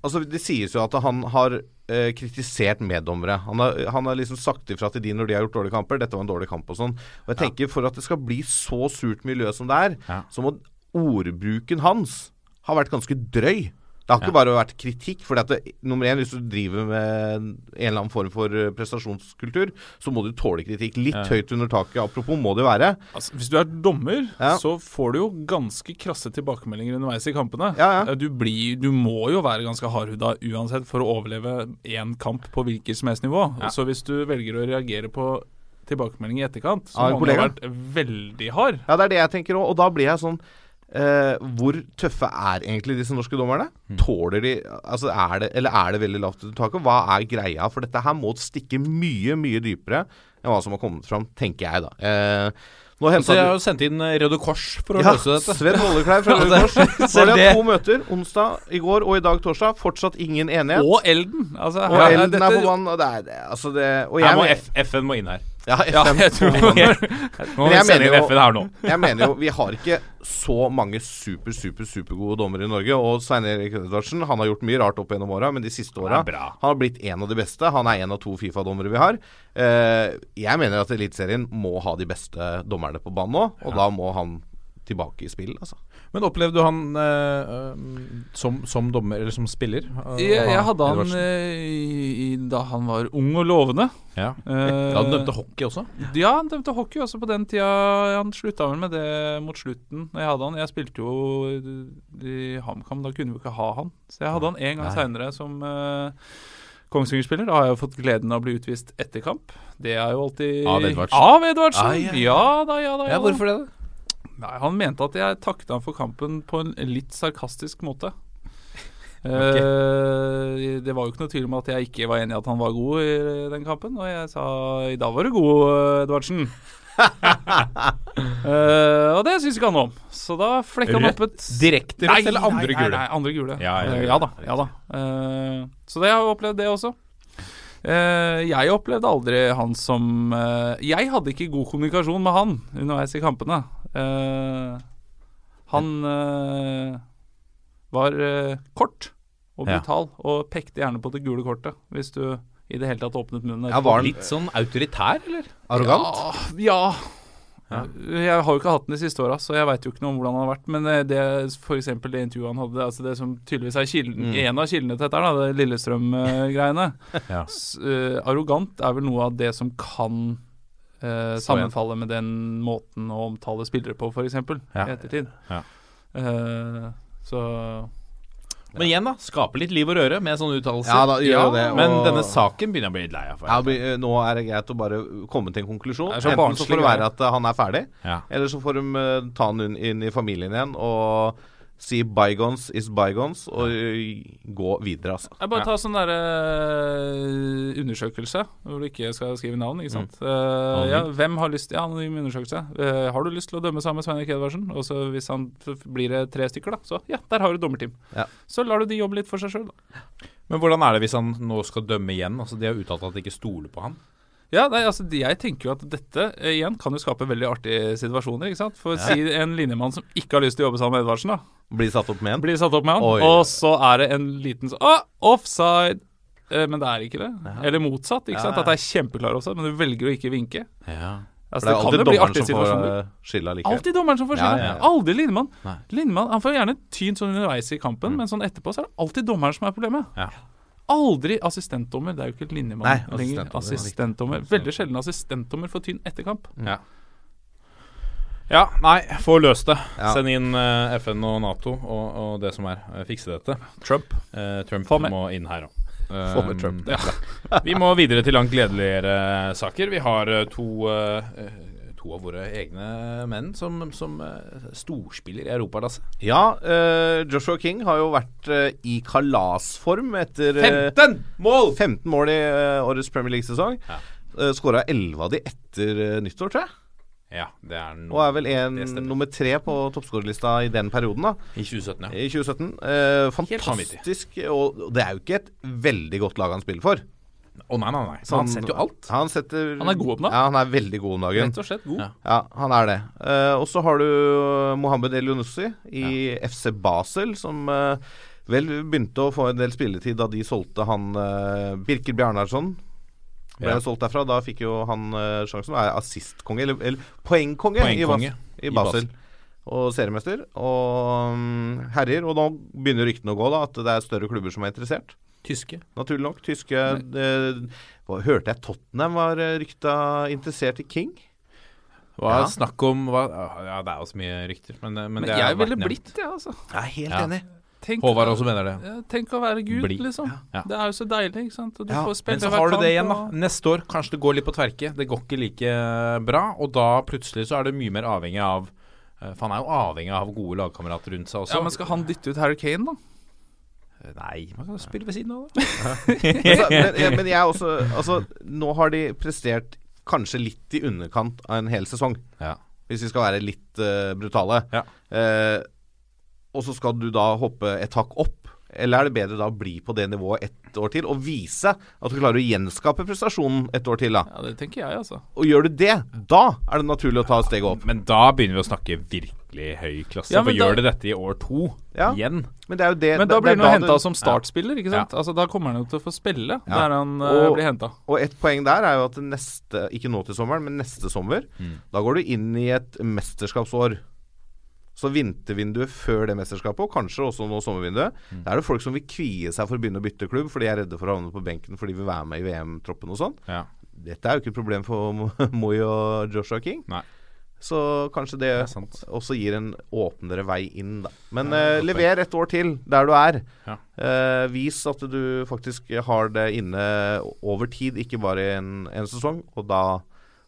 altså det sies jo at han har uh, kritisert meddommere. Han har, han har liksom sagt ifra til de når de har gjort dårlige kamper. 'Dette var en dårlig kamp', og sånn. Og jeg tenker for at det skal bli så surt miljø som det er, Ja. så må ordbruken hans ha vært ganske drøy. Det har ikke Ja. bare vært kritikk. For at det, nummer én, hvis du driver med en eller annen form for eh, prestasjonskultur, så må du tåle kritikk. Litt Ja. høyt under taket, apropos, må det være. Altså, hvis du er dommer, Ja. så får du jo ganske krasse tilbakemeldinger underveis i kampene. Eh, Du, blir, du må jo være ganske hardhuda uansett for å overleve én kamp på hvilket som helst nivå. Så hvis du velger å reagere på tilbakemelding i etterkant, så må du ha vært veldig hard. Ja, det er det jeg tenker òg. Og da blir jeg sånn eh, Hvor tøffe er egentlig disse norske dommerne? Tåler de Altså, er det Eller er det veldig lavt under taket? Hva er greia? For dette her må stikke mye, mye dypere enn hva som har kommet fram, tenker jeg, da. Eh, nå Så hentet jeg har jo sendt inn eh, Røde Kors for å ja, løse dette. Sven Vollekleiv fra Røde Kors. Nå har de to møter, onsdag i går og i dag torsdag. Fortsatt ingen enighet. Og Elden! Altså, Og ja, Elden er på banen, og det er det Altså, det Og jeg må FN må inn her. Ja, Ja, jeg tror Nå Men jeg sende mener jo- FN her nå. Jeg mener jo, vi har ikke så mange super, super, supergode dommere i Norge. Og Svein Erik Edvardsen han har gjort mye rart opp gjennom åra, men de siste åra. Han har blitt en av de beste. Han er en av to Fifa-dommere vi har. Eh, jeg mener at Eliteserien må ha de beste dommerne på banen nå, og da må han tilbake i spill, altså. Men opplevde du han eh, eh, som, som dommer, eller som spiller? eh, jeg, jeg hadde han eh, i, i, da han var ung og lovende. Ja. Eh, Da han dømte hockey også? Ja, han dømte hockey også på den tida. Han slutta vel med det mot slutten. Jeg hadde han Jeg spilte jo i HamKam, da kunne vi ikke ha han. Så jeg hadde han en gang seinere som uh, Kongsvinger-spiller. Da har jeg fått gleden av å bli utvist etter kamp. Det er jo alltid Av Edvardsen? Av Edvardsen! Ah, ja, ja. ja da, ja da. Ja, Ja, hvorfor det? da? Nei, Han mente at jeg takket ham for kampen på en litt sarkastisk måte. Eh, det var jo ikke noe tvil om at jeg ikke var enig i at han var god i den kampen. Og jeg sa i dag var du god, Edvardsen. uh, og det syns ikke han om. Så da flekka han opp et Direkte rødt eller andre nei, gule? Nei, andre gule. Ja, ja, Eh, ja. ja da. Ja da. Uh, så det har jeg opplevd, det også. Uh, jeg opplevde aldri han som eh, Jeg hadde ikke god kommunikasjon med han underveis i kampene. Eh, han uh, var uh, kort og Ja. brutal, og pekte gjerne på det gule kortet hvis du i det hele tatt åpnet munnen. Ja, var han Litt sånn autoritær, eller? arrogant? Ja, ja. Jeg har jo ikke hatt den de siste åra, så jeg veit jo ikke noe om hvordan han har vært. Men det f.eks. det intervjuet han hadde, altså det som tydeligvis er kilden, Mm. en av kildene til dette, da, det Lillestrøm-greiene Ja. Arrogant er vel noe av det som kan eh, Stå sammenfalle med den måten å omtale spillere på, f.eks. Ja. i ettertid. Ja. Eh, så Men igjen, da. Skape litt liv og røre med sånne uttalelser. Ja, da gjør jo det, Men denne saken begynner jeg å bli litt lei av. Ja, eh, nå er det greit å bare komme til en konklusjon. Så Enten så får det være at eh, han er ferdig, Ja. eller så får de eh, ta han inn, inn i familien igjen og si 'bygons is bygons' og gå videre, altså. Jeg bare ta sånn derre undersøkelse, hvor du ikke skal skrive navn, ikke sant. Mm. Uh, ja, hvem har lyst Ja, anonym undersøkelse. Uh, har du lyst til å dømme sammen med Svein Erik Edvardsen? Og så hvis han blir det tre stykker, da, så ja, der har du dommerteam. Ja. Så lar du de jobbe litt for seg sjøl, da. Men hvordan er det hvis han nå skal dømme igjen? Altså De har uttalt at de ikke stoler på han. Ja, nei, altså Jeg tenker jo at dette eh, igjen kan jo skape veldig artige situasjoner. ikke sant? For si en linjemann som ikke har lyst til å jobbe sammen med Edvardsen, da. Blir satt opp med en. Blir satt opp med han, Oi. og så er det en liten sånn Å, offside! Eh, men det er ikke det. Eller motsatt. ikke sant? At det er kjempeklar offside, men du velger å ikke vinke. Ja. Altså, det det kan jo bli artige som får situasjoner. eh, skylda likevel. Alltid dommeren som får skylda. ja, ja. Aldri Lindemann. Nei. Lindemann han får gjerne tynt sånn underveis i kampen, Mm. men sånn etterpå så er det alltid dommeren som er problemet. Aldri assistentdommer. Det er jo ikke linjemann Nei, lenger. assistentdommer. Assistentdommer. Veldig sjelden assistentdommer for tynn etter kamp. Ja. Ja, nei, få løst det. Ja. Send inn uh, FN og Nato og, og det som er. Eh, fikse dette. Trump. Uh, Trump Få med. må inn her òg. Få med Trump. Ja. Vi må videre til langt gledeligere saker. Vi har eh, to, eh, to av våre egne menn som, som eh, storspiller i Europalasset. Ja, uh, Joshua King har jo vært uh, i kalasform etter eh, 15 mål! 15 mål i årets Premier League-sesong. Ja. Skåra 11 av de etter nyttår, tror jeg. Ja, det er Og er vel en nummer tre på toppskårerlista i den perioden, da. I 2017, ja. I 2017. Eh, fantastisk. Og og det er jo ikke et veldig godt lag han spiller for. Å nei, nei, nei. Så han setter jo alt. Han, setter, Han er god om dagen. Ja, han er veldig god om dagen. Rett og slett god. Ja. Ja, han er det. Uh, og så har du Mohammed Elionussi i FC Basel, som uh, vel begynte å få en del spilletid da de solgte han uh, Birker Bjarnarsson. Ble Ja. solgt derfra. Da fikk jo han eh, sjansen. Er assistkonge, eller, eller poengkonge, i, Poengkonge Bas i i Basel. Og seriemester. Og um, herjer. Og nå begynner ryktene å gå, da, at det er større klubber som er interessert. Tyske. Naturlig nok. Tyske eh, Hørte jeg Tottenham var eh, rykta interessert i King? Hva Ja. snakk om hva, Ja, det er jo så mye rykter, men, men, Men det jeg ville blitt det, altså. Jeg er helt Ja. enig. Tenk, Håvard også mener det. Tenk å være Gud, Bli. liksom. Ja. Det er jo så deilig, ikke sant. Og du Ja, får spille Men så har du det igjen, da. Neste år kanskje det går litt på tverke. Det går ikke like bra. Og da plutselig så er det mye mer avhengig av eh, For han er jo avhengig av gode lagkamerater rundt seg også. Ja, men skal han dytte ut Harry Kane, da? Nei, man kan spille ved siden av det. men, men, jeg- men jeg er også Altså, nå har de prestert kanskje litt i underkant av en hel sesong. Ja. Hvis vi skal være litt uh, brutale. Ja. Uh, og så skal du da hoppe et hakk opp. Eller er det bedre da å bli på det nivået ett år til og vise at du klarer å gjenskape prestasjonen et år til? da Ja, det tenker jeg, altså. Og gjør du det, da er det naturlig å ta steget opp. Men da begynner vi å snakke virkelig høy klasse. Ja, for da- gjør det dette i år to Ja. igjen Men det er jo det Men da blir han jo henta som startspiller, ikke sant? Altså, da kommer han jo til å få spille Ja. der han eh, Og- blir henta. Og et poeng der er jo at neste, ikke nå til sommeren, men neste sommer, Mm. da går du inn i et mesterskapsår. Så vintervinduet før det mesterskapet, og kanskje også nå sommervinduet, Mm. da er det folk som vil kvie seg for å begynne å bytte klubb, fordi de er redde for å havne på benken fordi de vil være med i VM-troppen og sånn. Ja. Dette er jo ikke et problem for Mo- Moi og Joshua King. Nei. Så kanskje det, Det også gir en åpnere vei inn, da. Men Ja, uh, lever et år til der du er. Ja. Uh, vis at du faktisk har det inne over tid, ikke bare en, en sesong. Og da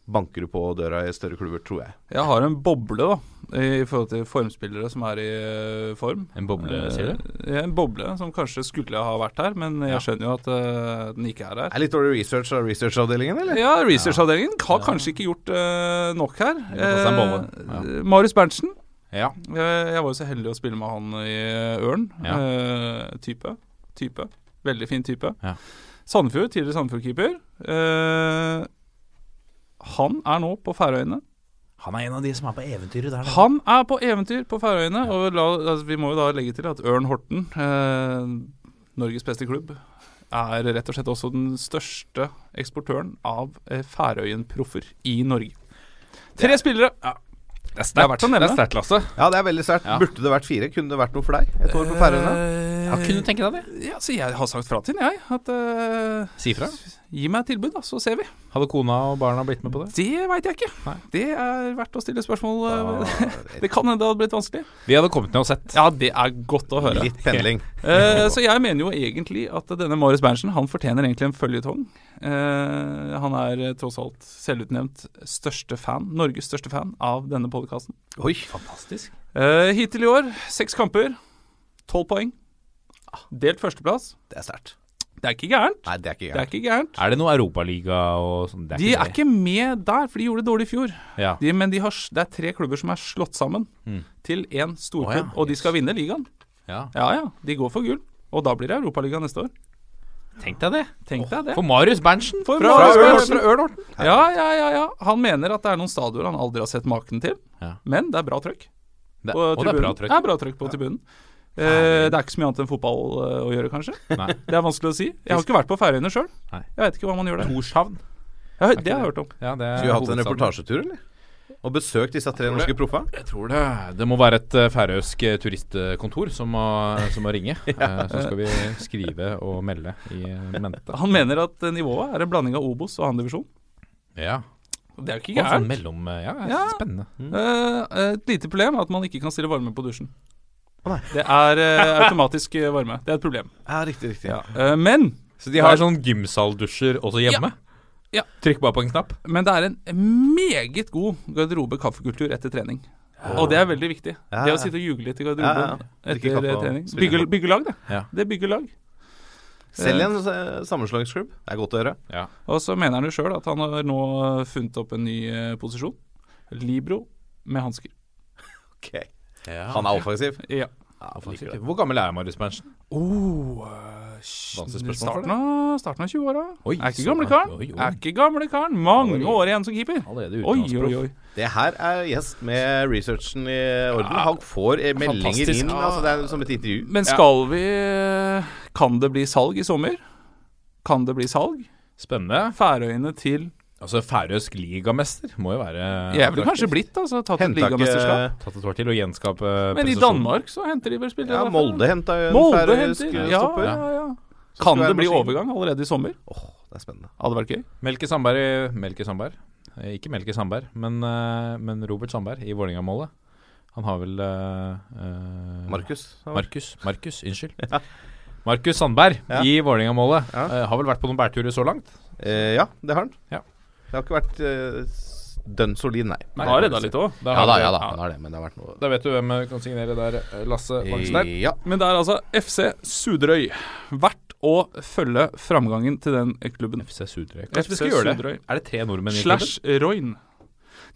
banker du på døra i større klubber, tror jeg. Jeg har en boble, da, i forhold til formspillere som er i eh, form. En boble, sier du? Ja, En boble som kanskje skulle ha vært her, men jeg skjønner jo at uh, den ikke er her. Er litt dårlig research av researchavdelingen, eller? Ja, researchavdelingen har kanskje ikke gjort uh, nok her. Eh, Marius Berntsen. Ja. Eh, jeg var jo så heldig å spille med han i Ørn. Ja. Eh, type. Type. Veldig fin type. Ja. Sandefjord, tidligere Sandefjord-keeper. Eh, han er nå på Færøyene. Han er en av de som er på eventyret der. Han er på eventyr på Færøyene. Og la, altså, vi må jo da legge til at Ørn Horten, eh, Norges beste klubb, er rett og slett også den største eksportøren av eh, Færøyen-proffer i Norge. Tre spillere. Det er er å nevne. Det er sterkt, Lasse. Ja, det er veldig sterkt. Ja. Burde det vært fire? Kunne det vært noe for deg? Et år på Færøyene? Eh, Ja, kunne du tenke deg det? Ja, så jeg har sagt fra til den, jeg. At uh, Si fra. Gi meg et tilbud, da, så ser vi. Hadde kona og barna blitt med på det? Det veit jeg ikke. Nei. Det er verdt å stille spørsmål da, Det kan hende det hadde blitt vanskelig. Vi hadde kommet ned og sett. Ja, det er godt å høre. Litt pendling. uh, så jeg mener jo egentlig at denne Marius Berntsen Han fortjener egentlig en føljetong. Uh, han er eh, tross alt selvutnevnt største fan, Norges største fan av denne podkasten. Oi. Fantastisk. Eh, hittil i år seks kamper, tolv poeng. Delt førsteplass. Det er sterkt. Det er ikke gærent. Nei, det er ikke gærent. Det er ikke gærent. Er det noe Europaliga og sånn? Det De er ikke med der, for de gjorde det dårlig i fjor. Ja. De, men de har, s- det er tre klubber som er slått sammen Mm. til én storklubb, Å ja, og de skal vinne ligaen. ja. Ja ja, de går for gull. Og da blir det Europaliga neste år. Tenk deg det. Tenk deg det. For Marius Berntsen For fra, Marius Ørn- Berntsen. fra Ørn-Horten. Ja, ja, ja, ja. Han mener at det er noen stadioner han aldri har sett maken til. Ja. Men det er bra trøkk. Det, på og det er tribunen. bra Det er bra trøkk på tribunen. Eh, det er ikke så mye annet enn fotball eh, å gjøre, kanskje. Nei. Det er vanskelig å si. Jeg har ikke vært på Færøyene sjøl. Jeg vet ikke hva man gjør der. Torshavn. Ja, det har jeg hørt om. Ja, Skulle vi hatt en reportasjetur, eller? Og besøkt disse tre norske proffa? Jeg tror det Det må være et uh, færøysk eh, turistkontor som må, som må ringe. Eh, så skal vi skrive og melde i eh, mente. Han mener at eh, nivået er en blanding av Obos og andredivisjon. Ja. Det er jo ikke gærent. sånn gærent. mellom eh, Ja, Ja. spennende. Eh, et lite problem er at man ikke kan stille varme på dusjen. Nei. Det er eh, automatisk eh, varme. Det er et problem. Ja, riktig, riktig. Ja. Eh, men Så de har sånn gymsaldusjer også hjemme? Ja. Trykk bare på en knapp. Men det er en meget god garderobe-kaffekultur etter trening. Og det er veldig viktig. Ja, Det ja. å sitte og jugle litt i Ja, garderoben ja. Drikke etter kaffe og trening. spille Bygge, byggelag, det. Ja. Det er byggelag. Selv i en eh, sammenslåingsklubb. Det er godt å høre. Ja. Og så mener han jo sjøl at han har nå funnet opp en ny eh, posisjon. Libro med hansker. Ok Han er offensiv. Ja. Ja, offensiv. Hvor gammel er Marius Berntsen? Oh, eh, for starten, av, starten av 20-åra. Oi, Er ikke gamle karen. oi, oi. Er ikke gamle karen. Mange Oi. år igjen som keeper. Oi, oi, oi. Det her er gjest med researchen i orden. Han får eh, meldinger fantastisk. inn. Altså, det er som et intervju. Men skal vi Kan det bli salg i sommer? Kan det bli salg? Spennende. Færøyene til Altså Færøysk ligamester må jo være Jeg ville kanskje blitt altså, tatt et ligamesterskap. Tatt et år til å gjenskape Men i. Danmark så henter de vel spillere Ja. Molde henta jo en Molde færøysk henter, eh, ja, ja, ja. Kan det bli maskin. overgang allerede i sommer? Åh, det er spennende. Hadde vært gøy. Melke Sandberg, Melke Sandberg. Eh, Ikke Melke Sandberg, men, eh, men Robert Sandberg i Vålerenga-målet. Han har vel eh, eh, Markus. Markus, Markus, unnskyld. Markus Sandberg Ja. i Vålerenga-målet. Ja. Uh, har vel vært på noen bærturer så langt? Eh, ja, det har han. Ja. Det har ikke vært uh, dønn solid, nei. Nei, Har redda litt òg. Da, Ja da, ja da, det har det, men det har vært noe Da vet du hvem eh, kan signere der, eh, Lasse Wangstein. Ja. Men det er altså FC Suderøy. Verdt å følge framgangen til den klubben. FC. Kanskje vi FC skal gjøre det? Er det tre nordmenn i klubben? Slash Royn.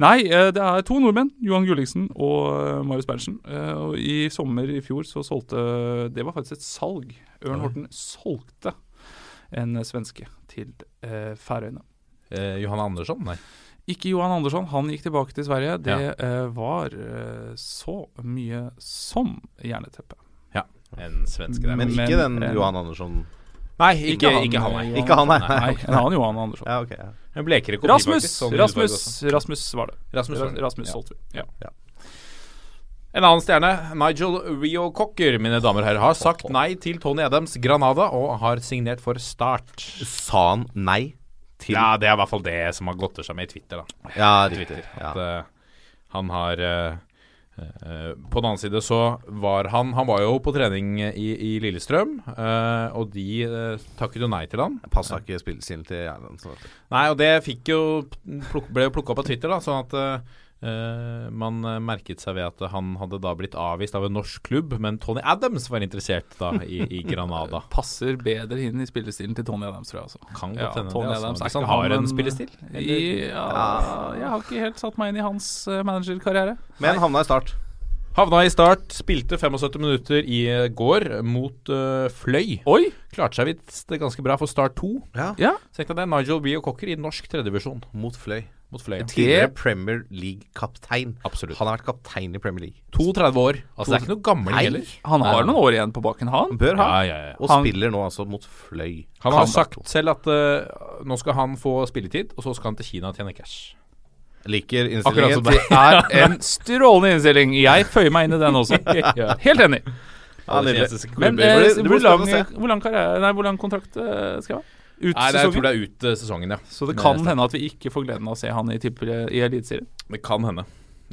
Nei, det er to nordmenn. Johan Gulliksen og Marius Berntsen. Eh, Og I sommer i fjor så solgte Det var faktisk et salg. Ørn Horten solgte en svenske til Færøyene. Eh, Johan Andersson? Nei. Ikke Johan Andersson, han gikk tilbake til Sverige. Det Ja. eh, var eh, så mye som jerneteppe. En svenske der. Men Men- ikke den eh, Johan Andersson Nei, ikke, ikke han, nei. Ikke han, nei. Nei, en annen Johan Andersson. Ja, okay, Ja. En blekere kopi, Rasmus! faktisk, Rasmus. Rasmus var det. Rasmus, var det. Rasmus Ja. Ja. En annen stjerne, Nigel Rio Cocker, mine damer og herrer, har sagt nei til Tony Adams Granada og har signert for Start. Sa han nei til Ja, det er i hvert fall det som har godter seg med i Twitter. da Ja. Twitter. At uh, han har eh, eh, På den annen side så var han Han var jo på trening i, i Lillestrøm, uh, og de uh, takket jo nei til han. Passa ikke spillestilen til du. Nei, og det jo pluk, ble jo plukka opp av Twitter, da, sånn at eh, eh, man eh, merket seg ved at han hadde da blitt avvist av en norsk klubb, men Tony Adams var interessert da i, i Granada. Passer bedre inn i spillestilen til Tony Adams, tror jeg. Altså. Kan Ja, godt hende Tony det, altså. Adams Hvis han har en spillestil? spillestil. Ja, jeg har ikke helt satt meg inn i hans eh, managerkarriere. Men havna i start. Havna i start, spilte 75 minutter i går mot uh, Fløy. Oi! Klarte seg visst ganske bra for Start 2. Ja. Ja. Så tenkte jeg det er Nigel og Cocker i norsk tredjevisjon. Mot Fløy. Mot Fløya. Tidligere Premier League-kaptein. Absolutt. Han har vært kaptein i Premier League. 32 år. Altså, det er ikke noe gammel Nei. heller. Han har noen år igjen på baken, han. Han bør ha. Ja, ja, ja. Og Han- spiller nå altså mot Fløy. Han har sagt selv at uh, nå skal han få spilletid, og så skal han til Kina og tjene cash. Liker Akkurat som innstillingen. det er en strålende innstilling. Jeg føyer meg inn i den også. Helt enig. Ja. Men eh, hvor, lang, hvor, lang karriere, nei, hvor lang kontrakt eh, skal jeg ha? Ut Nei, det er, jeg tror det er ut eh, sesongen, ja. Så det kan hende at vi ikke får gleden av å se han i, tippel- i Eliteserien. Det kan hende.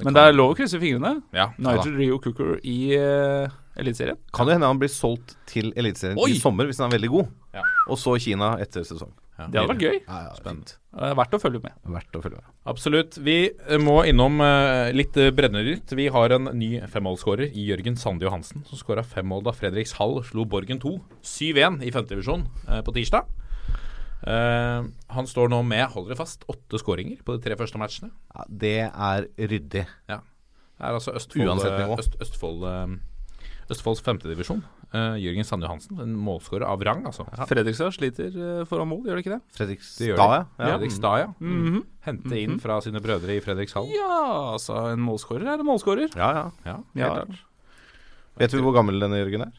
Men det er lov å krysse fingrene. Ja, Nigel Rio Cooker i uh, Eliteserien. Kan det hende han blir solgt til Eliteserien i sommer hvis han er veldig god. Ja. Og så Kina etter sesong. Det hadde vært gøy. Ja, ja, Spennende. Det er verdt å følge med. Verdt å følge med. Absolutt. Vi eh, må innom eh, litt breddenytt. Vi har en ny femmålsskårer i Jørgen Sande Johansen, som skåra fem mål da Fredrikshall slo Borgen 2 7-1 i femtedivisjon uh, på tirsdag. Eh, han står nå med, hold dere fast, åtte skåringer på de tre første matchene. Ja, det er ryddig. Ja. Det er altså Østfold, Øst, Østfold, eh, Østfolds femtedivisjon. Uh, Jørgen Sande Johansen, en målskårer av rang, altså. Fredrikstad sliter uh, foran mål, gjør det ikke det? Fredrikstad, ja. ja. Fredrikstad, ja. Mhm. Hente inn fra sine brødre i Fredrikshall. Ja, altså en målskårer er en målskårer. Ja, ja. Ja, Ja. Vet du hvor gammel denne Jørgen er?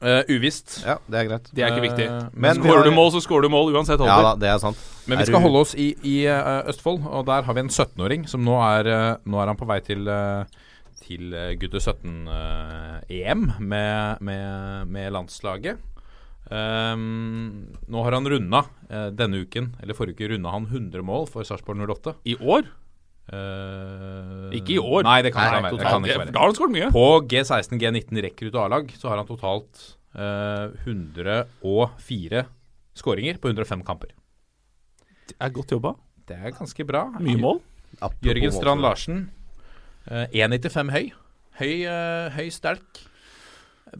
Eh, uvisst. Ja, det er greit. Det er ikke viktig. Uh, Men Skårer du mål, så skårer du mål uansett Ja da, det er sant. Men vi skal holde oss i, i uh, Østfold, og der har vi en 17-åring som nå er, nå er han på vei til, uh, til Gudde gutte 17-EM med, med, med landslaget. Um, nå har han runda denne uken, eller forrige uke runda han 100 mål for Sarpsborg 08. I år? Eh, Ikke i år. Nei, det kan, Nei, ikke være. Det kan ikke være. Da har han skåret mye. På G16, G19 rekrutt og A-lag så har han totalt uh, 104 skåringer på 105 kamper. Det er godt jobba. Det er ganske bra. Mye mål. Apropos Jørgen Strand. Larsen. uh, 1,95 høy. Høy, eh, høy sterk.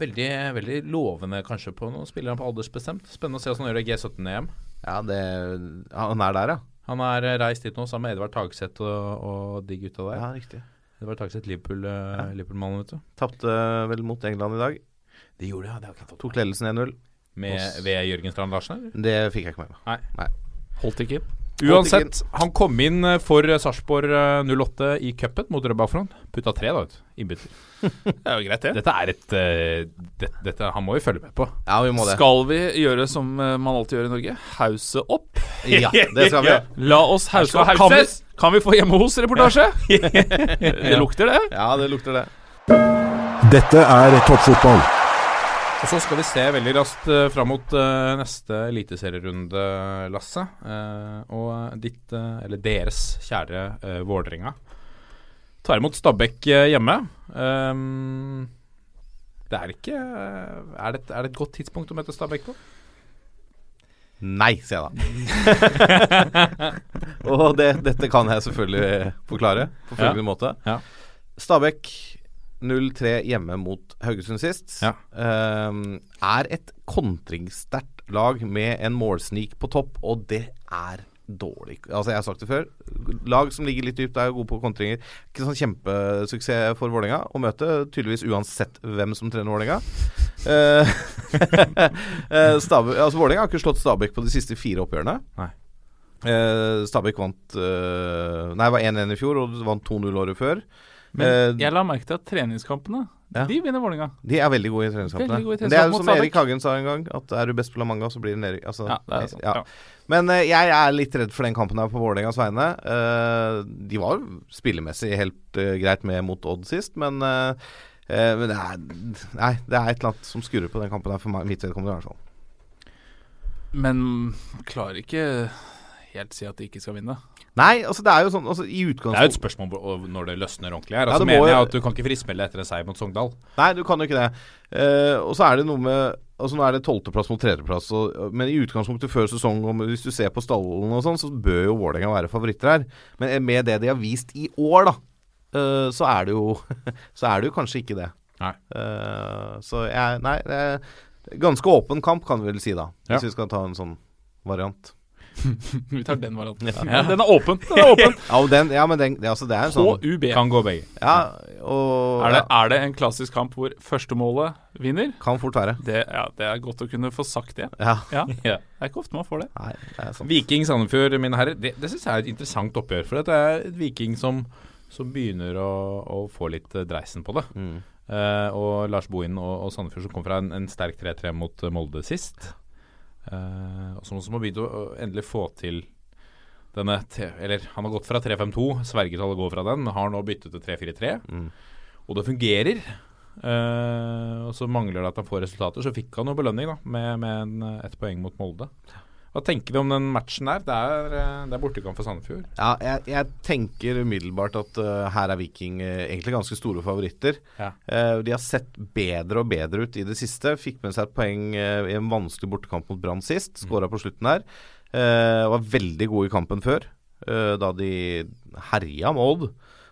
Veldig, veldig lovende kanskje på noen spillere på aldersbestemt. Spennende å se hvordan han gjør det i G17-EM. Ja, det Han er der, ja. Han er eh, reist dit nå sammen med Edvard Tagseth og, og de gutta der. Ja, riktig. Edvard Tagseth, Liverpool, uh, Liverpool-mannen, vet du. Tapte vel mot England i dag. De gjorde det, ja. Det har ikke tatt. Tok ledelsen 1-0. Ved Jørgen Strand Larsen, eller? Det fikk jeg ikke med meg. Nei. Holdt ikke. Uansett, han kom inn eh, for eh, Sarpsborg eh, 08 i cupen mot Rødbakkfront. Putta tre, da. vet du. Innbytter. Det er jo greit, det. Dette er et eh, det, dette, Han må vi følge med på. Ja, vi må det. Skal vi gjøre som eh, man alltid gjør i Norge? Hause opp? Ja, det skal vi. La oss hause opp. Kan vi, kan vi få hjemme hos-reportasje? det lukter det. Ja, det lukter det. Dette er toppfotball. Og så skal vi se veldig raskt uh, fram mot uh, neste eliteserierunde, Lasse. Uh, og ditt, uh, eller deres kjære uh, Vålerenga, tar imot Stabæk hjemme. Um, det er ikke er det, er det et godt tidspunkt å møte Stabæk på? Nei, sier jeg da. Og det, dette kan jeg selvfølgelig forklare på følgende måte. Ja. Stabæk 0-3 hjemme mot Haugesund sist. Ja. ehm, er et kontringssterkt lag med en målsnik på topp, og det er dårlig. Altså Jeg har sagt det før. Lag som ligger litt dypt, er gode på kontringer. Ikke sånn kjempesuksess for Vålerenga å møte, tydeligvis uansett hvem som trener Vålerenga. Eh, altså Vålerenga har ikke slått Stabæk på de siste fire oppgjørene. Nei. Uh, Stabæk vant uh, Nei, var 1-1 i fjor, og vant 2-0 året før. Men Eh, jeg la merke til at treningskampene Ja. De vinner Vålerenga. De er veldig gode i treningskampene. Det er jo som Erik Hagen sa en gang, at er du best på La Manga, så blir det nedrykk. Altså, Ja, det er sant. ja. Men eh, jeg er litt redd for den kampen her på Vålerengas vegne. Eh, de var spillemessig helt eh, greit med mot Odd sist, men, men det, er, nei, det er et eller annet som skurrer på den kampen her for mitt vedkommende. i hvert fall. Men klarer ikke helt si at de ikke skal vinne. Nei, altså det er jo sånn altså, I Det er jo et spørsmål når det løsner ordentlig her. Ja, Altså det mener jeg at Du kan ikke frispille etter en seier mot Sogndal. Nei, du kan jo ikke det. Uh, og så er det noe med Altså Nå er det tolvteplass mot tredjeplass, og- men i utgangspunktet før sesong, og hvis du ser på stallen og sånn, så bør jo Vålerenga være favoritter her. Men med det de har vist i år, da, uh, så er det jo Så er det jo kanskje ikke det. Nei. Uh, så jeg Nei, det er ganske åpen kamp, kan vi vel si da. Hvis Ja. vi skal ta en sånn variant. Vi tar den varianten. Ja. Den er åpen. Den er åpen. Ja, den, ja men den, det, altså, det er en sånn HUB. Kan gå begge. Ja, og Er det, ja, er det en klassisk kamp hvor førstemålet vinner? Kan fort være. Det, ja, det er godt å kunne få sagt det. Ja. Ja, Ja. Det er ikke ofte man får det. Nei, det er. Viking Sandefjord, mine herrer, det, det syns jeg er et interessant oppgjør. For det er et Viking som, som begynner å, å få litt eh, dreisen på det. Mm. Uh, og Lars Bohin og, og Sandefjord som kom fra en, en sterk 3-3 mot Molde sist. Eh, og som også må begynne å endelig få til denne Eller han har gått fra 3-5-2, svergetallet går fra den, har nå byttet til 3-4-3. Og det fungerer. Uh, og så mangler det at han får resultater. Så fikk han jo belønning da med, med en, ett poeng mot Molde. Hva tenker vi om den matchen der? Det er, eh, det er bortekamp for Sandefjord. Ja, jeg, jeg tenker umiddelbart at uh, her er Viking uh, egentlig ganske store favoritter. Ja. Uh, de har sett bedre og bedre ut i det siste. Fikk med seg et poeng i en vanskelig bortekamp mot Brann sist. Skåra på slutten her. Var veldig gode i kampen før, da de herja med Odd.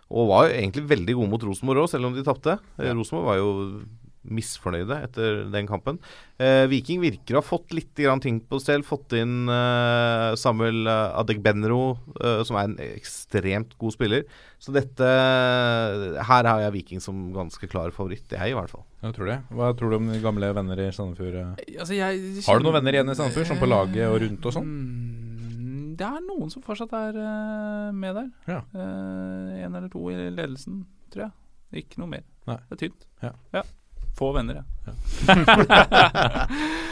Og var jo egentlig veldig gode mot Rosenborg òg, selv om de tapte. Ja. Rosenborg var jo misfornøyde etter den kampen. Eh, Viking virker å ha fått litt grann ting på stell. Fått inn eh, Samuel eh, Adegbenro, eh, som er en ekstremt god spiller. Så dette Her har jeg Viking som ganske klar favoritt. Jeg, i hvert fall. Jeg tror det. Hva tror du om de gamle venner i Sandefjord? eh? Altså, jeg Har du noen venner igjen i Sandefjord, sånn på laget og rundt og sånn? Mm, Det er noen som fortsatt er eh, med der. Ja. Eh, en eller to i ledelsen, tror jeg. Ikke noe mer. Nei. Det er tynt. Ja. Ja. Få venner, ja.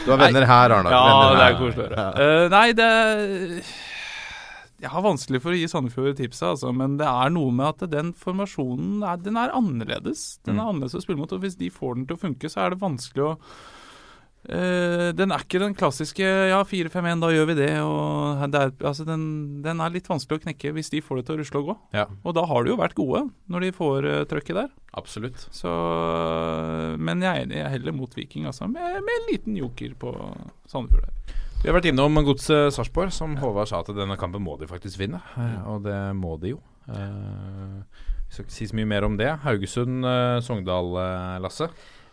Du har venner her, Arnar. Ja, Venner det er koselig å høre. Eh, nei, det Jeg har vanskelig for å gi Sandefjord tipset, altså, men det er noe med at den formasjonen er, den er annerledes. Den er annerledes å spille mot, og hvis de får den til å funke, så er det vanskelig å eh, Den er ikke den klassiske ja, 4-5-1, da gjør vi det. Og det er, altså, den, den er litt vanskelig å knekke hvis de får det til å rusle og gå. Ja, Og da har de jo vært gode når de får uh, trøkket der. absolutt. Så, men jeg er enig, jeg er heller mot Viking, altså, med, med en liten joker på Sandefjord der. Vi har vært innom Godset Sarpsborg, som Håvard sa at denne kampen må de faktisk vinne. Eh, Og det må de jo. Eh, Vi skal ikke si så mye mer om det. Haugesund-Sogndal, Lasse.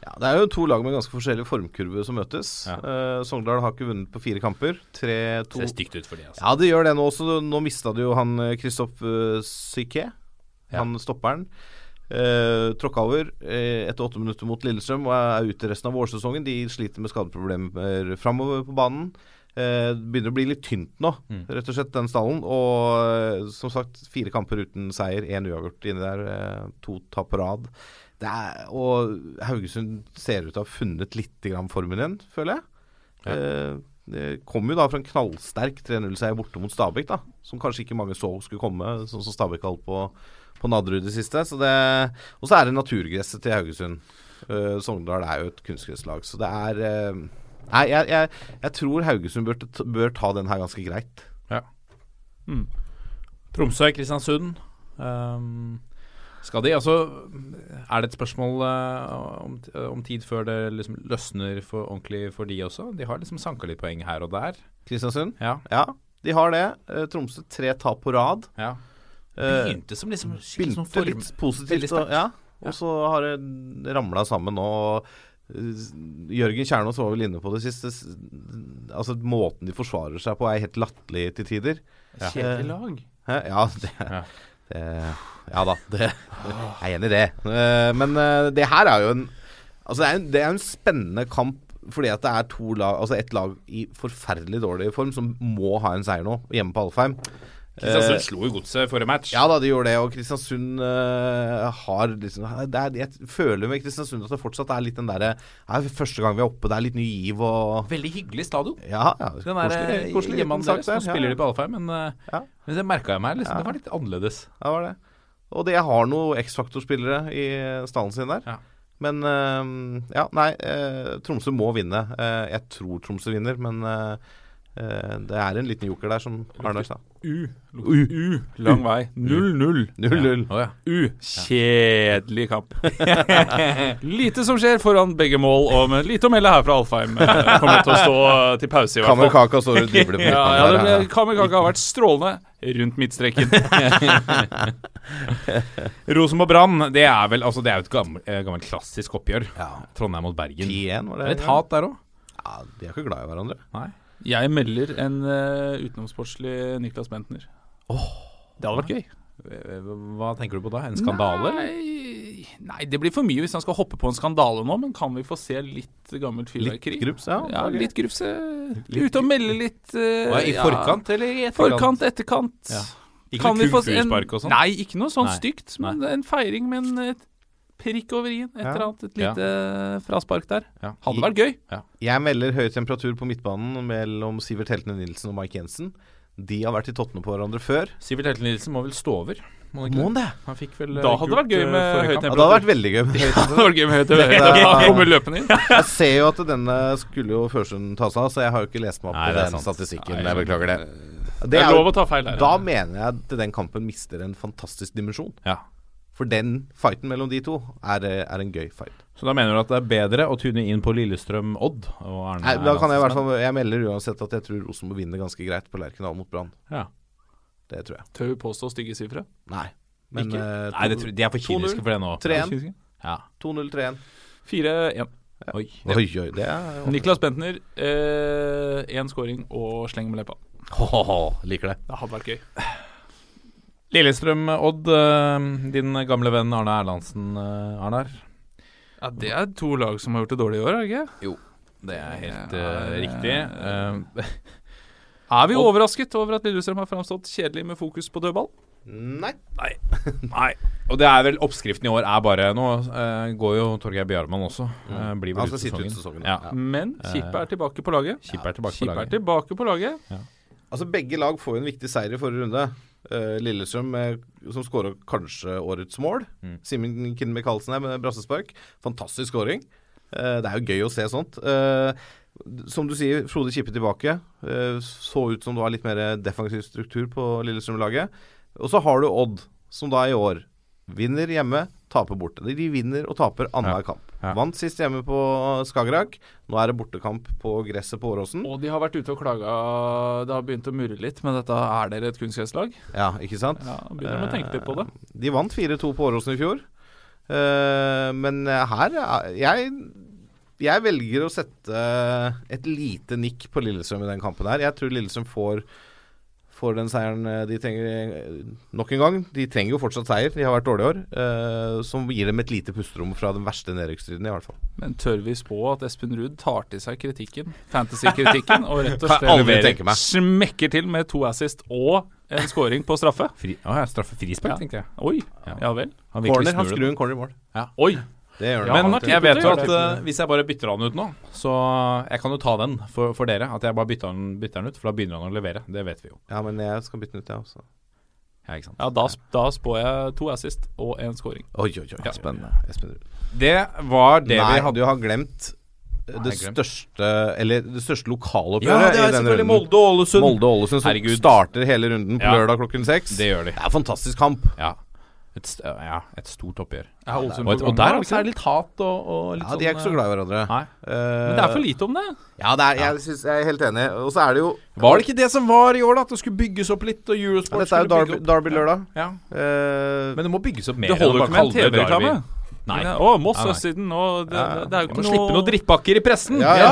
Ja, det er jo to lag med ganske forskjellige formkurver som møtes. Ja. Eh, Sogndal har ikke vunnet på fire kamper. 3-2 Ser stygt ut for de, altså. Ja, det gjør det nå også. Nå mista du jo han Kristoff uh, Ja. han stopperen. Uh, tråkka over eh, etter åtte minutter mot Lillestrøm og er ute resten av vårsesongen. De sliter med skadeproblemer framover på banen. Eh, det begynner å bli litt tynt nå, Mm. rett og slett, den stallen. Og eh, som sagt, fire kamper uten seier, én uavgjort inni der, eh, to tap på rad. Det er, og Haugesund ser ut til å ha funnet litt grann formen igjen, føler jeg. Ja. Eh, det kom jo da fra en knallsterk 3-0-seier borte mot Stabæk, da. Som kanskje ikke mange så skulle komme, sånn som Stabæk holdt på på Nadderud i det siste. Så det, og så er det naturgresset til Haugesund. Eh, Sogndal er jo et kunstgresslag, så det er eh, Nei, jeg, jeg, jeg tror Haugesund bør, bør ta den her ganske greit. Mm. Tromsø, Kristiansund. Um, skal de Altså, er det et spørsmål eh, om, om tid før det liksom løsner for, ordentlig for de også? De har liksom sanka litt poeng her og der. Kristiansund? Ja. Ja, de har det. Eh, Tromsø tre tap på rad. ja. Eh, Begynte som liksom Begynte sånn form- litt positivt, og, ja. ja, Ja. og så har det ramla sammen nå. og, eh, Jørgen Kjernås var vel inne på det siste. Altså Måten de forsvarer seg på, er helt latterlig til tider. Ja. Kjedelig lag. Ja, det, Ja. Det Ja da, det, jeg er enig i det. Eh, Men eh, det her er jo en Altså det er en, det er en spennende kamp fordi at det er to lag Altså ett lag i forferdelig dårlig form som må ha en seier nå, hjemme på Alfheim. Kristiansund Eh, slo jo Godset forrige match. ja da, de gjorde det, og Kristiansund uh, har liksom det er, Jeg føler med Kristiansund at det fortsatt er litt den derre Første gang vi er oppe, det er litt ny giv og Veldig hyggelig stadion. Ja, ja Den der sak deres. Nå spiller ja, de på Alfheim, men, eh, Ja. men det merka jeg meg. Liksom, Ja. Det var litt annerledes. Ja, det var det. Og det har noen X-faktor-spillere i stallen sin der. Ja. Men uh, ja, nei. Tromsø må vinne. Jeg tror Tromsø vinner, men det er en liten joker der, som Arnar sa. U. U. U. Lang vei. 0-0. 0-0. Ja. U. Kjedelig kamp. lite som skjer foran begge mål, og med lite å melde her fra Alfheim. Eh, Kommer til å stå til pause, i hvert fall. Kamerkaka står og dribler på Ja, midtbanen ja, det der, har vært strålende rundt midtstreken. Rosenborg Brann, det er vel altså, Det er jo et gammelt, eh, gammelt klassisk oppgjør. Ja. Trondheim mot Bergen. 10-1 var Det det. er et hat der òg. Ja, de er ikke glad i hverandre. Nei. Jeg melder en uh, utenomsportslig Niklas Bentner. det hadde vært gøy. Eh, Hva tenker du på da? En skandale? Nei, nei, det blir for mye hvis han skal hoppe på en skandale nå, men kan vi få se litt gammelt Litt fyrverkeri? grups, ja. Ja, litt grufse. Ute og melde litt. Uh, I ja. forkant eller i etterkant? Forkant, etterkant. Ja. Ikke Kan noe vi få se en- kulturspark og sånn? Nei, ikke noe sånn stygt, men en feiring med en prikk over i-en. Et Ja. eller annet, et lite fraspark der. Ja. Hadde vært gøy. Jeg melder høy temperatur på midtbanen mellom Sivert Heltene Nilsen og Mike Jensen. De har vært i tottene på hverandre før. Sivert Heltene Nilsen må vel stå over? Må han det? Han fikk vel Da eh, hadde det vært gøy eh, med høy temperatur. Ja, det hadde vært veldig gøy. med høy temperatur. det gøy med løpende inn. Jeg ser jo at denne skulle jo Førsund ta seg av, så jeg har jo ikke lest meg opp Nei, på det er den sant. statistikken. Nei, Jeg beklager det. Det er jo- lov å ta feil her. Da mener jeg at den kampen mister en fantastisk dimensjon. Ja. For den fighten mellom de to er, eh, er en gøy fight. Så da mener du at det er bedre å tune inn på Lillestrøm-Odd? og Arne Nei, da kan jeg i hvert fall Jeg melder uansett at jeg tror Rosenborg vinner ganske greit på Lerkendal mot Brann. Ja. Det tror jeg. Tør vi påstå stygge sifre? Nei. Men Ikke? eh, Nei, det tror, de er for kyniske for det nå. 3-1. Ja. 2-0, 3-1. 4-1. Oi. Oi, oi, det er Niklas Bentner, én scoring og sleng med leppa. Ho-ho-ho, Liker det. Det hadde vært gøy. Lillestrøm-Odd, eh, din gamle venn Arne Erlandsen, Arne Arnar. Ja, Det er to lag som har gjort det dårlig i år, er det ikke? Det er helt Ja, uh, riktig. Eh, Er vi Odd. overrasket over at Lillestrøm har framstått kjedelig med fokus på dødball? Nei. Nei. Og det er vel oppskriften i år er bare Nå uh, går jo Torgeir Bjarmann også. Uh, blir vel skal ut sesongen. Ja. Ja. Men Kippe er tilbake på laget. Kippe er tilbake på laget. tilbake på laget. Altså Begge lag får jo en viktig seier i forrige runde. Eh, Lillestrøm med, som skåra kanskje årets mål. Mm. Simen Kinn Michaelsen her med brassespark. Fantastisk skåring. Uh, det er jo gøy å se sånt. Uh, som du sier, Frode Kippe tilbake. Eh, så ut som det var litt mer defensiv struktur på Lillestrøm-laget. Og så har du Odd, som da i år vinner hjemme, taper borte. De vinner og taper annenhver kamp. Ja. Vant sist hjemme på Skagerrak. Nå er det bortekamp på gresset på Åråsen. Og de har vært ute og klaga Det har begynt å murre litt, men dette er dere et kunstgresslag? Ja, ikke sant? Ja, begynner de å tenke litt på det. De vant 4-2 på Åråsen i fjor. Eh, men her er- jeg, jeg velger å sette et lite nikk på Lillestrøm i den kampen her. Jeg tror Lillestrøm får, får den seieren eh, de trenger eh, nok en gang. De trenger jo fortsatt seier, de har vært dårlige år. eh, som gir dem et lite pusterom fra den verste nedrykksstriden, i hvert fall. Men tør vi spå at Espen Ruud tar til seg kritikken, fantasy-kritikken, og rett og slett smekker til med to assist og en scoring på straffe? Fri, å, ja, straffe frispark, Ja. tenkte jeg. Oi, Ja. ja vel. Han Corner, han skrur en corner i mål. Oi! Det gjør han. Ja, Men han jeg vet jo at det. eh, hvis jeg bare bytter han ut nå, så jeg kan jo ta den for, for dere. At jeg bare bytter han, bytter han ut, for da begynner han å levere. Det vet vi jo. Ja, men jeg skal bytte den ut, jeg også. Ja, ikke sant? Ja, da, da spår jeg to assist og en scoring. Oi, oi, oi. Ja. Spennende. Det var det Nei, vi hadde. jo ha glemt det Nei, største Eller det største Ja, lokaloppgjøret det i er selvfølgelig runden. Molde-Ålesund. Molde-Ålesund som Herregud. starter hele runden på Ja. lørdag klokken seks. Det gjør de. Det er en fantastisk kamp. Ja. Et, st ja, et stort oppgjør. Ja, Og, et, og der også er det litt hat og, og litt Ja, De er ikke så sånn, glad i hverandre. Nei. Men det er for lite om det. Ja, det er, jeg, synes, jeg er helt enig. Og så er det jo Var det ikke det som var i år, da? At det skulle bygges opp litt, og ja, Eurosport Dette er jo Derby-lørdag. Derby. Ja. Uh, Men det må bygges opp mer. Det holder jo ikke med en TV-reklame. Nei. Å, Moss Nei, nei. Østsiden det, Ja, det, det er jo ikke må noe slippe noen drittpakker i pressen. Ja, ja.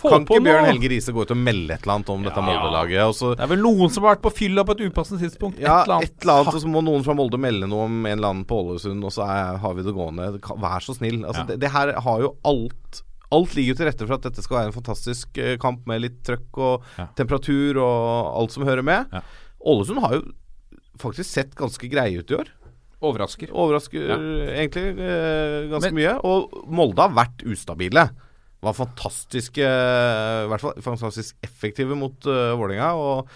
kan ikke Bjørn. Helge Riise gå ut og melde et eller annet om dette. Molde-laget? Det er vel noen som har vært på fylla på et upassende tidspunkt. ja, et eller annet. et eller annet, og så må noen fra Molde melde noe om en eller annen på Ålesund, og så er, har vi det gående. Vær så snill. Altså, Ja. det, det her har jo alt Alt ligger jo til rette for at dette skal være en fantastisk eh, kamp med litt trøkk og Ja. temperatur og alt som hører med. Ja. Ålesund har jo faktisk sett ganske greie ut i år. Overrasker. Overrasker Ja. egentlig eh, ganske Men- mye. Og Molde har vært ustabile. Var fantastiske I hvert fall fantastisk effektive mot uh, Vålerenga. Og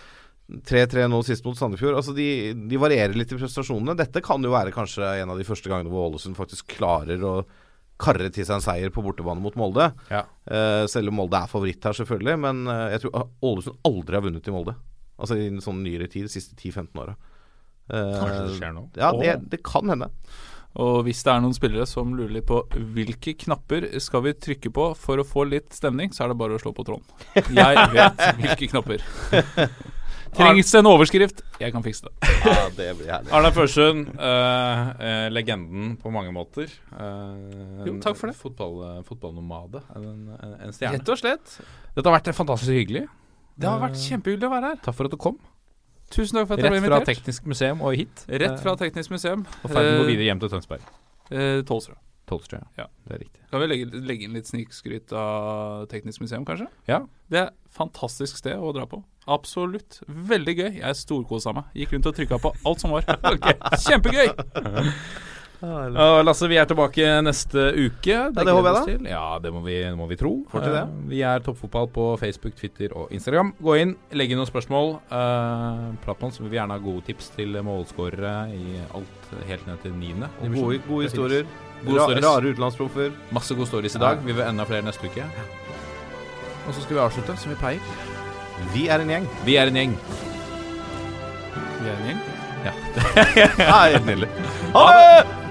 3-3 nå sist mot Sandefjord. Altså de, de varierer litt i prestasjonene. Dette kan jo være kanskje en av de første gangene hvor Ålesund faktisk klarer å karre til seg en seier på bortebane mot Molde. Ja. Uh, selv om Molde er favoritt her, selvfølgelig. Men uh, jeg tror Ålesund aldri har vunnet i Molde. Altså i en sånn nyere tid, de siste 10-15 åra. Kanskje det skjer nå. Ja, det, det kan hende. Og hvis det er noen spillere som lurer litt på hvilke knapper skal vi trykke på for å få litt stemning, så er det bare å slå på tråden. Jeg vet hvilke knapper. Trengs det en overskrift? Jeg kan fikse det. Ja, det blir herlig. Arne Førsund, eh, eh, legenden på mange måter. Eh, Jo, takk for det. Fotball, eh, fotballnomade. En, en, en stjerne. Rett og slett. Dette har vært fantastisk hyggelig. Det har vært kjempehyggelig å være her. Takk for at du kom. Tusen takk for at jeg ble Rett fra. Teknisk museum og hit. Rett fra Teknisk museum. Og ferden går Eh, videre hjem til Tønsberg. Eh, Tolvstrø. ja. Ja. Det er riktig. Kan vi legge, legge inn litt snikskryt av Teknisk museum, kanskje? Ja. Det er et fantastisk sted å dra på. Absolutt. Veldig gøy. Jeg storkosa meg. Gikk rundt og trykka på alt som var. Kjempegøy! Og Lasse, vi er tilbake neste uke. det håper jeg da. Ja, det må vi, må vi tro. Uh, det. Vi er Toppfotball på Facebook, Twitter og Instagram. Gå inn, legg inn noen spørsmål. Uh, prat med oss. Vi vil gjerne ha gode tips til målskårere i alt helt ned til niende. Gode, gode historier. Gode Ra rare utenlandsproffer. Masse gode stories i dag. Vi vil enda flere neste uke. Og så skal vi avslutte som vi pleier. Vi er en gjeng. Vi er en gjeng. Vi er en gjeng. Ja. Ja, helt nydelig. Ha det!